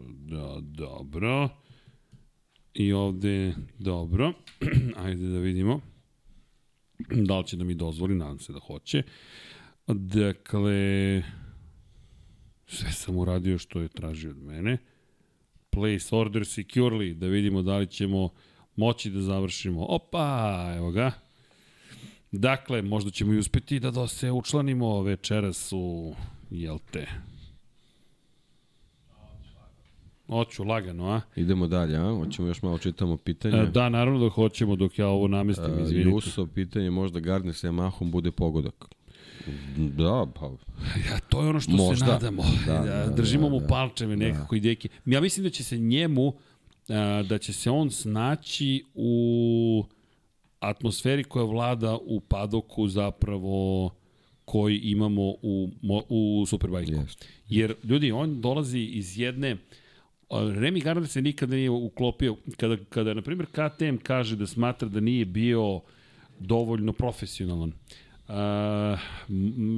Da, dobro. I ovde, dobro. Ajde da vidimo. Da li će da mi dozvoli, nadam se da hoće. Dakle, sve sam uradio što je tražio od mene. Place order securely, da vidimo da li ćemo moći da završimo. Opa, evo ga. Dakle, možda ćemo i uspeti da, da se učlanimo večeras u, jel te, Hoću, lagano, a? Idemo dalje, a? Hoćemo još malo čitamo pitanje. E, da, naravno da hoćemo dok ja ovo namestim, e, izvinite. Juso, pitanje, možda Gardner sa Yamahom bude pogodak. Da, pa... Ja, to je ono što možda. se nadamo. Da, da, da, držimo da, mu da, palčeve nekako da. i deki. Ja mislim da će se njemu, da će se on snaći u atmosferi koja vlada u padoku zapravo koji imamo u, u Superbike. Yes. Jer, ljudi, on dolazi iz jedne... Remy Gardner se nikada nije uklopio. Kada, kada na primjer, KTM kaže da smatra da nije bio dovoljno profesionalan, Uh,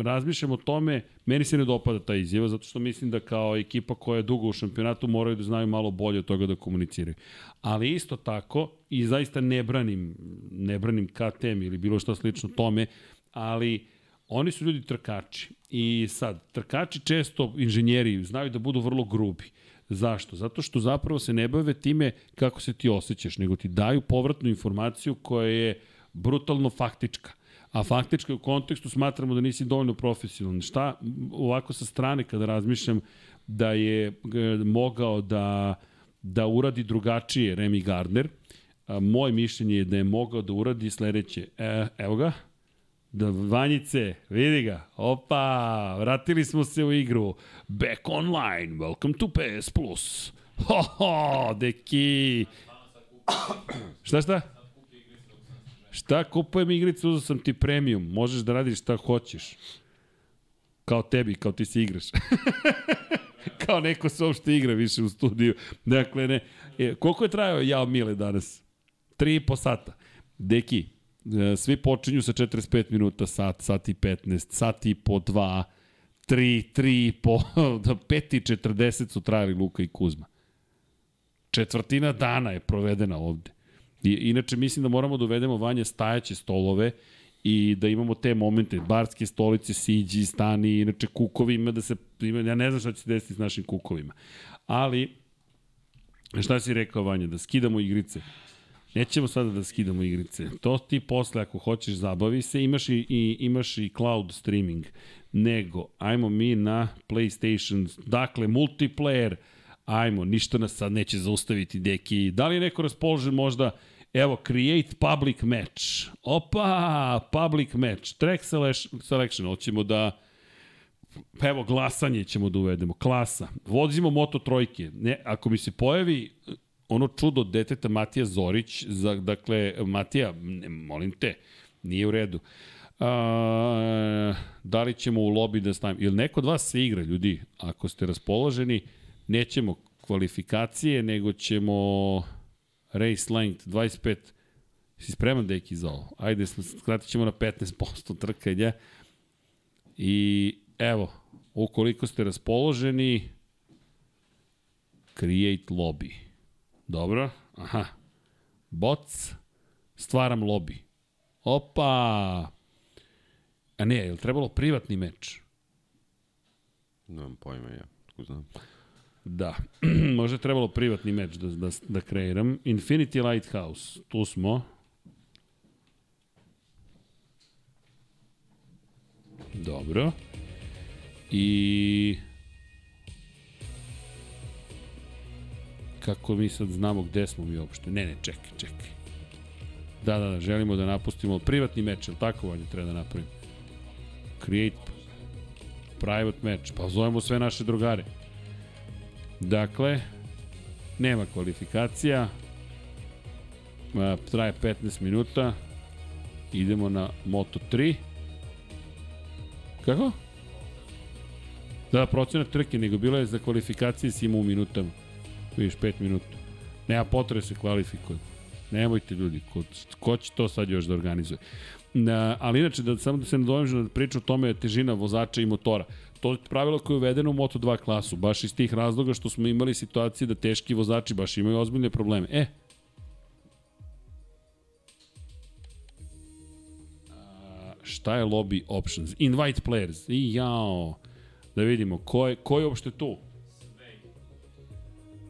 razmišljam o tome, meni se ne dopada ta izjava, zato što mislim da kao ekipa koja je dugo u šampionatu moraju da znaju malo bolje od toga da komuniciraju. Ali isto tako, i zaista ne branim, ne branim KTM ili bilo što slično tome, ali oni su ljudi trkači. I sad, trkači često, inženjeri, znaju da budu vrlo grubi. Zašto? Zato što zapravo se ne bave time kako se ti osjećaš, nego ti daju povratnu informaciju koja je brutalno faktička a faktički u kontekstu smatramo da nisi dovoljno profesionalan. Šta ovako sa strane kada razmišljam da je e, mogao da, da uradi drugačije Remy Gardner, a, moje mišljenje je da je mogao da uradi sledeće. E, evo ga, da Vanjice, vidi ga, opa, vratili smo se u igru. Back online, welcome to PS Plus. Ho, ho, deki. šta šta? Šta kupujem igrice, uzao sam ti premium, možeš da radiš šta hoćeš. Kao tebi, kao ti se igraš. kao neko se uopšte igra više u studiju. Dakle, ne. E, koliko je trajao Jao Mile danas? Tri i po sata. Deki, E, svi počinju sa 45 minuta, sat, sat i 15, sat i po 2, 3, 3 po, do 5 i 40 su trajali Luka i Kuzma. Četvrtina dana je provedena ovde. I, inače, mislim da moramo da uvedemo vanje stajaće stolove i da imamo te momente, barske stolice, siđi, stani, inače kukovi ima da se, ima, ja ne znam šta će se desiti s našim kukovima. Ali, šta si rekao Vanja, da skidamo igrice? Nećemo sada da skidamo igrice. To ti posle, ako hoćeš, zabavi se. Imaš i, i, imaš i cloud streaming. Nego, ajmo mi na PlayStation. Dakle, multiplayer. Ajmo, ništa nas sad neće zaustaviti, deki. Da li je neko raspoložen možda Evo, create public match. Opa, public match. Track selection. Hoćemo da... Evo, glasanje ćemo da uvedemo. Klasa. Vozimo Moto trojke. Ne, ako mi se pojavi ono čudo deteta Matija Zorić, za, dakle, Matija, ne, molim te, nije u redu. A, da li ćemo u lobi da stavimo? Ili neko od vas se igra, ljudi? Ako ste raspoloženi, nećemo kvalifikacije, nego ćemo race length 25. Si spreman, deki, za ovo? Ajde, skratit ćemo na 15% trkanja. I evo, ukoliko ste raspoloženi, create lobby. Dobro, aha. Bots, stvaram lobby. Opa! A ne, je li trebalo privatni meč? Nemam pojma ja, tko znam. Da, možda je trebalo privatni meč da, da, da kreiram. Infinity Lighthouse, tu smo. Dobro. I... Kako mi sad znamo gde smo mi uopšte? Ne, ne, čekaj, čekaj. Da, da, da, želimo da napustimo privatni meč, ili tako vanje treba da napravimo? Create private match, pa zovemo sve naše drugare. Dakle, nema kvalifikacija, traje 15 minuta, idemo na Moto 3. Kako? Da, procenat trke, nego bilo je za kvalifikacije si imao u minutama. Vidiš, 5 minuta. Nema potrebe da se kvalifikuje. Nemojte ljudi, ko, ko će to sad još da organizuje? Na, ali inače, da, samo da se nadovežem da priča o tome je težina vozača i motora. To je pravilo koje je uvedeno u Moto2 klasu, baš iz tih razloga što smo imali situacije da teški vozači baš imaju ozbiljne probleme. E, šta je lobby options? Invite players. I jao. Da vidimo, ko je, ko je uopšte tu? Sve.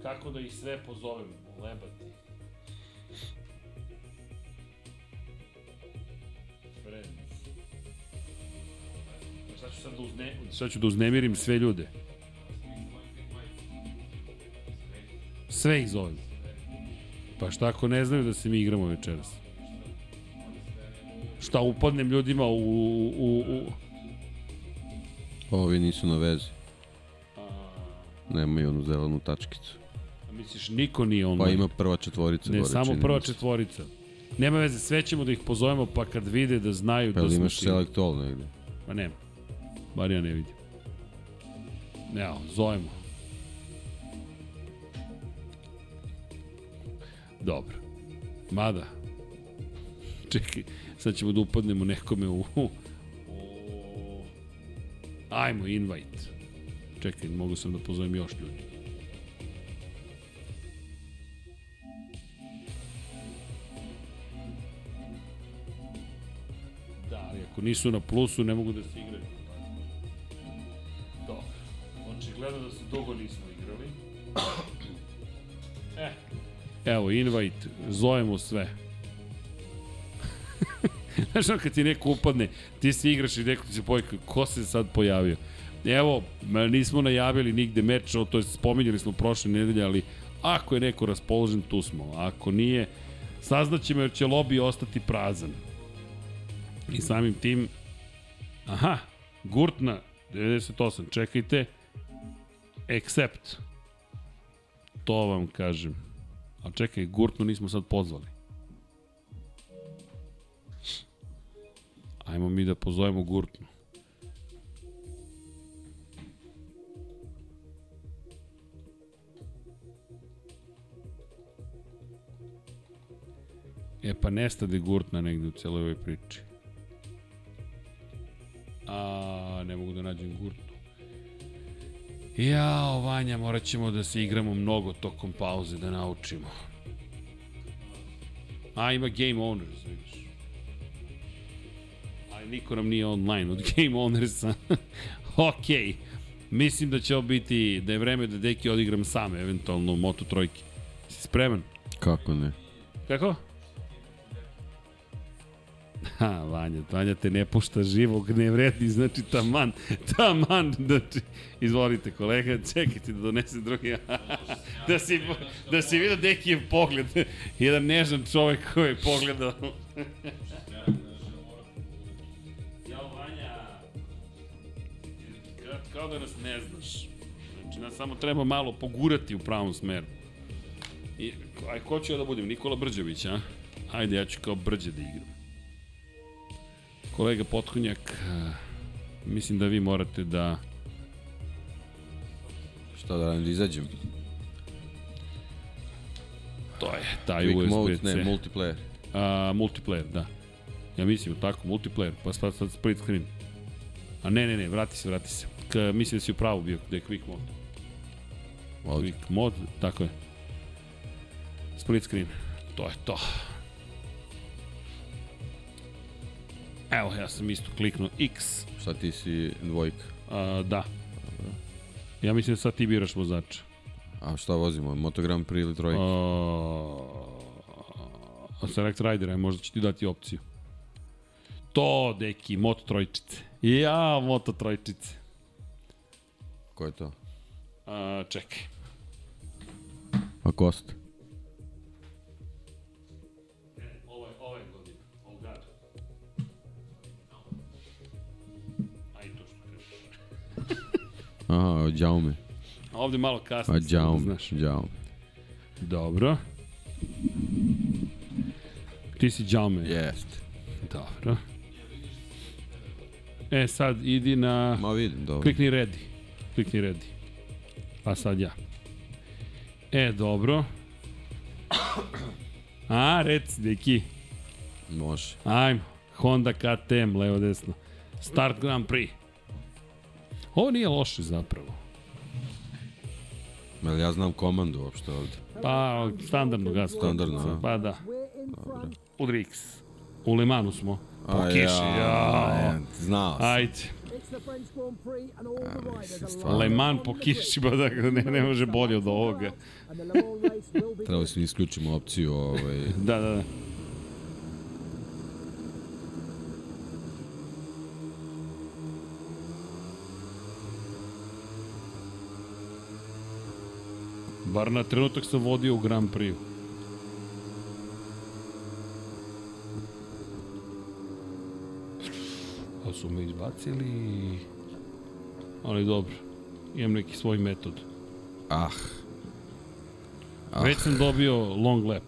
Kako da ih sve pozovem? Lebati. Sad da, uzne, sad ću da uznemirim sve ljude. Sve ih zovem. Pa šta ako ne znaju da se mi igramo večeras? Šta upadnem ljudima u... u, u... Ovi nisu na vezi. Nemaju onu zelenu tačkicu. A misliš, niko nije on? Pa ima prva četvorica. Ne, gore, samo prva četvorica. Nema veze, sve ćemo da ih pozovemo, pa kad vide da znaju pa da smo... Pa imaš select all negde? Pa nema. Bar ja ne vidim. Evo, zovemo. Dobro. Mada. Čekaj, sad ćemo da upadnemo nekome u... ajmo, invite. Čekaj, mogu sam da pozovem još ljudi. Da, ali ako nisu na plusu, ne mogu da se igraju. Očigledno da se dugo nismo igrali. E, evo, invite, zovemo sve. Znaš ono kad ti neko upadne, ti se igraš i neko ti se pojavi, ko se sad pojavio? Evo, nismo najavili nigde meč, to je spominjali smo prošle nedelje, ali ako je neko raspoložen, tu smo. Ako nije, saznaćemo jer će lobby ostati prazan. I samim tim, aha, Gurtna, 98, čekajte, Except. To vam kažem. A čekaj, Gurtnu nismo sad pozvali. Ajmo mi da pozovemo Gurtnu. E pa nestade gurtna negde u celoj ovoj priči. A, ne mogu da nađem gurtnu. Jao, Vanja, morat ćemo da se igramo mnogo tokom pauze da naučimo. A, ima Game Owners, vidiš. Ali niko nam nije online od Game Ownersa. Okej. Mislim da će ovo biti, da je vreme da deki odigram sam, eventualno u Moto trojke. Si spreman? Kako ne? Kako? Ha, Vanja, Vanja te ne pušta živog, ne vredi, znači taman, taman, znači, izvolite kolega, čekajte da donese drugi, da si, da si vidio Dekijev pogled, jedan nežan čovek koji je pogledao. Kao da nas ne znaš, znači nas samo treba malo pogurati u pravom smeru. I, aj, ko ću ja da budem? Nikola Brđević, a? Ajde, ja ću kao Brđe da igram. Kolega Potkonjak, eh, mislim da vi morate da... Šta da radim da izađem? To je taj Quick mode, USB-C. ne, multiplayer. A, multiplayer, da. Ja mislim tako, multiplayer, pa sad, sad split screen. A ne, ne, ne, vrati se, vrati se. K, mislim da si u pravu bio, da je quick mode. Ovdje. Quick mode, tako je. Split screen, to je to. Evo, ja sam isto kliknuo X, Šta ti si dvojka? a, da. Ja mislim da sad ti biraš vozača. A šta vozimo? Moto Grand Prix ili trojka? A, Select Rider, aj možda će ti dati opciju. To, deki, Moto trojčice. Ja, Moto trojčice. Ko je to? A, čekaj. A Kost? Aha, Đaume. A ovde malo kasno. A Đaume, Znaš. Đaume. Dobro. Ti si Džaume. Jest. Dobro. E, sad idi na... Ma vidim, dobro. Klikni ready. Klikni ready. Pa sad ja. E, dobro. A, reci, deki. Može. Ajmo. Honda KTM, levo desno. Start Grand Prix. Ovo nije loše zapravo. Jel ja znam komandu uopšte ovde? Pa, standardno gas. Standardno, a? Pa da. Udri X. U Limanu smo. Po A kiši, ja, jao. e, Znao sam. Ajde. Le Mans po kiši, ba da ne, ne može bolje od ovoga. Trebali smo isključimo opciju ovaj, Da, da, da. Bar na trenutak sam vodio u Grand Prix. Pa su me izbacili... Ali dobro. Imam neki svoj metod. ah, Ah. Već sam dobio long lap.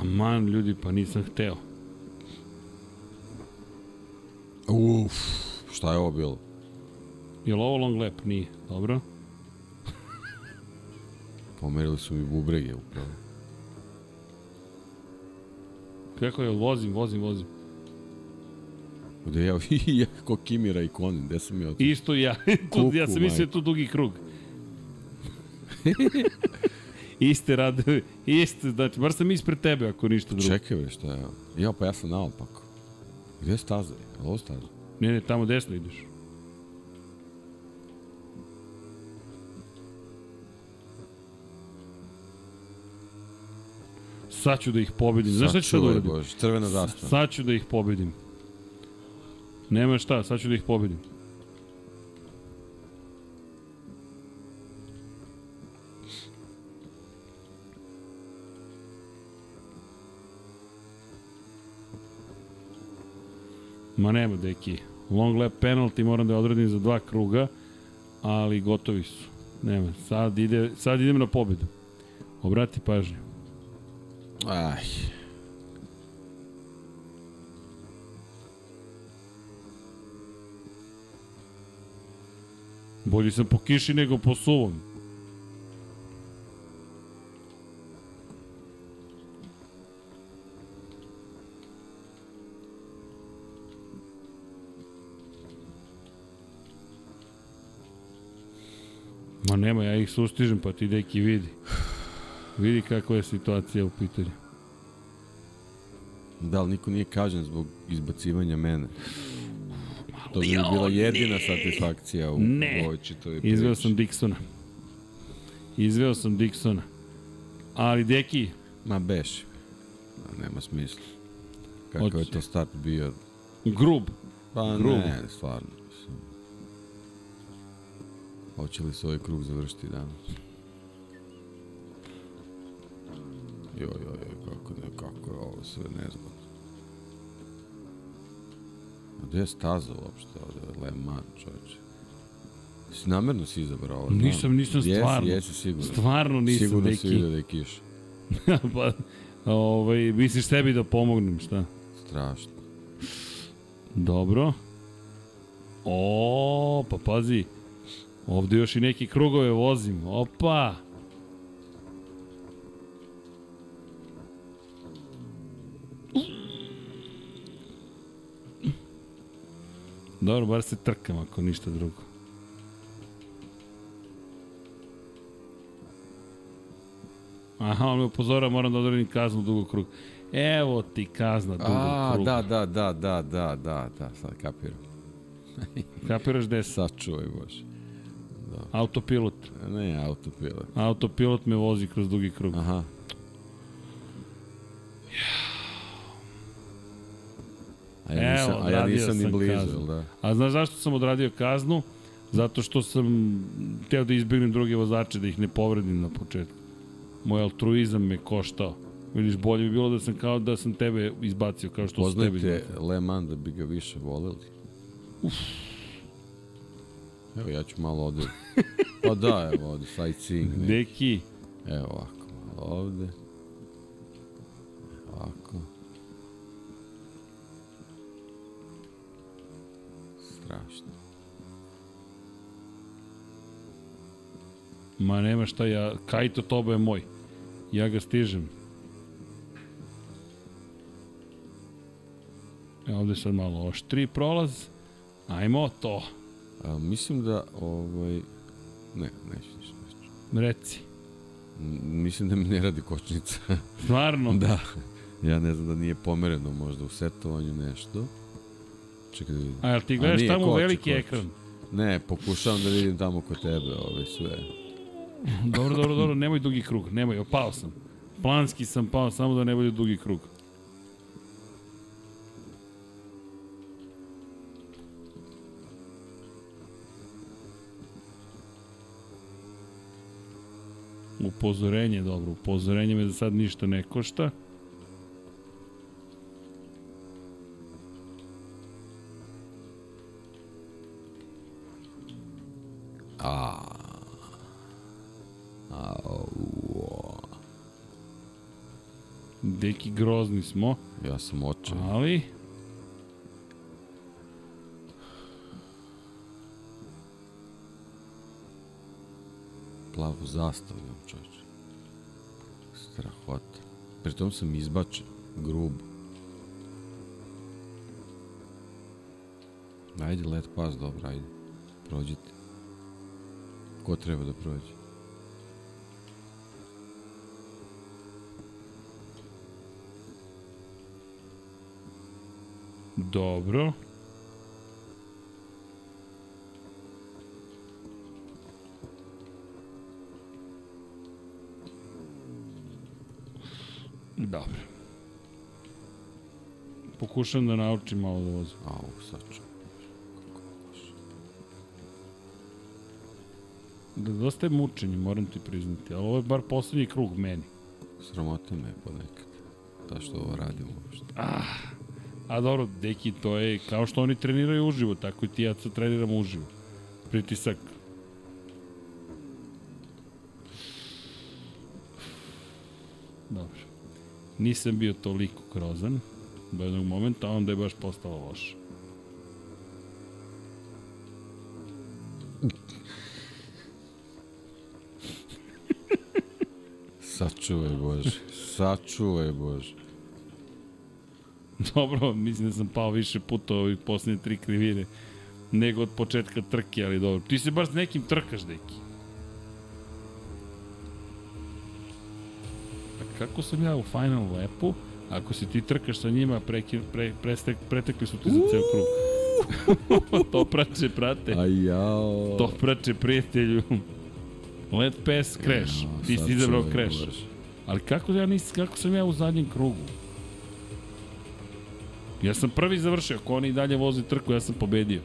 Aman, ljudi, pa nisam hteo. uf, šta je ovo bilo? Je li ovo long lap? Nije. Dobro. Pomerili su mi bubrege upravo. Kako je? Vozim, vozim, vozim. Gde ja, ja kako Kimira i Konin, gde sam ja to? Isto ja. tu, Kuku, ja sam mislio tu dugi krug. Iste rade, iste, znači, bar sam ispred tebe ako ništa drugo. Čekaj bre, šta je? Ja, pa ja sam naopako. Gde je staza? Je li ovo staza? Ne, ne, tamo desno ideš. Sad ću da ih pobedim. Znaš šta ću Sačuvaj, uradim? Bože, crvena zastava. Sad ću da ih pobedim. Nema šta, sad ću da ih pobedim. Ma nema, deki. Long lap penalty moram da odradim za dva kruga, ali gotovi su. Nema, sad, ide, sad idem na pobedu. Obrati pažnju. Aj. Bolji sam po kiši nego po suvom. Ma nema, ja ih sustižem, pa ti deki vidi. Vidi kakva je situacija u pitanju. Da li niko nije kažen zbog izbacivanja mene? To bi mi bila jedina satisfakcija u, Ne. u ovoj čitavoj priči. Izveo sam Dixona. Izveo sam Dixona. Ali, deki, Ma beš. Ma, nema smisla. Kakav je Hoće. to start bio? grub. Pa Grubo. ne, stvarno. Hoće li se ovaj krug završiti danas? Joj, joj, joj, kako, ne, kako je ovo sve nezgodno. A gde je staza uopšte ovde? Le Man, čovječe. Si namerno si izabrao ovo? Nisam, nisam Jesi, stvarno. Jesi, sigurno. Stvarno nisam, sigurno deki. si vidio da je kiša. pa, ovaj, misliš sebi da pomognem, šta? Strašno. Dobro. O, pa pazi. Ovde još i neki krugove vozim. Opa! Добро, бар се тркам, ако ништо друго. Аха, ме позора морам да одредим казну дуго круг. Ево ти казна дуго а, круг. Да, да, да, да, да, да, да, sad kapiram. Капираш Сад Сачувај, Боже. Да. Автопилот. Не, автопилот. Автопилот ме вози кроз дуги круг. Аха. Yeah. A ja nisam, Evo, a ja nisam ni blizu, kaznu. jel da? A znaš zašto sam odradio kaznu? Zato što sam teo da izbjegnem druge vozače, da ih ne povredim na početku. Moj altruizam me koštao. Vidiš, bolje bi bilo da sam kao da sam tebe izbacio, kao što su tebi Poznajte izbacio. Le Mans da bi ga više voleli. Uf. Evo, ja ću malo ovde. Pa da, evo ovde, sightseeing. Ne. Deki, Evo ovako, malo ovde. Ovako. Strašno. ma nema šta ja, Kajto Toba je moj. Ja ga stižem. E, ovde sad malo oštri prolaz. Ajmo to. A, mislim da, ovaj... Ne, neću ništa. neću. Reci. M, Mislim da mi ne radi kočnica. Stvarno? da. Ja ne znam da nije pomereno možda u setovanju nešto. Čekaj da vidim. A jel ti gledaš nije, tamo koči, veliki koči. ekran? Ne, pokušavam da vidim tamo kod tebe ove sve. Dobro, dobro, dobro, nemoj dugi krug, nemoj, pao sam. Planski sam pao, samo da ne bude dugi krug. Upozorenje, dobro, upozorenje me da sad ništa ne košta. A. Au. Deki grozni smo, Ja sam očajan. ali... Plavu zastavu imam čoveče. Strahota. Pritom sam izbačen. Grubo. Ajde, let pas, dobro, ajde. Prođite. Ko treba da prođe? Dobro. Dobro. Pokušam da naučim malo da vozim. Au, sad ću. Da, dosta je mučenje, moram ti priznati, ali ovo je bar poslednji krug meni. Sramota me ponekad. Da što ovo radimo uopšte. A dobro, deki, to je kao što oni treniraju uživo, tako i ti ja sad treniramo uživo. Pritisak. Dobro. Nisam bio toliko grozan do jednog momenta, a onda je baš postalo loše. Sačuvaj Bože, sačuvaj Bože. Dobro, mislim da sam pao više puta ovih poslednje tri krivine nego od početka trke, ali dobro. Ti se baš s nekim trkaš, deki. A kako sam ja u Final lepu, Ako se ti trkaš sa njima, preki, pre, prestek, pretekli su ti za ceo krug. Pa to prače, prate. Ajao. To prače, prijatelju. Let pass crash. Jao, Ti si izabrao čovek crash. vrši. Ali kako, ja nis, kako sam ja u zadnjem krugu? Ja sam prvi završio, ako oni dalje voze trku, ja sam pobedio.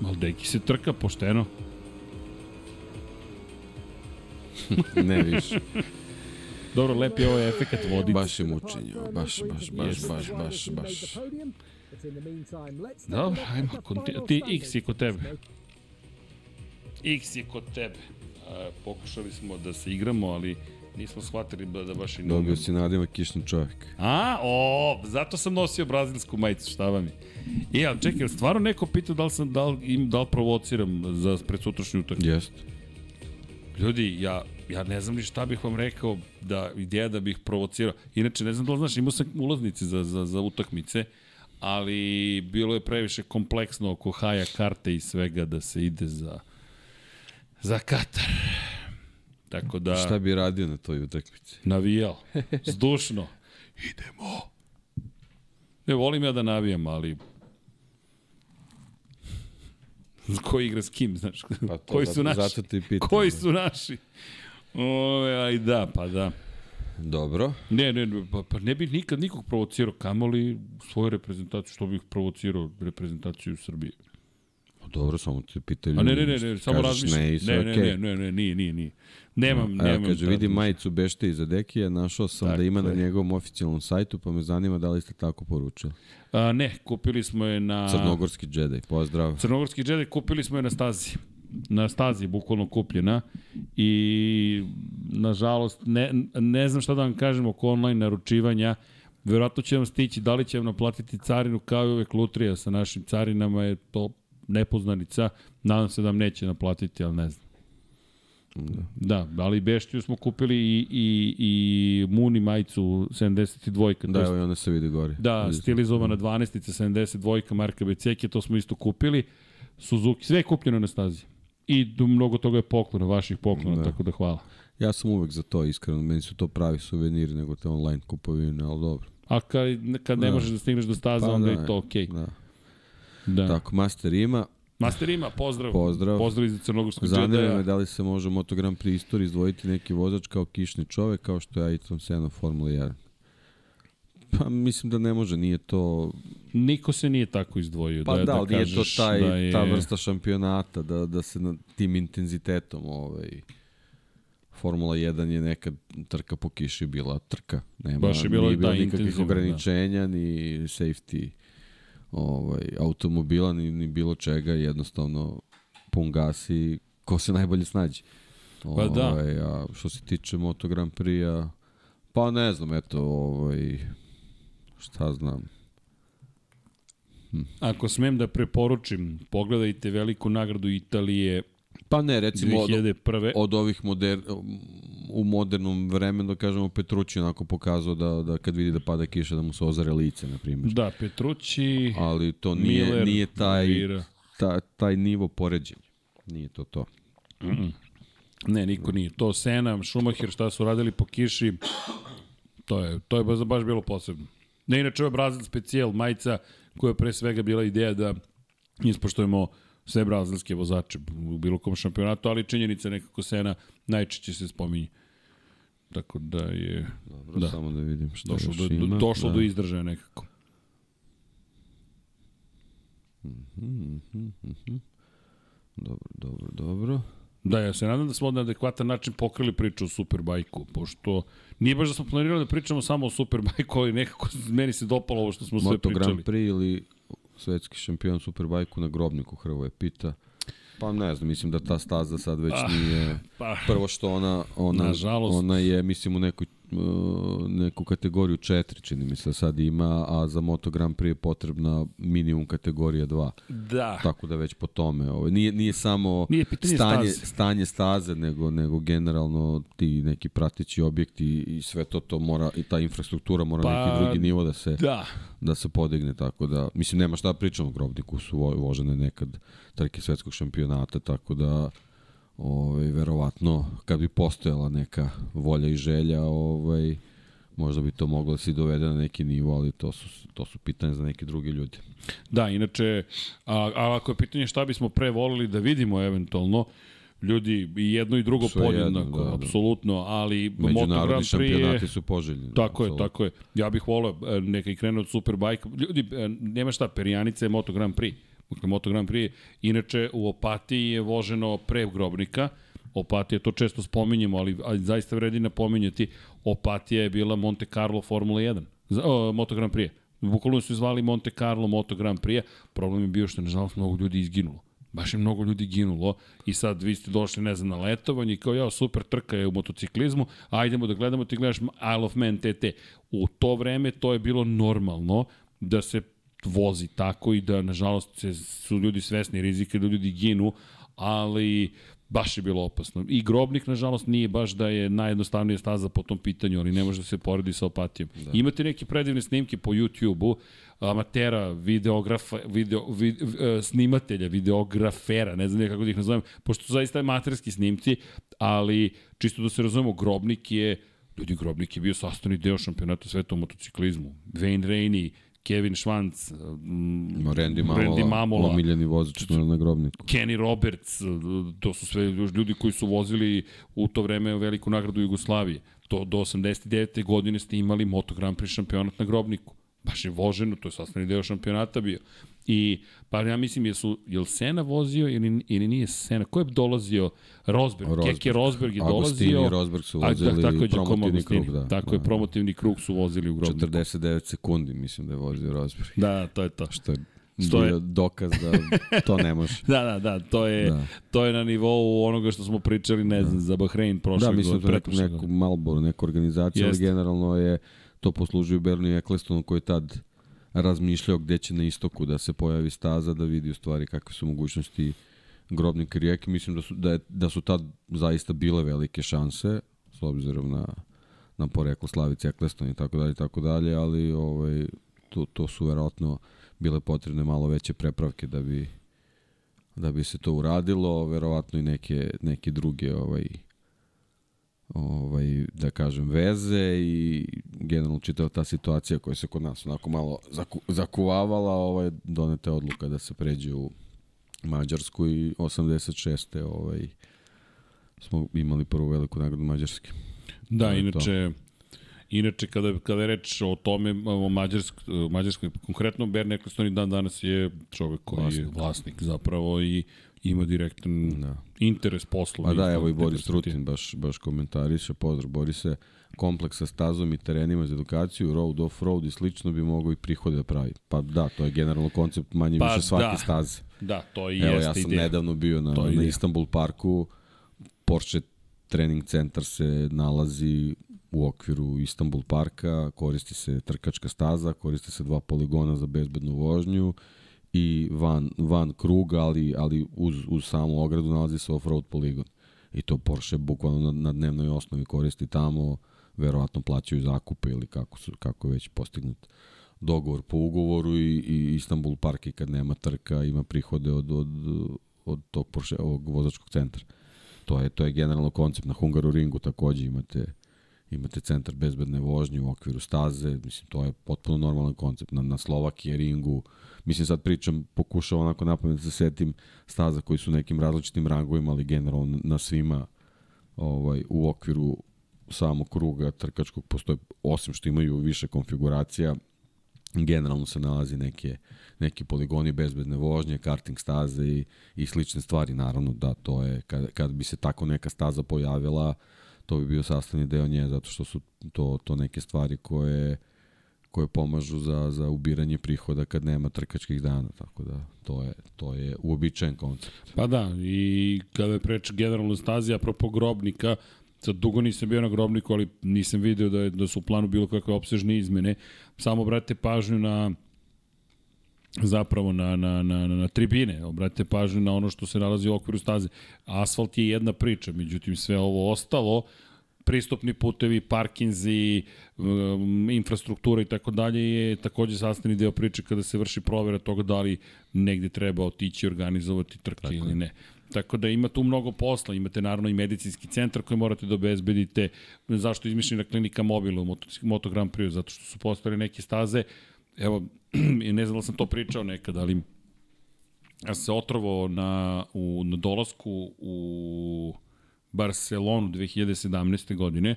Maldeki se trka pošteno. Ne više. Dobro, lep je ovaj efekat vodice. Baš je mučenje. Baš, baš, baš, baš, baš, baš. Dobro, ajmo, konti... ti X je kod tebe. X je kod tebe. A, pokušali smo da se igramo, ali nismo shvatili da, da baš i ne Dobio si nadimak kišni čovjek. A, o, zato sam nosio brazilsku majicu, šta vam je? E, ali čekaj, stvarno neko pitao da li sam, da li, im, da li provociram za predsutrašnju utakmicu? Jeste. Ljudi, ja, ja ne znam ni šta bih vam rekao da ideja da bih provocirao. Inače, ne znam da li znaš, imao sam ulaznice za, za, za utakmice, ali bilo je previše kompleksno oko haja karte i svega da se ide za, za Katar. Tako da... Šta bi radio na toj utakmici? Navijao. Zdušno. Idemo. Ne volim ja da navijam, ali... Ko igra s kim, znaš? Pa to, Koji su zato, naši? Zato ti pitam. Koji su naši? Ove, aj da, pa da. Dobro. Ne, ne, ne, pa, pa ne bih nikad nikog provocirao, kamoli svoju reprezentaciju, što bih provocirao reprezentaciju Srbije. Pa Dobro, samo te pitaju. A ne, ne, ne, ne, samo razmišljam. Ne, Ne, ne, ne, ne, ne, nije, nije, nije. Nemam, Evo, nemam. kaže, vidim majicu Bešte iza Dekija, našao sam Tako da ima na je. njegovom oficijalnom sajtu, pa me zanima da li ste tako poručili. A, ne, kupili smo je na... Crnogorski džedaj, pozdrav. Crnogorski Jedi kupili smo je na stazi. Na stazi, bukvalno kupljena. I, nažalost, ne, ne znam šta da vam kažem oko online naručivanja. Verovatno će vam stići, da li će vam naplatiti carinu kao i uvek lutrija sa našim carinama je to nepoznanica. Nadam se da vam neće naplatiti, ali ne znam. Da, ali Beštiju smo kupili i, i, i Muni majicu 72. to Da, evo i ona se vidi gore. Da, Vidi stilizovana 12 72 marka Beceke, to smo isto kupili. Suzuki, sve je kupljeno na stazi. I do, mnogo toga je poklona, vaših poklona, Da. tako da hvala. Ja sam uvek za to, iskreno. Meni su to pravi suveniri nego te online kupovine, ali dobro. A kad, kad ne Da. možeš da stigneš do staze, Pa onda da, je to okej. Da. Da. Tako, Master ima. Master ima, pozdrav. Pozdrav. Pozdrav iz Crnogorskog Zanima me da li se može u Moto Grand Prix istoriji izdvojiti neki vozač kao kišni čovek, kao što je Ayrton Senna Formula 1. Pa mislim da ne može, nije to... Niko se nije tako izdvojio. Pa da, da, ali nije to taj, da je... ta vrsta šampionata, da, da se na tim intenzitetom ovaj, Formula 1 je nekad trka po kiši bila trka. Nema, Baš je bila, nije bilo da, nikakvih da. ograničenja, ni safety ovaj, automobila, ni, ni bilo čega, jednostavno pun gas i ko se najbolje snađe. Pa da. Ovaj, a što se tiče Moto Grand Prix-a, pa ne znam, eto, ovaj, šta znam. Ako smem da preporučim, pogledajte veliku nagradu Italije Pa ne, recimo od, 2001. od ovih moder, u modernom vremenu, da kažemo, Petrući onako pokazao da, da kad vidi da pada kiša, da mu se ozare lice, na primjer. Da, Petrući, Ali to nije, Miller, nije taj, Rivera. ta, taj nivo poređenja. Nije to to. Ne, niko nije. To Sena, Schumacher, šta su radili po kiši, to je, to je baš, baš bilo posebno. Ne, inače ovo je Brazil specijal, majica koja je pre svega bila ideja da ispoštujemo sve brazilske vozače u bilo kom šampionatu, ali činjenica nekako Sena najčešće se spominje. Tako da je Dobro, Da. samo da vidim šta došlo, još do, ima. do, došlo da. do izdražaja nekako. Dobro, dobro, dobro. Da, ja se nadam da smo na adekvatan način pokrili priču o Superbajku, pošto nije baš da smo planirali da pričamo samo o Superbajku, ali nekako meni se dopalo ovo što smo sve Moto pričali. Grand Prix ili svetski šampion Superbajku na grobniku Hrvoje pita. Pa ne znam, mislim da ta staza sad već Ah, nije... Pa, Prvo što ona, ona, Nažalost. ona je, mislim, u nekoj neku kategoriju 4, čini mi se sad ima, a za Moto Grand Prix je potrebna minimum kategorija 2. Da. Tako da već po tome. Ovaj, nije, nije samo Nije stanje, staze. stanje staze, nego, nego generalno ti neki pratići objekti i sve to, to mora, i ta infrastruktura mora Pa, neki drugi nivo da se, Da. da se podigne, tako da, mislim, nema šta da pričamo, Grobniku su vo- vožene nekad trke svetskog šampionata, tako da, ovaj, verovatno, kad bi postojala neka volja i želja, ovaj, možda bi to moglo da se dovede na neki nivo, ali to su, to su pitanje za neke druge ljude. Da, inače, a, a ako je pitanje šta bismo pre volili da vidimo eventualno, ljudi i jedno i drugo Sve podjednako, da, da. apsolutno, ali Moto Grand Prix je... šampionati su poželjni. Tako je, apsolutno. tako je. Ja bih voleo e, neka i krene od Superbike. Ljudi, e, nema šta, Perijanica je Moto Grand Prix. Dakle, Moto Grand Prix, inače u Opatiji je voženo pre Grobnika. Opatija, to često spominjemo, ali, ali zaista vredi napominjati, Opatija je bila Monte Carlo Formula 1. Za, o, Moto Grand Prix. Bukvalno su zvali Monte Carlo Moto Grand Prix. Problem je bio što je, nažalost, mnogo ljudi izginulo. Baš je mnogo ljudi ginulo i sad vi ste došli, ne znam, na letovanje i kao, ja, super trka je u motociklizmu, ajdemo da gledamo, ti gledaš Isle of Man TT. U to vreme to je bilo normalno da se vozi tako i da, nažalost, se, su ljudi svesni rizika da ljudi ginu, ali baš je bilo opasno. I Grobnik, nažalost, nije baš da je najjednostavnija staza po tom pitanju, ali ne može da se poredi sa opatijom. Da. Imate neke predivne snimke po YouTube-u, amatera, videografa, video, vid, e, snimatelja, videografera, ne znam kako da ih nazovem, pošto su zaista amaterski snimci, ali čisto da se razumemo, Grobnik je, ljudi, Grobnik je bio sastavni deo šampionata sveta u motociklizmu. Wayne Rainey, Kevin Schwanz, mm, Ima Randy Mamola, Randy Mamola omiljeni vozač na, grobniku. Kenny Roberts, to su sve ljudi koji su vozili u to vreme veliku nagradu Jugoslavije. To do 89. godine ste imali Moto Grand Prix šampionat na grobniku. Baš je voženo, to je sastavni deo šampionata bio. I, pa ja mislim, jesu, je li Sena vozio ili, ili nije Sena? Ko je dolazio? Rosberg. Rosberg. Keke Rosberg je Agostini dolazio. i Rosberg su A, vozili da, tako je, promotivni Agostini. krug, da. Tako da, je, promotivni krug su vozili u grobniku. 49 sekundi mislim da je vozio Rosberg. Da, to je to. Što je Što je- dokaz da to ne može. Da, da, da, to je, da. Da. to je na nivou onoga što smo pričali, ne znam, za Bahrein prošle Da, mislim da to neka organizacija, ali generalno je to poslužio Bernie Ecclestonu koji je tad razmišljao gde će na istoku da se pojavi staza, da vidi u stvari kakve su mogućnosti grobnika rijeke. Mislim da su, da, je, da su tad zaista bile velike šanse, s obzirom na, na poreklo Slavice Eccleston i tako dalje, tako dalje, ali ovaj, to, to su verovatno bile potrebne malo veće prepravke da bi da bi se to uradilo, verovatno i neke, neke druge ovaj, ovaj, da kažem, veze i generalno čitava ta situacija koja se kod nas onako malo zaku, zakuvavala, ovaj, donete odluka da se pređe u Mađarsku i 86. Ovaj, smo imali prvu veliku nagradu Mađarske. Da, To inače, inače kada, kada je reč o tome, o Mađarsk, Mađarskoj, konkretno Bernie Ecclestone i dan danas je čovek koji vlasnik. je vlasnik zapravo i ima direktan Da. interes posla. Pa da, evo i Boris Rutin baš, baš komentariše, pozdrav Borise, kompleks sa stazom i terenima za edukaciju, road, off-road i slično bi mogao i prihode da pravi. Pa da, to je generalno koncept manje Pa više svake da. staze. Da, to i Evo, jeste ja sam ideja. nedavno bio na, To na ideja. Istanbul parku, Porsche trening centar se nalazi u okviru Istanbul parka, koristi se trkačka staza, koriste se dva poligona za bezbednu vožnju i van, van kruga, ali, ali uz, uz samu ogradu nalazi se off-road poligon. I to Porsche bukvalno na, na dnevnoj osnovi koristi tamo, verovatno plaćaju zakupe ili kako, su, kako je već postignut dogovor po ugovoru i, i Istanbul Park i kad nema trka ima prihode od, od, od tog Porsche, ovog vozačkog centra. To je, to je generalno koncept. Na Hungaroringu takođe imate imate centar bezbedne vožnje u okviru staze, mislim, to je potpuno normalan koncept. Na, na Slovakije ringu, mislim, sad pričam, pokušao onako napamet da se setim staza koji su nekim različitim rangovima, ali generalno na svima ovaj, u okviru samog kruga trkačkog postoje, osim što imaju više konfiguracija, generalno se nalazi neke, neki poligoni bezbedne vožnje, karting staze i, i slične stvari. Naravno da to je, kad, kad bi se tako neka staza pojavila, to bi bio sastavni deo nje, zato što su to, to neke stvari koje koje pomažu za, za ubiranje prihoda kad nema trkačkih dana, tako da to je, to je uobičajen koncept. Pa da, i kada je preč generalno stazi, apropo grobnika, Sad dugo nisam bio na grobniku, ali nisam video da, je, da su u planu bilo kakve opsežne izmene. Samo obratite pažnju na zapravo na, na, na, na tribine, obratite pažnju na ono što se nalazi u okviru staze. Asfalt je jedna priča, međutim sve ovo ostalo, pristupni putevi, parkinzi, um, infrastruktura i tako dalje je takođe sastavni deo priče kada se vrši provera toga da li negde treba otići organizovati trke tako ili ne. Tako da ima tu mnogo posla, imate naravno i medicinski centar koji morate da obezbedite. Zašto je izmišljena klinika mobila u Moto, Moto Grand Prix? Zato što su postali neke staze, evo, ne znam da sam to pričao nekad, ali ja se otrovao na, u, na dolasku u Barcelonu 2017. godine,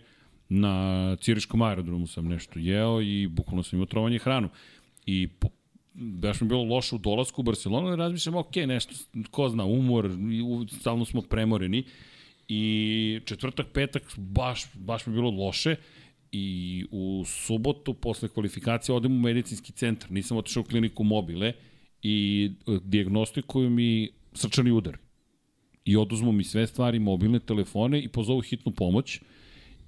na Ciriškom aerodromu sam nešto jeo i bukvalno sam imao trovanje hranu. I po, baš mi bilo loše u dolasku u Barcelonu i razmišljam, ok, nešto, ko zna, umor, stalno smo premoreni. I četvrtak, petak, baš, baš mi bilo loše. I u subotu, posle kvalifikacije, odem u medicinski centar. Nisam otišao u kliniku mobile i e, diagnostikuju mi srčani udar i oduzmu mi sve stvari, mobilne telefone i pozovu hitnu pomoć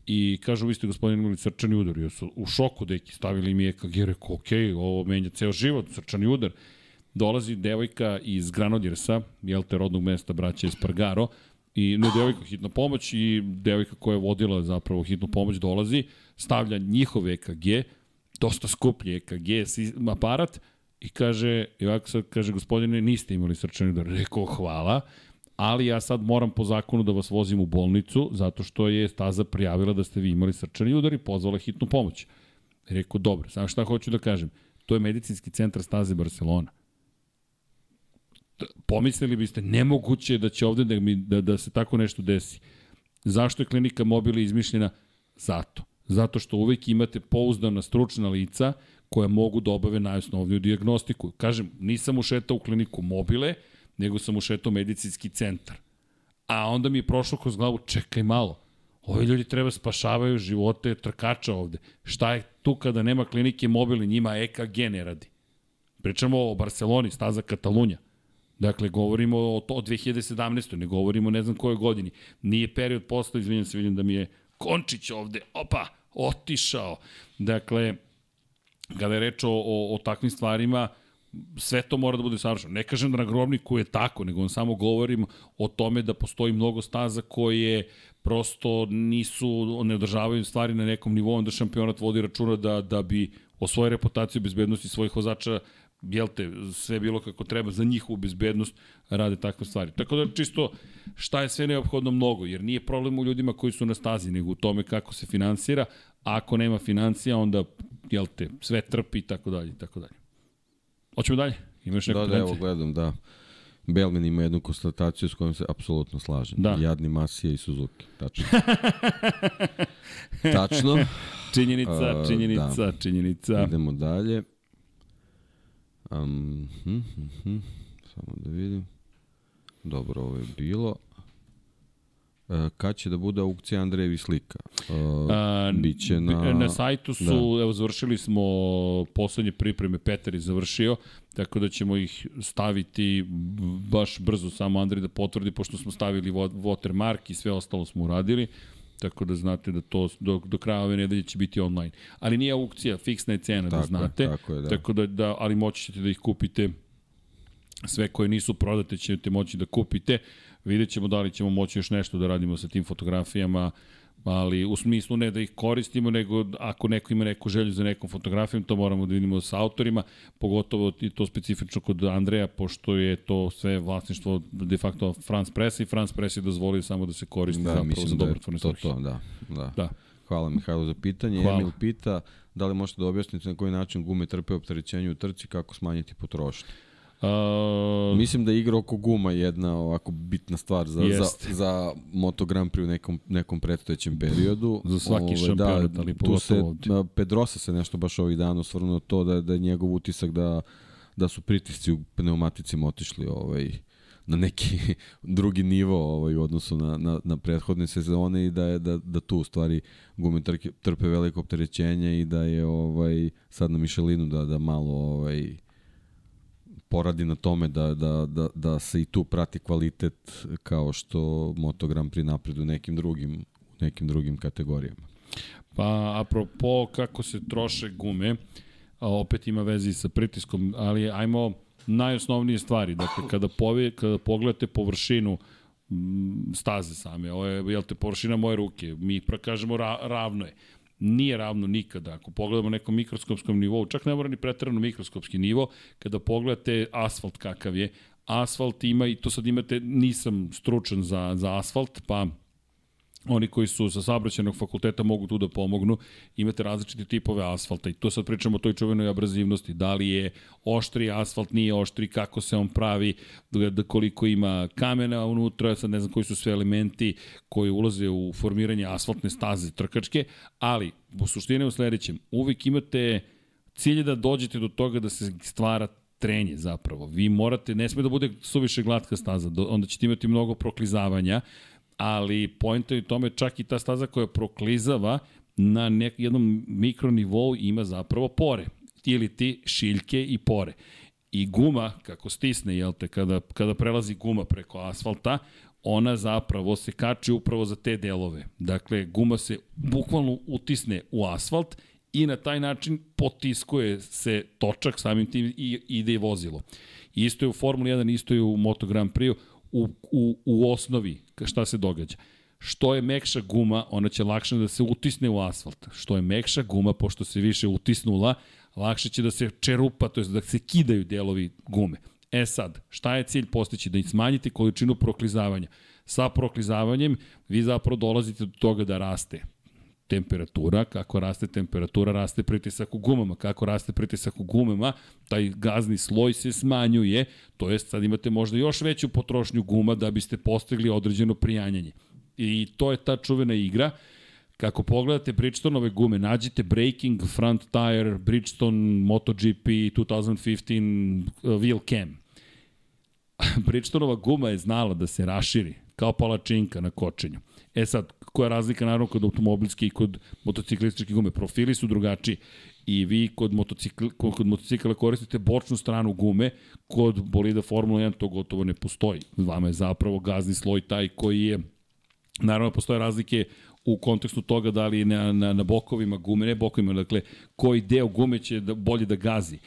i kažu vi ste gospodin imali srčani udar. Ja su u šoku deki stavili mi EKG, rekao ok, ovo menja ceo život, srčani udar. Dolazi devojka iz Granodirsa, jel te rodnog mesta braća Espargaro, i ne devojka hitna pomoć i devojka koja je vodila zapravo hitnu pomoć dolazi, stavlja njihov EKG, dosta skuplji EKG aparat i kaže, i ovako sad kaže, gospodine, niste imali srčani udar. Rekao, hvala ali ja sad moram po zakonu da vas vozim u bolnicu, zato što je staza prijavila da ste vi imali srčani udar i pozvala hitnu pomoć. Rekao, dobro, samo šta hoću da kažem, to je medicinski centar staze Barcelona. Pomislili biste, nemoguće da će ovde da, mi, da, da se tako nešto desi. Zašto je klinika mobila izmišljena? Zato. Zato što uvek imate pouzdana stručna lica koja mogu da obave najosnovniju diagnostiku. Kažem, nisam ušetao u kliniku mobile, nego sam ušetao medicinski centar. A onda mi je prošlo kroz glavu, čekaj malo, ovi ljudi treba spašavaju živote trkača ovde. Šta je tu kada nema klinike mobili, njima EKG ne radi. Pričamo o Barceloni, staza Katalunja. Dakle, govorimo o, to, o 2017. Ne govorimo ne znam kojoj godini. Nije period posla, izvinjam se, vidim da mi je Končić ovde, opa, otišao. Dakle, kada je reč o, o, o takvim stvarima, sve to mora da bude savršeno. Ne kažem da na grobniku je tako, nego on samo govorim o tome da postoji mnogo staza koje prosto nisu, ne održavaju stvari na nekom nivou, onda šampionat vodi računa da, da bi o svojoj reputaciji bezbednosti svojih vozača jel te, sve bilo kako treba za njihovu bezbednost rade takve stvari. Tako da čisto šta je sve neophodno mnogo, jer nije problem u ljudima koji su na stazi, nego u tome kako se finansira, a ako nema financija, onda jel te, sve trpi i tako dalje tako dalje. Hoćemo dalje? Imaš neku Da, da, evo gledam, da. Belmin ima jednu konstataciju s kojom se apsolutno slažem. Da. Jadni Masija i Suzuki. Tačno. Tačno. Činjenica, činjenica, uh, da. činjenica. Idemo dalje. Um, hm, hm, hm. Samo da vidim. Dobro, ovo je bilo. E, kad će da bude aukcija Andrejevi slika? Uh, A, biće na... Na sajtu su, da. evo, završili smo poslednje pripreme, Petar je završio, tako da ćemo ih staviti baš brzo, samo Andrej da potvrdi, pošto smo stavili watermark i sve ostalo smo uradili, tako da znate da to do, do kraja ove nedelje će biti online. Ali nije aukcija, fiksna je cena, da tako da znate, je, tako, je, da. tako da, da, ali moći ćete da ih kupite sve koje nisu prodate ćete moći da kupite. Vidjet ćemo da li ćemo moći još nešto da radimo sa tim fotografijama, ali u smislu ne da ih koristimo, nego ako neko ima neku želju za nekom fotografijom, to moramo da vidimo sa autorima, pogotovo i to specifično kod Andreja, pošto je to sve vlasništvo de facto France Press i France Press je dozvolio samo da se koristi da, zapravo za da dobrotvorne to, to, da, da. da. Hvala Mihajlo za pitanje. Hvala. Emil pita da li možete da objasnite na koji način gume trpe opterećenju u trci, kako smanjiti potrošnju. Uh, Mislim da je igra oko guma jedna ovako bitna stvar za, jest. za, za Moto Grand Prix u nekom, nekom predstojećem periodu. Za svaki Ove, šampionat, da, ali pogotovo se, ovdje. Pedrosa se nešto baš ovih dana osvrnuo to da, da je njegov utisak da, da su pritisci u pneumaticima otišli ovaj, na neki drugi nivo ovaj, u odnosu na, na, na prethodne sezone i da je da, da tu u stvari gume trke, trpe veliko opterećenje i da je ovaj sad na Mišelinu da da malo ovaj poradi na tome da, da, da, da se i tu prati kvalitet kao što Moto Grand Prix napredu nekim drugim nekim drugim kategorijama. Pa, apropo kako se troše gume, a opet ima veze sa pritiskom, ali ajmo najosnovnije stvari. Dakle, kada, pove, kada pogledate površinu staze same, ovo je, jel te, površina moje ruke, mi kažemo ra, ravno je. Nije ravno nikada. Ako pogledamo nekom mikroskopskom nivou, čak ne mora ni pretrano mikroskopski nivo, kada pogledate asfalt kakav je, asfalt ima, i to sad imate, nisam stručan za, za asfalt, pa oni koji su sa saobraćajnog fakulteta mogu tu da pomognu, imate različite tipove asfalta i to sad pričamo o toj čuvenoj abrazivnosti, da li je oštri asfalt, nije oštri, kako se on pravi, da koliko ima kamena unutra, sad ne znam koji su sve elementi koji ulaze u formiranje asfaltne staze trkačke, ali u suštini u sledećem, uvijek imate cilje da dođete do toga da se stvara trenje zapravo. Vi morate, ne sme da bude suviše glatka staza, onda ćete imati mnogo proklizavanja, ali pojenta je u tome čak i ta staza koja proklizava na nek, jednom mikronivou ima zapravo pore ili ti šiljke i pore. I guma, kako stisne, jel te, kada, kada prelazi guma preko asfalta, ona zapravo se kači upravo za te delove. Dakle, guma se bukvalno utisne u asfalt i na taj način potiskuje se točak, samim tim i ide i vozilo. Isto je u Formuli 1, isto je u Moto Grand Prix, u, u, u osnovi šta se događa. Što je mekša guma, ona će lakše da se utisne u asfalt. Što je mekša guma, pošto se više utisnula, lakše će da se čerupa, to je da se kidaju delovi gume. E sad, šta je cilj postići? Da smanjite količinu proklizavanja. Sa proklizavanjem vi zapravo dolazite do toga da raste temperatura, kako raste temperatura, raste pritisak u gumama, kako raste pritisak u gumama, taj gazni sloj se smanjuje, to jest sad imate možda još veću potrošnju guma da biste postigli određeno prijanjanje. I to je ta čuvena igra, Kako pogledate Bridgestonove gume, nađite Breaking Front Tire, Bridgestone MotoGP 2015 uh, Wheel Cam. Bridgestonova guma je znala da se raširi, kao palačinka na kočenju. E sad, koja je razlika naravno kod automobilske i kod motociklističke gume? Profili su drugačiji i vi kod, motocikl, kod motocikla koristite bočnu stranu gume, kod bolida Formula 1 to gotovo ne postoji. Vama je zapravo gazni sloj taj koji je, naravno postoje razlike u kontekstu toga da li na, na, na bokovima gume, ne bokovima, dakle, koji deo gume će da, bolje da gazi.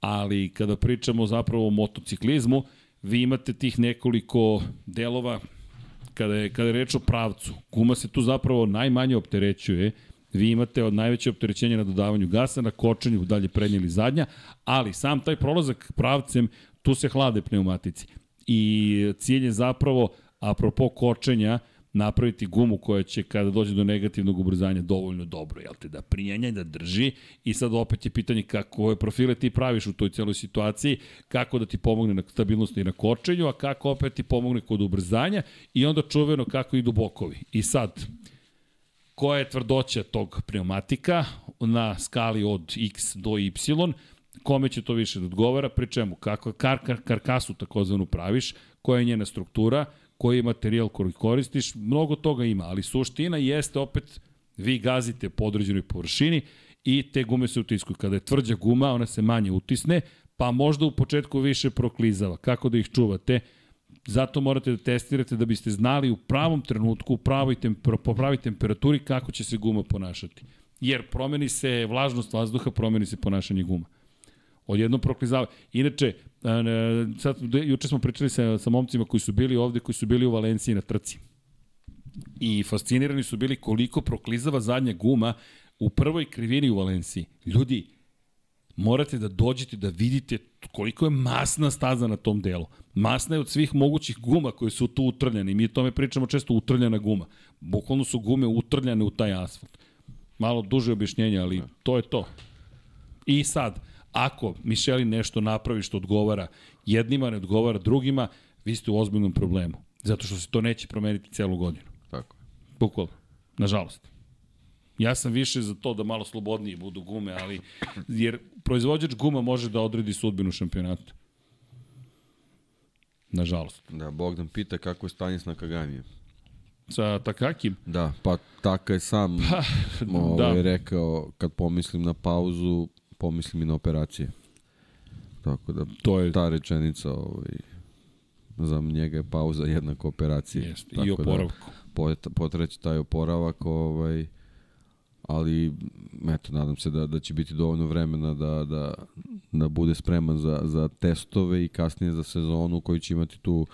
Ali kada pričamo zapravo o motociklizmu, vi imate tih nekoliko delova, kada je, kada je reč o pravcu, guma se tu zapravo najmanje opterećuje, vi imate od najveće opterećenja na dodavanju gasa, na kočenju, dalje prednje ili zadnja, ali sam taj prolazak pravcem, tu se hlade pneumatici. I cilj je zapravo, apropo kočenja, napraviti gumu koja će kada dođe do negativnog ubrzanja dovoljno dobro, jel te, da prijenja i da drži i sad opet je pitanje kako je profile ti praviš u toj celoj situaciji, kako da ti pomogne na stabilnosti i na kočenju, a kako opet ti pomogne kod ubrzanja i onda čuveno kako idu bokovi. I sad, koja je tvrdoća tog pneumatika na skali od x do y, kome će to više da odgovara, pri čemu, kako kar, kar, karkasu takozvanu praviš, koja je njena struktura, koji je materijal koji koristiš, mnogo toga ima, ali suština jeste opet vi gazite po određenoj površini i te gume se utiskuju. Kada je tvrđa guma, ona se manje utisne, pa možda u početku više proklizava. Kako da ih čuvate? Zato morate da testirate da biste znali u pravom trenutku, u pravoj temper, po pravoj temperaturi kako će se guma ponašati. Jer promeni se vlažnost vazduha, promeni se ponašanje guma. Odjednom proklizava. Inače, sad, juče smo pričali sa, sa momcima koji su bili ovde, koji su bili u Valenciji na trci. I fascinirani su bili koliko proklizava zadnja guma u prvoj krivini u Valenciji. Ljudi, morate da dođete da vidite koliko je masna staza na tom delu. Masna je od svih mogućih guma koje su tu utrljene i mi o tome pričamo često utrljena guma. Bukvalno su gume utrljane u taj asfalt. Malo duže objašnjenje, ali to je to. I sad, Ako Mišeli nešto napravi što odgovara jednima, ne odgovara drugima, vi ste u ozbiljnom problemu. Zato što se to neće promeniti celu godinu. Tako. Bukvalno. Nažalost. Ja sam više za to da malo slobodnije budu gume, ali jer proizvođač guma može da odredi sudbinu šampionata. Nažalost. Da, Bogdan pita kako je stanje s Nakaganijem. Sa Takakim? Da, pa Taka je sam pa, ovaj, da. rekao, kad pomislim na pauzu, pomislim i na operacije. Tako da, to je ta rečenica ovaj, za njega je pauza jednako operacije. Jeste, i oporavku. Da, potreći taj oporavak, ovaj, ali eto, nadam se da, da će biti dovoljno vremena da, da, da bude spreman za, za testove i kasnije za sezonu koji će imati tu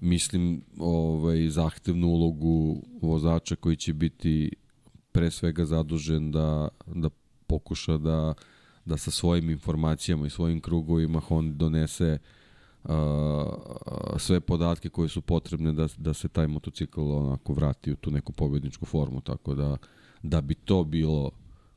mislim ovaj zahtevnu ulogu vozača koji će biti pre svega zadužen da, da pokuša da, da sa svojim informacijama i svojim krugovima on donese uh, sve podatke koje su potrebne da, da se taj motocikl onako vrati u tu neku pobedničku formu, tako da da bi to bilo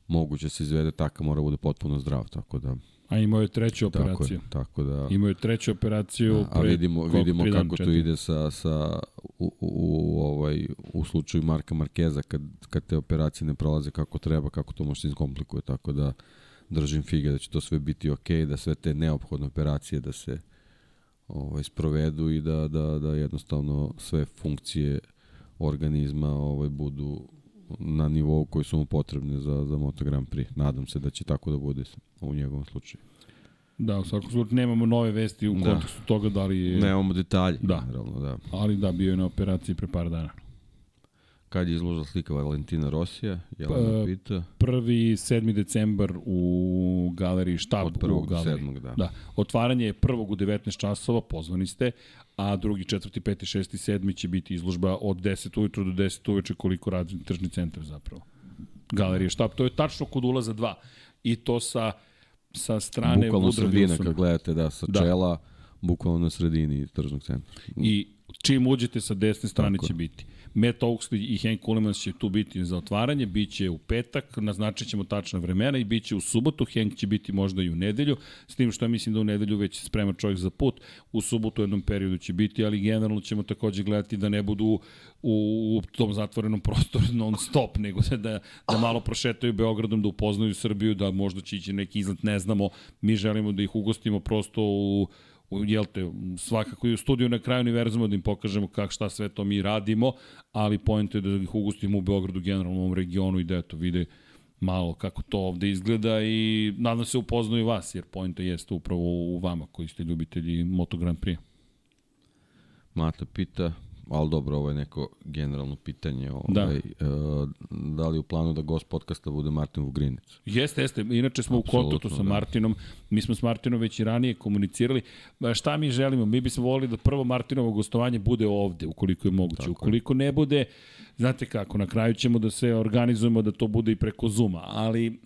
moguće da se izvede, taka mora da bude potpuno zdrav, tako da. A imao je treću operaciju. Tako, je, tako da... Imao je treću operaciju a, a vidimo, vidimo kako to ide sa, sa u, u, u, ovaj, u slučaju Marka Markeza, kad, kad te operacije ne prolaze kako treba, kako to može se izkomplikuje, tako da držim fige da će to sve biti ok, da sve te neophodne operacije da se ovaj, sprovedu i da, da, da jednostavno sve funkcije organizma ovaj, budu na nivou koji su mu potrebne za, za Moto Grand Prix. Nadam se da će tako da bude u njegovom slučaju. Da, u svakom slučaju nemamo nove vesti u da. kontekstu toga da li je... Nemamo detalje. Da. Naravno, da. Ali da, bio je na operaciji pre par dana. Kad je izložila slika Valentina Rosija? Jelena pa, pita. 1. 7. decembar u galeriji Štab. Od 1. do 7. da. da. Otvaranje je prvog u 19 časova, pozvani ste, a drugi, četvrti, peti, šesti, sedmi će biti izložba od 10 ujutru do 10 uveče koliko radi tržni centar zapravo. Galerija Štab, to je tačno kod ulaza 2. I to sa sa strane Bukvalno sredina, kad gledate, da, sa da. čela, bukvalno na sredini tržnog centra. I čim uđete sa desne strane Tako. će biti. Matt Oaksley i Hank Coleman će tu biti za otvaranje, bit će u petak, naznačit ćemo tačna vremena i bit će u subotu, Hank će biti možda i u nedelju, s tim što ja mislim da u nedelju već sprema čovjek za put, u subotu u jednom periodu će biti, ali generalno ćemo takođe gledati da ne budu u, u tom zatvorenom prostoru non stop, nego da, da, da malo prošetaju Beogradom, da upoznaju Srbiju, da možda će ići neki izlet, ne znamo, mi želimo da ih ugostimo prosto u jel te, svakako i u studiju na kraju univerzuma da im pokažemo kak šta sve to mi radimo, ali point je da ih ugustimo u Beogradu, generalnom regionu i da eto vide malo kako to ovde izgleda i nadam se upoznaju vas, jer point jeste upravo u vama koji ste ljubitelji Moto Grand Prix. Mata pita, ali dobro, ovo je neko generalno pitanje. Ovaj, da. Uh, da li u planu da gost podcasta bude Martin Vugrinec? Jeste, jeste. Inače smo Absolutno, u kontaktu sa da. Martinom. Mi smo s Martinom već i ranije komunicirali. Šta mi želimo? Mi bismo volili da prvo Martinovo gostovanje bude ovde, ukoliko je moguće. Tako ukoliko ne bude, znate kako, na kraju ćemo da se organizujemo da to bude i preko Zuma, ali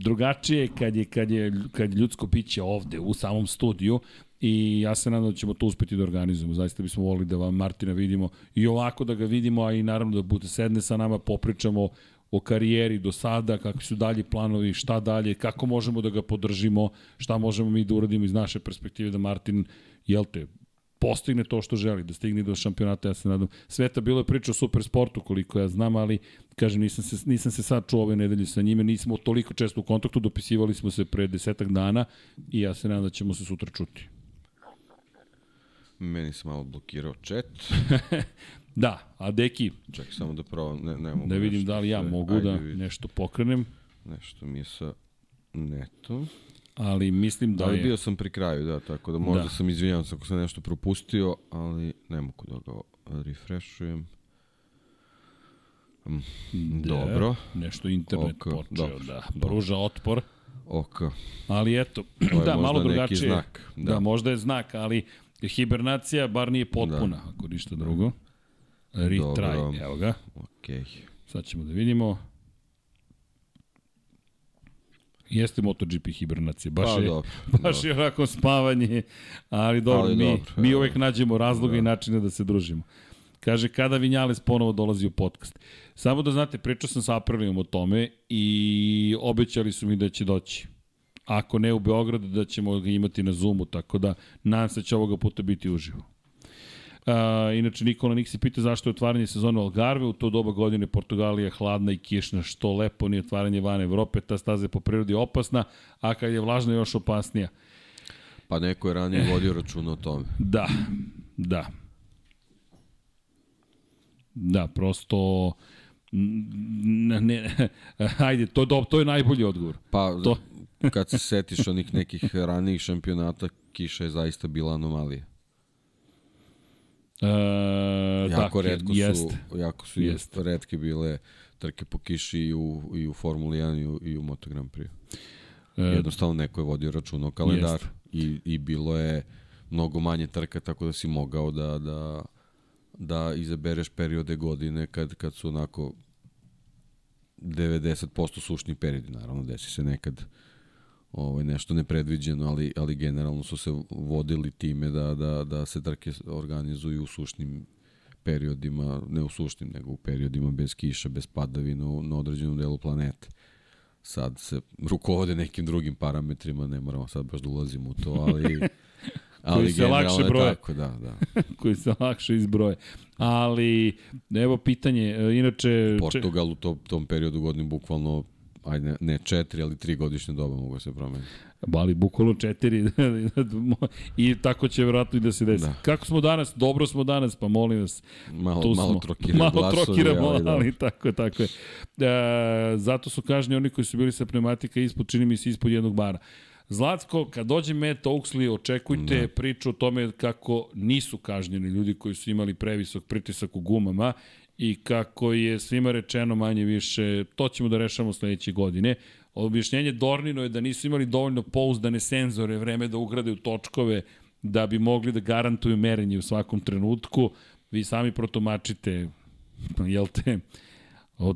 drugačije kad je, kad je, kad je ljudsko biće ovde u samom studiju i ja se nadam da ćemo to uspeti da organizujemo. Zaista bismo volili da vam Martina vidimo i ovako da ga vidimo, a i naravno da bude sedne sa nama, popričamo o karijeri do sada, kakvi su dalji planovi, šta dalje, kako možemo da ga podržimo, šta možemo mi da uradimo iz naše perspektive da Martin, jel te, postigne to što želi, da stigne do šampionata, ja se nadam. Sveta bilo je priča o super sportu koliko ja znam, ali kažem nisam se, nisam se sad čuo ove nedelje sa njime, nismo toliko često u kontaktu, dopisivali smo se pre desetak dana i ja se nadam da ćemo se sutra čuti. Meni se malo blokirao chat. da, a deki... Čekaj, samo da probam, ne, ne mogu Da vidim da li ja mogu Ajde, da vidim. nešto pokrenem. Nešto mi je sa netom. Ali mislim da ali je... bio sam pri kraju, da, tako da možda da. sam izvinjavam se ako sam nešto propustio, ali ne mogu da ga refreshujem. Mm, da, dobro. Nešto internet ok, počeo dobro, da pruža otpor. Ok. Ali eto, da, malo drugačije. Znak, da. da, možda je znak, ali Hibernacija bar nije potpuna, da. ako ništa drugo. Retry, Dobro. evo ga. Okay. Sad ćemo da vidimo. Jeste MotoGP hibernacija, baš pa, je, dobro, baš dobro. je onako spavanje, ali dobro, ali mi, dobro, mi uvek nađemo razloga da. i načine da se družimo. Kaže, kada Vinjales ponovo dolazi u podcast. Samo da znate, pričao sam sa Aprilijom o tome i obećali su mi da će doći ako ne u Beogradu, da ćemo ga imati na Zoomu, tako da nadam se da će ovoga puta biti uživo. Uh, inače, Nikola Niksi pita zašto je otvaranje sezona u Algarve. U to doba godine Portugalija hladna i kišna, što lepo nije otvaranje van Evrope. Ta staza je po prirodi opasna, a kad je vlažna još opasnija. Pa neko je ranije vodio računa o tome. Da, da. Da, prosto... Ne, ne, ajde, to, to je najbolji odgovor. Pa, to, kad se setiš onih nekih ranijih šampionata, kiša je zaista bila anomalija. E, jako dakle, redko jest. su, jako su jest. redke bile trke po kiši i u, i u Formuli 1 i u, i u Moto Grand Prix. E, Jednostavno neko je vodio račun o kalendar i, i bilo je mnogo manje trka tako da si mogao da, da, da izabereš periode godine kad, kad su onako 90% sušni periodi, naravno desi se nekad ovaj, nešto nepredviđeno, ali, ali generalno su se vodili time da, da, da se trke organizuju u sušnim periodima, ne u sušnim, nego u periodima bez kiša, bez padavina na određenom delu planete. Sad se rukovode nekim drugim parametrima, ne moramo sad baš da ulazimo u to, ali ali koji se lakše broje. Tako, da, da. koji se lakše izbroje. Ali, evo pitanje, e, inače... Portugal u to, tom periodu godine bukvalno ajde, ne, ne četiri, ali tri godišnje doba mogu se promeniti. Ali bukvalno četiri i tako će vjerojatno i da se desi. Da. Kako smo danas? Dobro smo danas, pa molim vas. Malo, tu malo trokiramo malo glasovi, trokiramo, ali, da. ali tako je, tako je. E, zato su kažnjeni oni koji su bili sa pneumatika ispod, čini mi se, ispod jednog bara. Zlatko, kad dođe Matt Oaksley, očekujte da. priču o tome kako nisu kažnjeni ljudi koji su imali previsok pritisak u gumama i kako je svima rečeno manje više, to ćemo da rešamo sledeće godine. Objašnjenje Dornino je da nisu imali dovoljno pouzdane senzore, vreme da ugrade u točkove da bi mogli da garantuju merenje u svakom trenutku. Vi sami protomačite, jel te,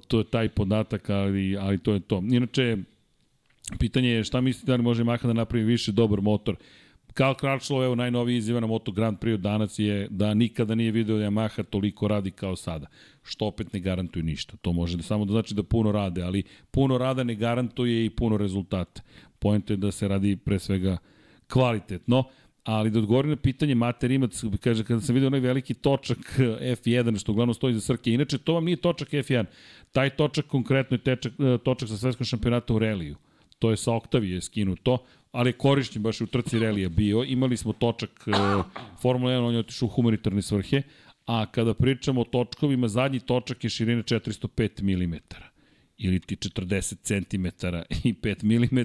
to je taj podatak, ali, ali to je to. Inače, pitanje je šta mislite da li može Maha da napravi više dobar motor? Karl Crutchlow, evo najnoviji izjava na Moto Grand Prix danas je da nikada nije video da Yamaha toliko radi kao sada. Što opet ne garantuje ništa. To može da samo da znači da puno rade, ali puno rada ne garantuje i puno rezultata. Pojento je da se radi pre svega kvalitetno. Ali da odgovorim na pitanje Mate Rimac, kaže, kada sam vidio onaj veliki točak F1, što uglavnom stoji za Srke, inače to vam nije točak F1, taj točak konkretno je tečak, točak sa svetskom šampionatom u reliju. To je sa Octavije skinuto, ali korišćen baš u trci relija bio. Imali smo točak uh, Formula 1, on je otišao u humanitarne svrhe, a kada pričamo o točkovima, zadnji točak je širine 405 mm ili ti 40 cm i 5 mm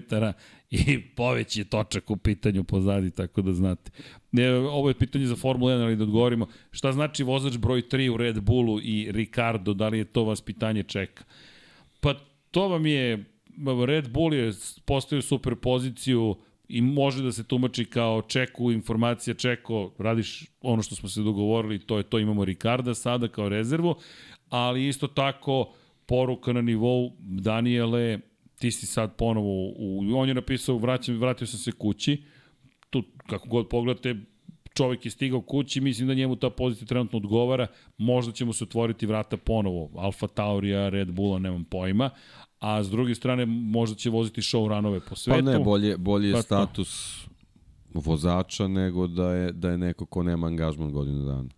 i poveć je točak u pitanju pozadi, tako da znate. Ne, ovo je pitanje za Formula 1, ali da odgovorimo. Šta znači vozač broj 3 u Red Bullu i Ricardo, da li je to vas pitanje čeka? Pa to vam je Red Bull je postavio super poziciju i može da se tumači kao čeku, informacija čeko, radiš ono što smo se dogovorili, to je to, imamo Ricarda sada kao rezervu, ali isto tako poruka na nivou Daniele, ti si sad ponovo, u, on je napisao, vraćam, vratio sam se kući, tu kako god pogledate, čovek je stigao kući, mislim da njemu ta pozicija trenutno odgovara, možda ćemo se otvoriti vrata ponovo, Alfa Taurija, Red Bulla, nemam pojma, a s druge strane možda će voziti show ranove po svetu. Pa ne, bolje, bolje je status vozača nego da je, da je neko ko nema angažman godinu dana.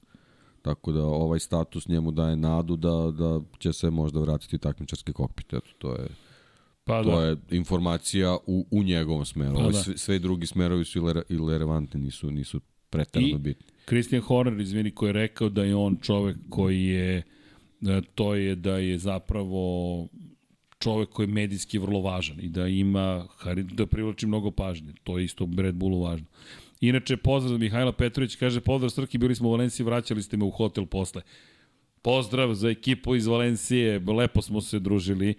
Tako da ovaj status njemu daje nadu da, da će se možda vratiti takmičarski kokpit. Eto, to je Pa to da. je informacija u, u njegovom smeru. Pa, da. sve, sve drugi smerovi su ile, irelevantni, nisu, nisu pretarano bitni. Christian Horner, izvini, koji je rekao da je on čovek koji je da to je da je zapravo čovek koji je medijski vrlo važan i da ima, da privlači mnogo pažnje. To je isto Red Bullu važno. Inače, pozdrav za Mihajla Petrović, kaže, pozdrav Srki, bili smo u Valenciji, vraćali ste me u hotel posle. Pozdrav za ekipu iz Valencije, lepo smo se družili.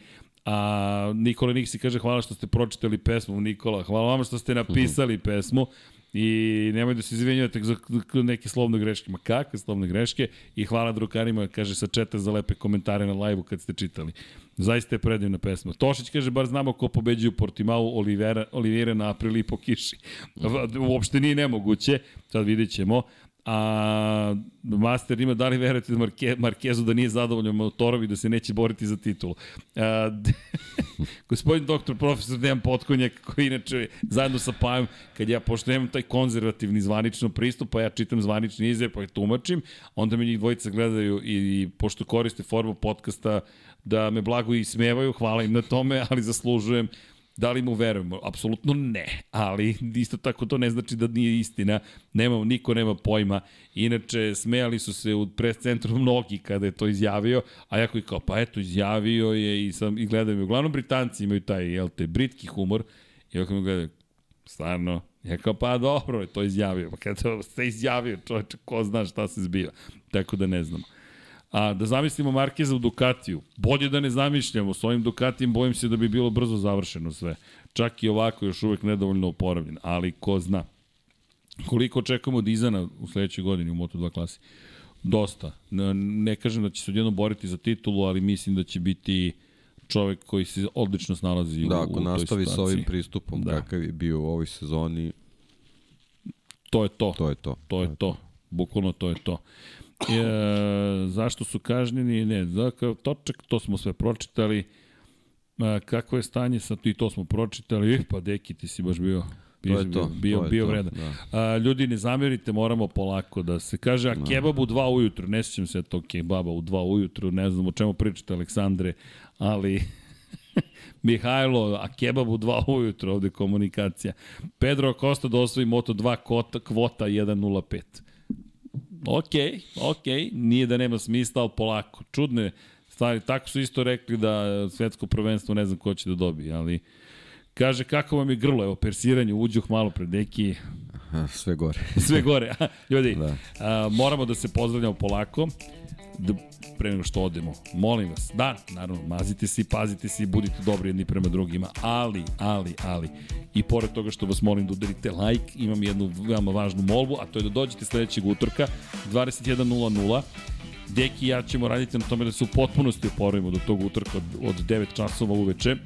A Nikola Niksi kaže hvala što ste pročitali pesmu, Nikola. Hvala vama što ste napisali pesmu. I nemoj da se izvinjavate za neke slovne greške. Ma kakve slovne greške? I hvala drukarima, kaže, sa četa za lepe komentare na live-u kad ste čitali. Zaista je predivna pesma. Tošić kaže, bar znamo ko pobeđuje u Portimao, Olivera, Olivera na aprili po kiši. Uopšte nije nemoguće, sad vidjet ćemo a Master ima da li verujete da Marke, Markezu da nije zadovoljan motorom i da se neće boriti za titulu. A, gospodin doktor profesor Dejan Potkonjak koji inače zajedno sa Pajom kad ja pošto nemam taj konzervativni zvanično pristup pa ja čitam zvanični izjave pa je tumačim onda me njih dvojica gledaju i, i pošto koriste formu podcasta da me blago i smevaju, hvala im na tome, ali zaslužujem Da li mu verujemo? Apsolutno ne, ali isto tako to ne znači da nije istina. Nema, niko nema pojma. Inače, smejali su se u pres centru mnogi kada je to izjavio, a ja koji kao, pa eto, izjavio je i, sam, i gledaju. Uglavnom, Britanci imaju taj, jel te, britki humor. I ovako mi gledaju, stvarno, Ja kao, pa dobro, to izjavio. Pa kada ste izjavio, čovječe, ko zna šta se zbiva. Tako da ne znam. A da zamislimo Markeza u Ducatiju, bolje da ne zamišljamo, s ovim Ducatijem bojim se da bi bilo brzo završeno sve. Čak i ovako još uvek nedovoljno oporavljen, ali ko zna. Koliko očekujemo Dizana u sledećoj godini u Moto2 klasi? Dosta. Ne, kažem da će se odjedno boriti za titulu, ali mislim da će biti čovek koji se odlično snalazi da, u, ako u toj nastavi situaciji. sa ovim pristupom Da. da. kakav je bio u ovoj sezoni, To je to. to je to. To je to. Bukvalno to je to. E, zašto su kažnjeni? Ne, dakle, točak, to smo sve pročitali. E, kako je stanje sa i to smo pročitali. Pa deki, ti si baš bio To je to. bio, to je bio to, vredan. Da. A, ljudi, ne zamerite, moramo polako da se kaže, a kebab u dva ujutru, ne sjećam se tog kebaba u dva ujutru, ne znam o čemu pričate, Aleksandre, ali Mihajlo, a kebab u dva ujutru, ovde komunikacija. Pedro Acosta da osvoji Moto2 kvota, kvota 1.05. Ok, ok, nije da nema smisla, ali polako. Čudne stvari, tako su isto rekli da svetsko prvenstvo ne znam ko će da dobije, ali kaže kako vam je grlo, evo persiranje, uđuh malo pred neki, Sve gore. sve gore. Ljudi, Da. a, moramo da se pozdravljamo polako, da, pre nego što odemo. Molim vas, da, naravno, mazite se i pazite se i budite dobri jedni prema drugima, ali, ali, ali, i pored toga što vas molim da udarite like, imam jednu veoma važnu molbu, a to je da dođete sledećeg utorka, 21.00, Deki i ja ćemo raditi na tome da se u potpunosti oporavimo do tog utorka od, od 9 časova uveče,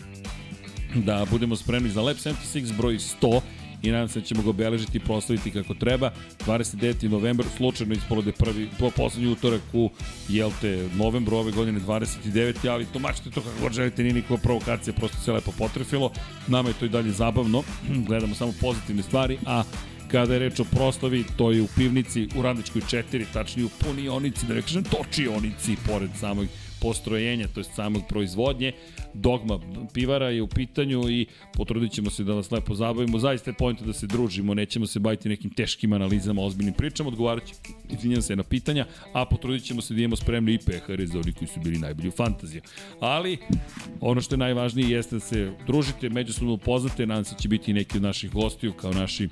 da budemo spremni za Lab 76 broj 100 i nadam se da ćemo ga obeležiti i proslaviti kako treba. 29. novembar, slučajno ispolo je prvi, po poslednji utorak u, jel te, novembru ove godine 29. ali tumačite to kako god želite, nije nikakva provokacija, prosto se lepo potrefilo. Nama je to i dalje zabavno, gledamo samo pozitivne stvari, a kada je reč o proslavi, to je u pivnici u Radničkoj 4, tačnije u punionici, da ne kažem točionici, pored samog postrojenja, to je samog proizvodnje. Dogma pivara je u pitanju i potrudit ćemo se da vas lepo zabavimo. Zaista je pojento da se družimo, nećemo se baviti nekim teškim analizama, ozbiljnim pričama, odgovarat ću, izvinjam se na pitanja, a potrudit ćemo se da imamo spremni i pehare za oni koji su bili najbolji u fantaziju. Ali, ono što je najvažnije jeste da se družite, međusobno upoznate, nadam se da će biti neki od naših gostiju kao naši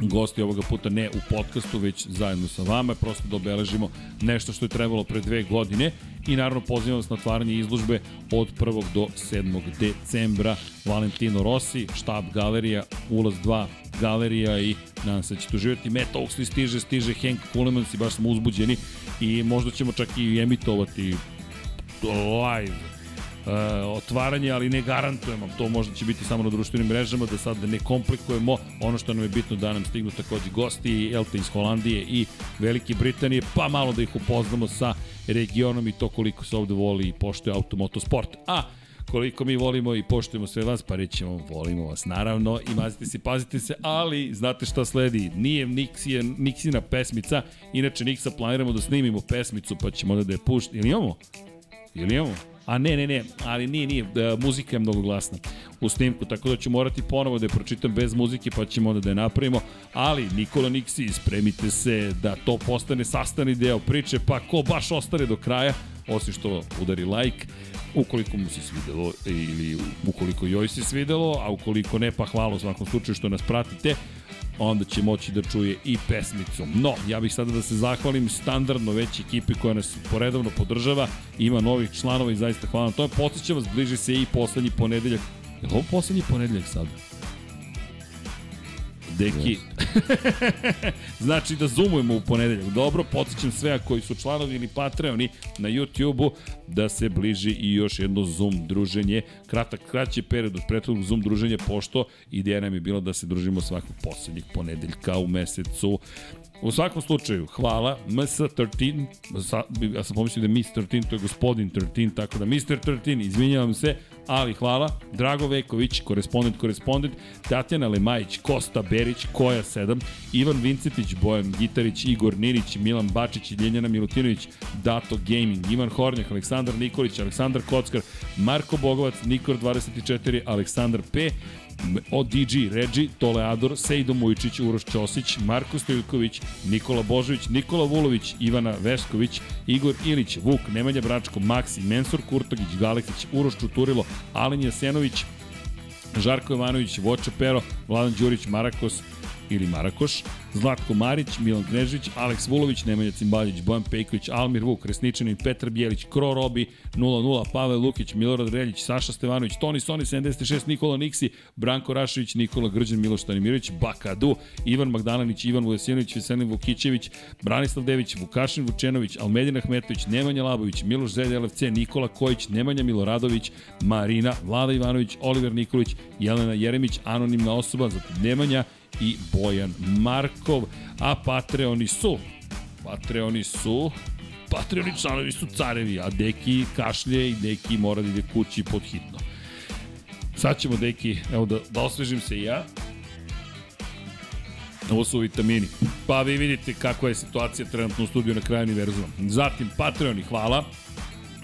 gosti ovoga puta ne u podcastu, već zajedno sa vama, prosto da obeležimo nešto što je trebalo pre dve godine i naravno pozivam vas na otvaranje izložbe od 1. do 7. decembra Valentino Rossi, štab galerija, ulaz 2 galerija i nadam se da ćete uživati. Matt Oaksley stiže, stiže Hank Kulemans i baš smo uzbuđeni i možda ćemo čak i emitovati live uh, otvaranje, ali ne garantujemo. To možda će biti samo na društvenim mrežama, da sad ne komplikujemo ono što nam je bitno da nam stignu takođe gosti, Elte iz Holandije i Velike Britanije, pa malo da ih upoznamo sa regionom i to koliko se ovde voli i poštuje automotosport. A koliko mi volimo i poštujemo sve vas, pa rećemo volimo vas naravno i mazite se, pazite se, ali znate šta sledi, nije Nixija, Nixina pesmica, inače Nixa planiramo da snimimo pesmicu pa ćemo da je pušti, ili imamo? Ili imamo? A ne, ne, ne, ali nije, nije, da, muzika je mnogo glasna u snimku, tako da ću morati ponovo da je pročitam bez muzike, pa ćemo onda da je napravimo, ali Nikola Niksi, spremite se da to postane sastani deo priče, pa ko baš ostane do kraja, osim što udari like, ukoliko mu se svidelo ili ukoliko joj se svidelo, a ukoliko ne, pa hvala u svakom slučaju što nas pratite, onda će moći da čuje i pesmicu. No, ja bih sada da se zahvalim standardno već ekipi koja nas poredovno podržava, ima novih članova i zaista hvala na tome. Podsećam vas, bliži se i poslednji ponedeljak. Je li ovo poslednji ponedeljak sada? Deki. znači da zoomujemo u ponedeljak. Dobro, podsjećam sve koji su članovi ili patreoni na YouTube-u da se bliži i još jedno Zoom druženje. Kratak, kraći period od prethodnog Zoom druženja, pošto ideja nam je bila da se družimo svakog poslednjeg ponedeljka u mesecu. U svakom slučaju, hvala, MS13, sa, ja sam pomislio da je Miss13, to je gospodin 13, tako da Mr. 13, izvinjavam se, ali hvala, Drago Veković, korespondent, korespondent, Tatjana Lemajić, Kosta Berić, Koja 7, Ivan Vincetić, Bojan Gitarić, Igor Ninić, Milan Bačić, Ljenjana Milutinović, Dato Gaming, Ivan Hornjak, Aleksandar Nikolić, Aleksandar Kockar, Marko Bogovac, Nikor 24, Aleksandar P, od DG, Regi, Toleador, Sejdo Mujčić, Uroš Ćosić, Marko Stojković, Nikola Božović, Nikola Vulović, Ivana Vesković, Igor Ilić, Vuk, Nemanja Bračko, Maksi, Mensur Kurtogić, Galeksić, Uroš Čuturilo, Alen Jasenović, Žarko Jovanović, Voča Pero, Vladan Đurić, Marakos, ili Marakoš, Zlatko Marić, Milan Knežević, Aleks Vulović, Nemanja Cimbaljić, Bojan Pejković, Almir Vuk, Resničanin, Petar Bijelić, Kro Robi, 0-0, Pavel Lukić, Milorad Reljić, Saša Stevanović, Toni Soni, 76, Nikola Niksi, Branko Rašević, Nikola Grđan, Miloš Tanimirović, Bakadu, Ivan Magdalanić, Ivan Vujasinović, Veselin Vukićević, Branislav Dević, Vukašin Vučenović, Almedin Ahmetović, Nemanja Labović, Miloš Zelj LFC, Nikola Kojić, Nemanja Miloradović, Marina, Vlada Ivanović, Oliver Nikolić, Jelena Jeremić, anonimna osoba, zatim Nemanja, i Bojan Markov, a Patreoni su Patreoni su Patreoni članovi su carevi, a Deki kašlje i Deki mora da ide kući pod hitno. Sad ćemo, Deki, evo da, da osvežim se i ja. Ovo su vitamini. Pa vi vidite kakva je situacija trenutno u studiju na kraju univerzuma. Zatim, Patreoni, hvala.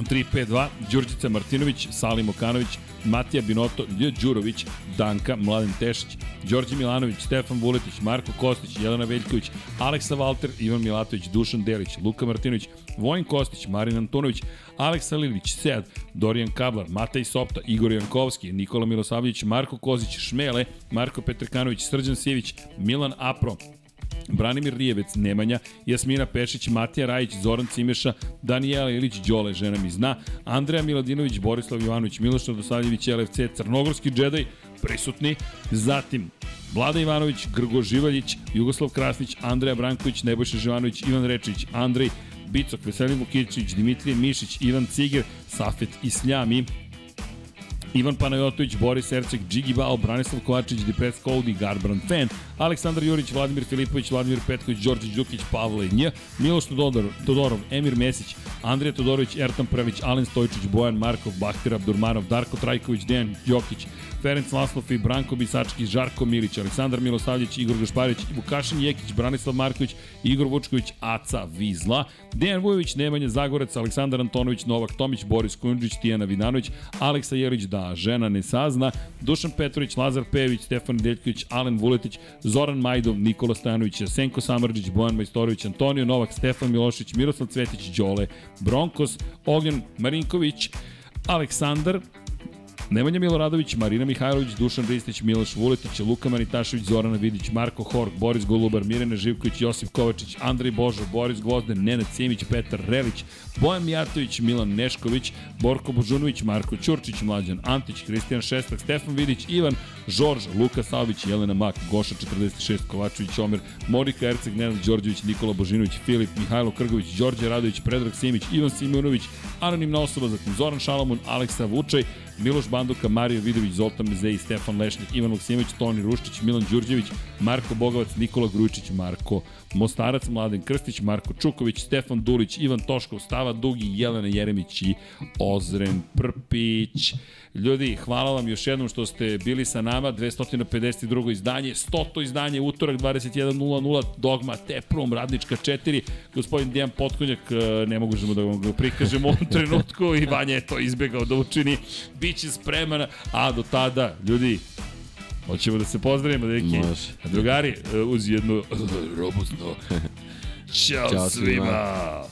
352, Đurđica Martinović, Salim Okanović, Matija Binoto, Lj. Đurović, Danka, Mladen Tešić, Đorđe Milanović, Stefan Vuletić, Marko Kostić, Jelena Veljković, Aleksa Valter, Ivan Milatović, Dušan Delić, Luka Martinović, Vojin Kostić, Marin Antonović, Aleksa Lilić, Sead, Dorijan Kablar, Matej Sopta, Igor Jankovski, Nikola Milosavljević, Marko Kozić, Šmele, Marko Petrkanović, Srđan Sivić, Milan Apro, Branimir Rijevec, Nemanja, Jasmina Pešić, Matija Rajić, Zoran Cimeša, Danijela Ilić, Đole, žena mi zna, Andreja Miladinović, Borislav Ivanović, Miloš Radosavljević, LFC, Crnogorski džedaj, prisutni, zatim Vlada Ivanović, Grgo Živaljić, Jugoslav Krasnić, Andreja Branković, Nebojša Živanović, Ivan Rečić, Andrej Bicok, Veselin Vukičić, Dimitrije Mišić, Ivan Ciger, Safet Isljami, Ivan Panajotović, Boris Erceg, Džigi Bao, Branislav Kovačić, Dipet Skoldi, Garbrand Fan, Aleksandar Jurić, Vladimir Filipović, Vladimir Petković, Đorđe Đukić, Pavle Nj, Miloš Todorov, Todorov, Emir Mesić, Andrija Todorović, Ertan Prvić, Alen Stojčić, Bojan Markov, Bahtir Abdurmanov, Darko Trajković, Dejan Đokić, Ferenc Laslov i Branko Bisački, Žarko Milić, Aleksandar Milosavljić, Igor Gašparić, Vukašin Jekić, Branislav Marković, Igor Vučković, Aca Vizla, Dejan Vujović, Nemanja Zagorec, Aleksandar Antonović, Novak Tomić, Boris Kujundžić, Tijana Vidanović, Aleksa Jelić, da žena ne sazna, Dušan Petrović, Lazar Pejević, Stefan Deljković, Alen Vuletić, Zoran Majdov, Nikola Stojanović, Senko Samrđić, Bojan Majstorović, Antonio Novak, Stefan Milošić, Miroslav Cvetić, Đole, Bronkos, Ognjan Marinković, Aleksandar, Nemanja Miloradović, Marina Mihajlović, Dušan Ristić, Miloš Vuletić, Luka Manitašević, Zorana Vidić, Marko Hork, Boris Golubar, Mirena Živković, Josip Kovačić, Andrej Božo, Boris Gvozden, Nenad Simić, Petar Relić, Bojan Mijatović, Milan Nešković, Borko Božunović, Marko Ćurčić, Mlađan Antić, Kristijan Šestak, Stefan Vidić, Ivan Žorž, Luka Savić, Jelena Mak, Goša 46, Kovačević, Omer, Monika Erceg, Nenad Đorđević, Nikola Božinović, Filip, Mihajlo Krgović, Đorđe Radović, Predrag Simić, Ivan Simonović, anonimna osoba, zatim Zoran Šalamun, Aleksa Vučaj, Miloš Banduka, Mario Vidović, Zoltan Mezej, Stefan Lešnik, Ivan Maksimović, Toni Ruštić, Milan Đurđević, Marko Bogovac, Nikola Grujičić, Marko Mostarac, Mladen Krstić, Marko Čuković, Stefan Dulić, Ivan Toškov, Stava Dugi, Jelena Jeremić i Ozren Prpić. Ljudi, hvala vam još jednom što ste bili sa nama, 252. izdanje, 100. izdanje, utorak 21.00, Dogma, Teprom, Radnička 4, gospodin Dijan Potkonjak, e, ne možemo da vam ga prikažemo u ovom trenutku i Vanja je to izbegao da učini, Biće spremana, a do tada, ljudi, Hoćemo da se pozdravimo, deki. Može. Drugari, uz jednu robustno. Ćao, Ćao svima. svima.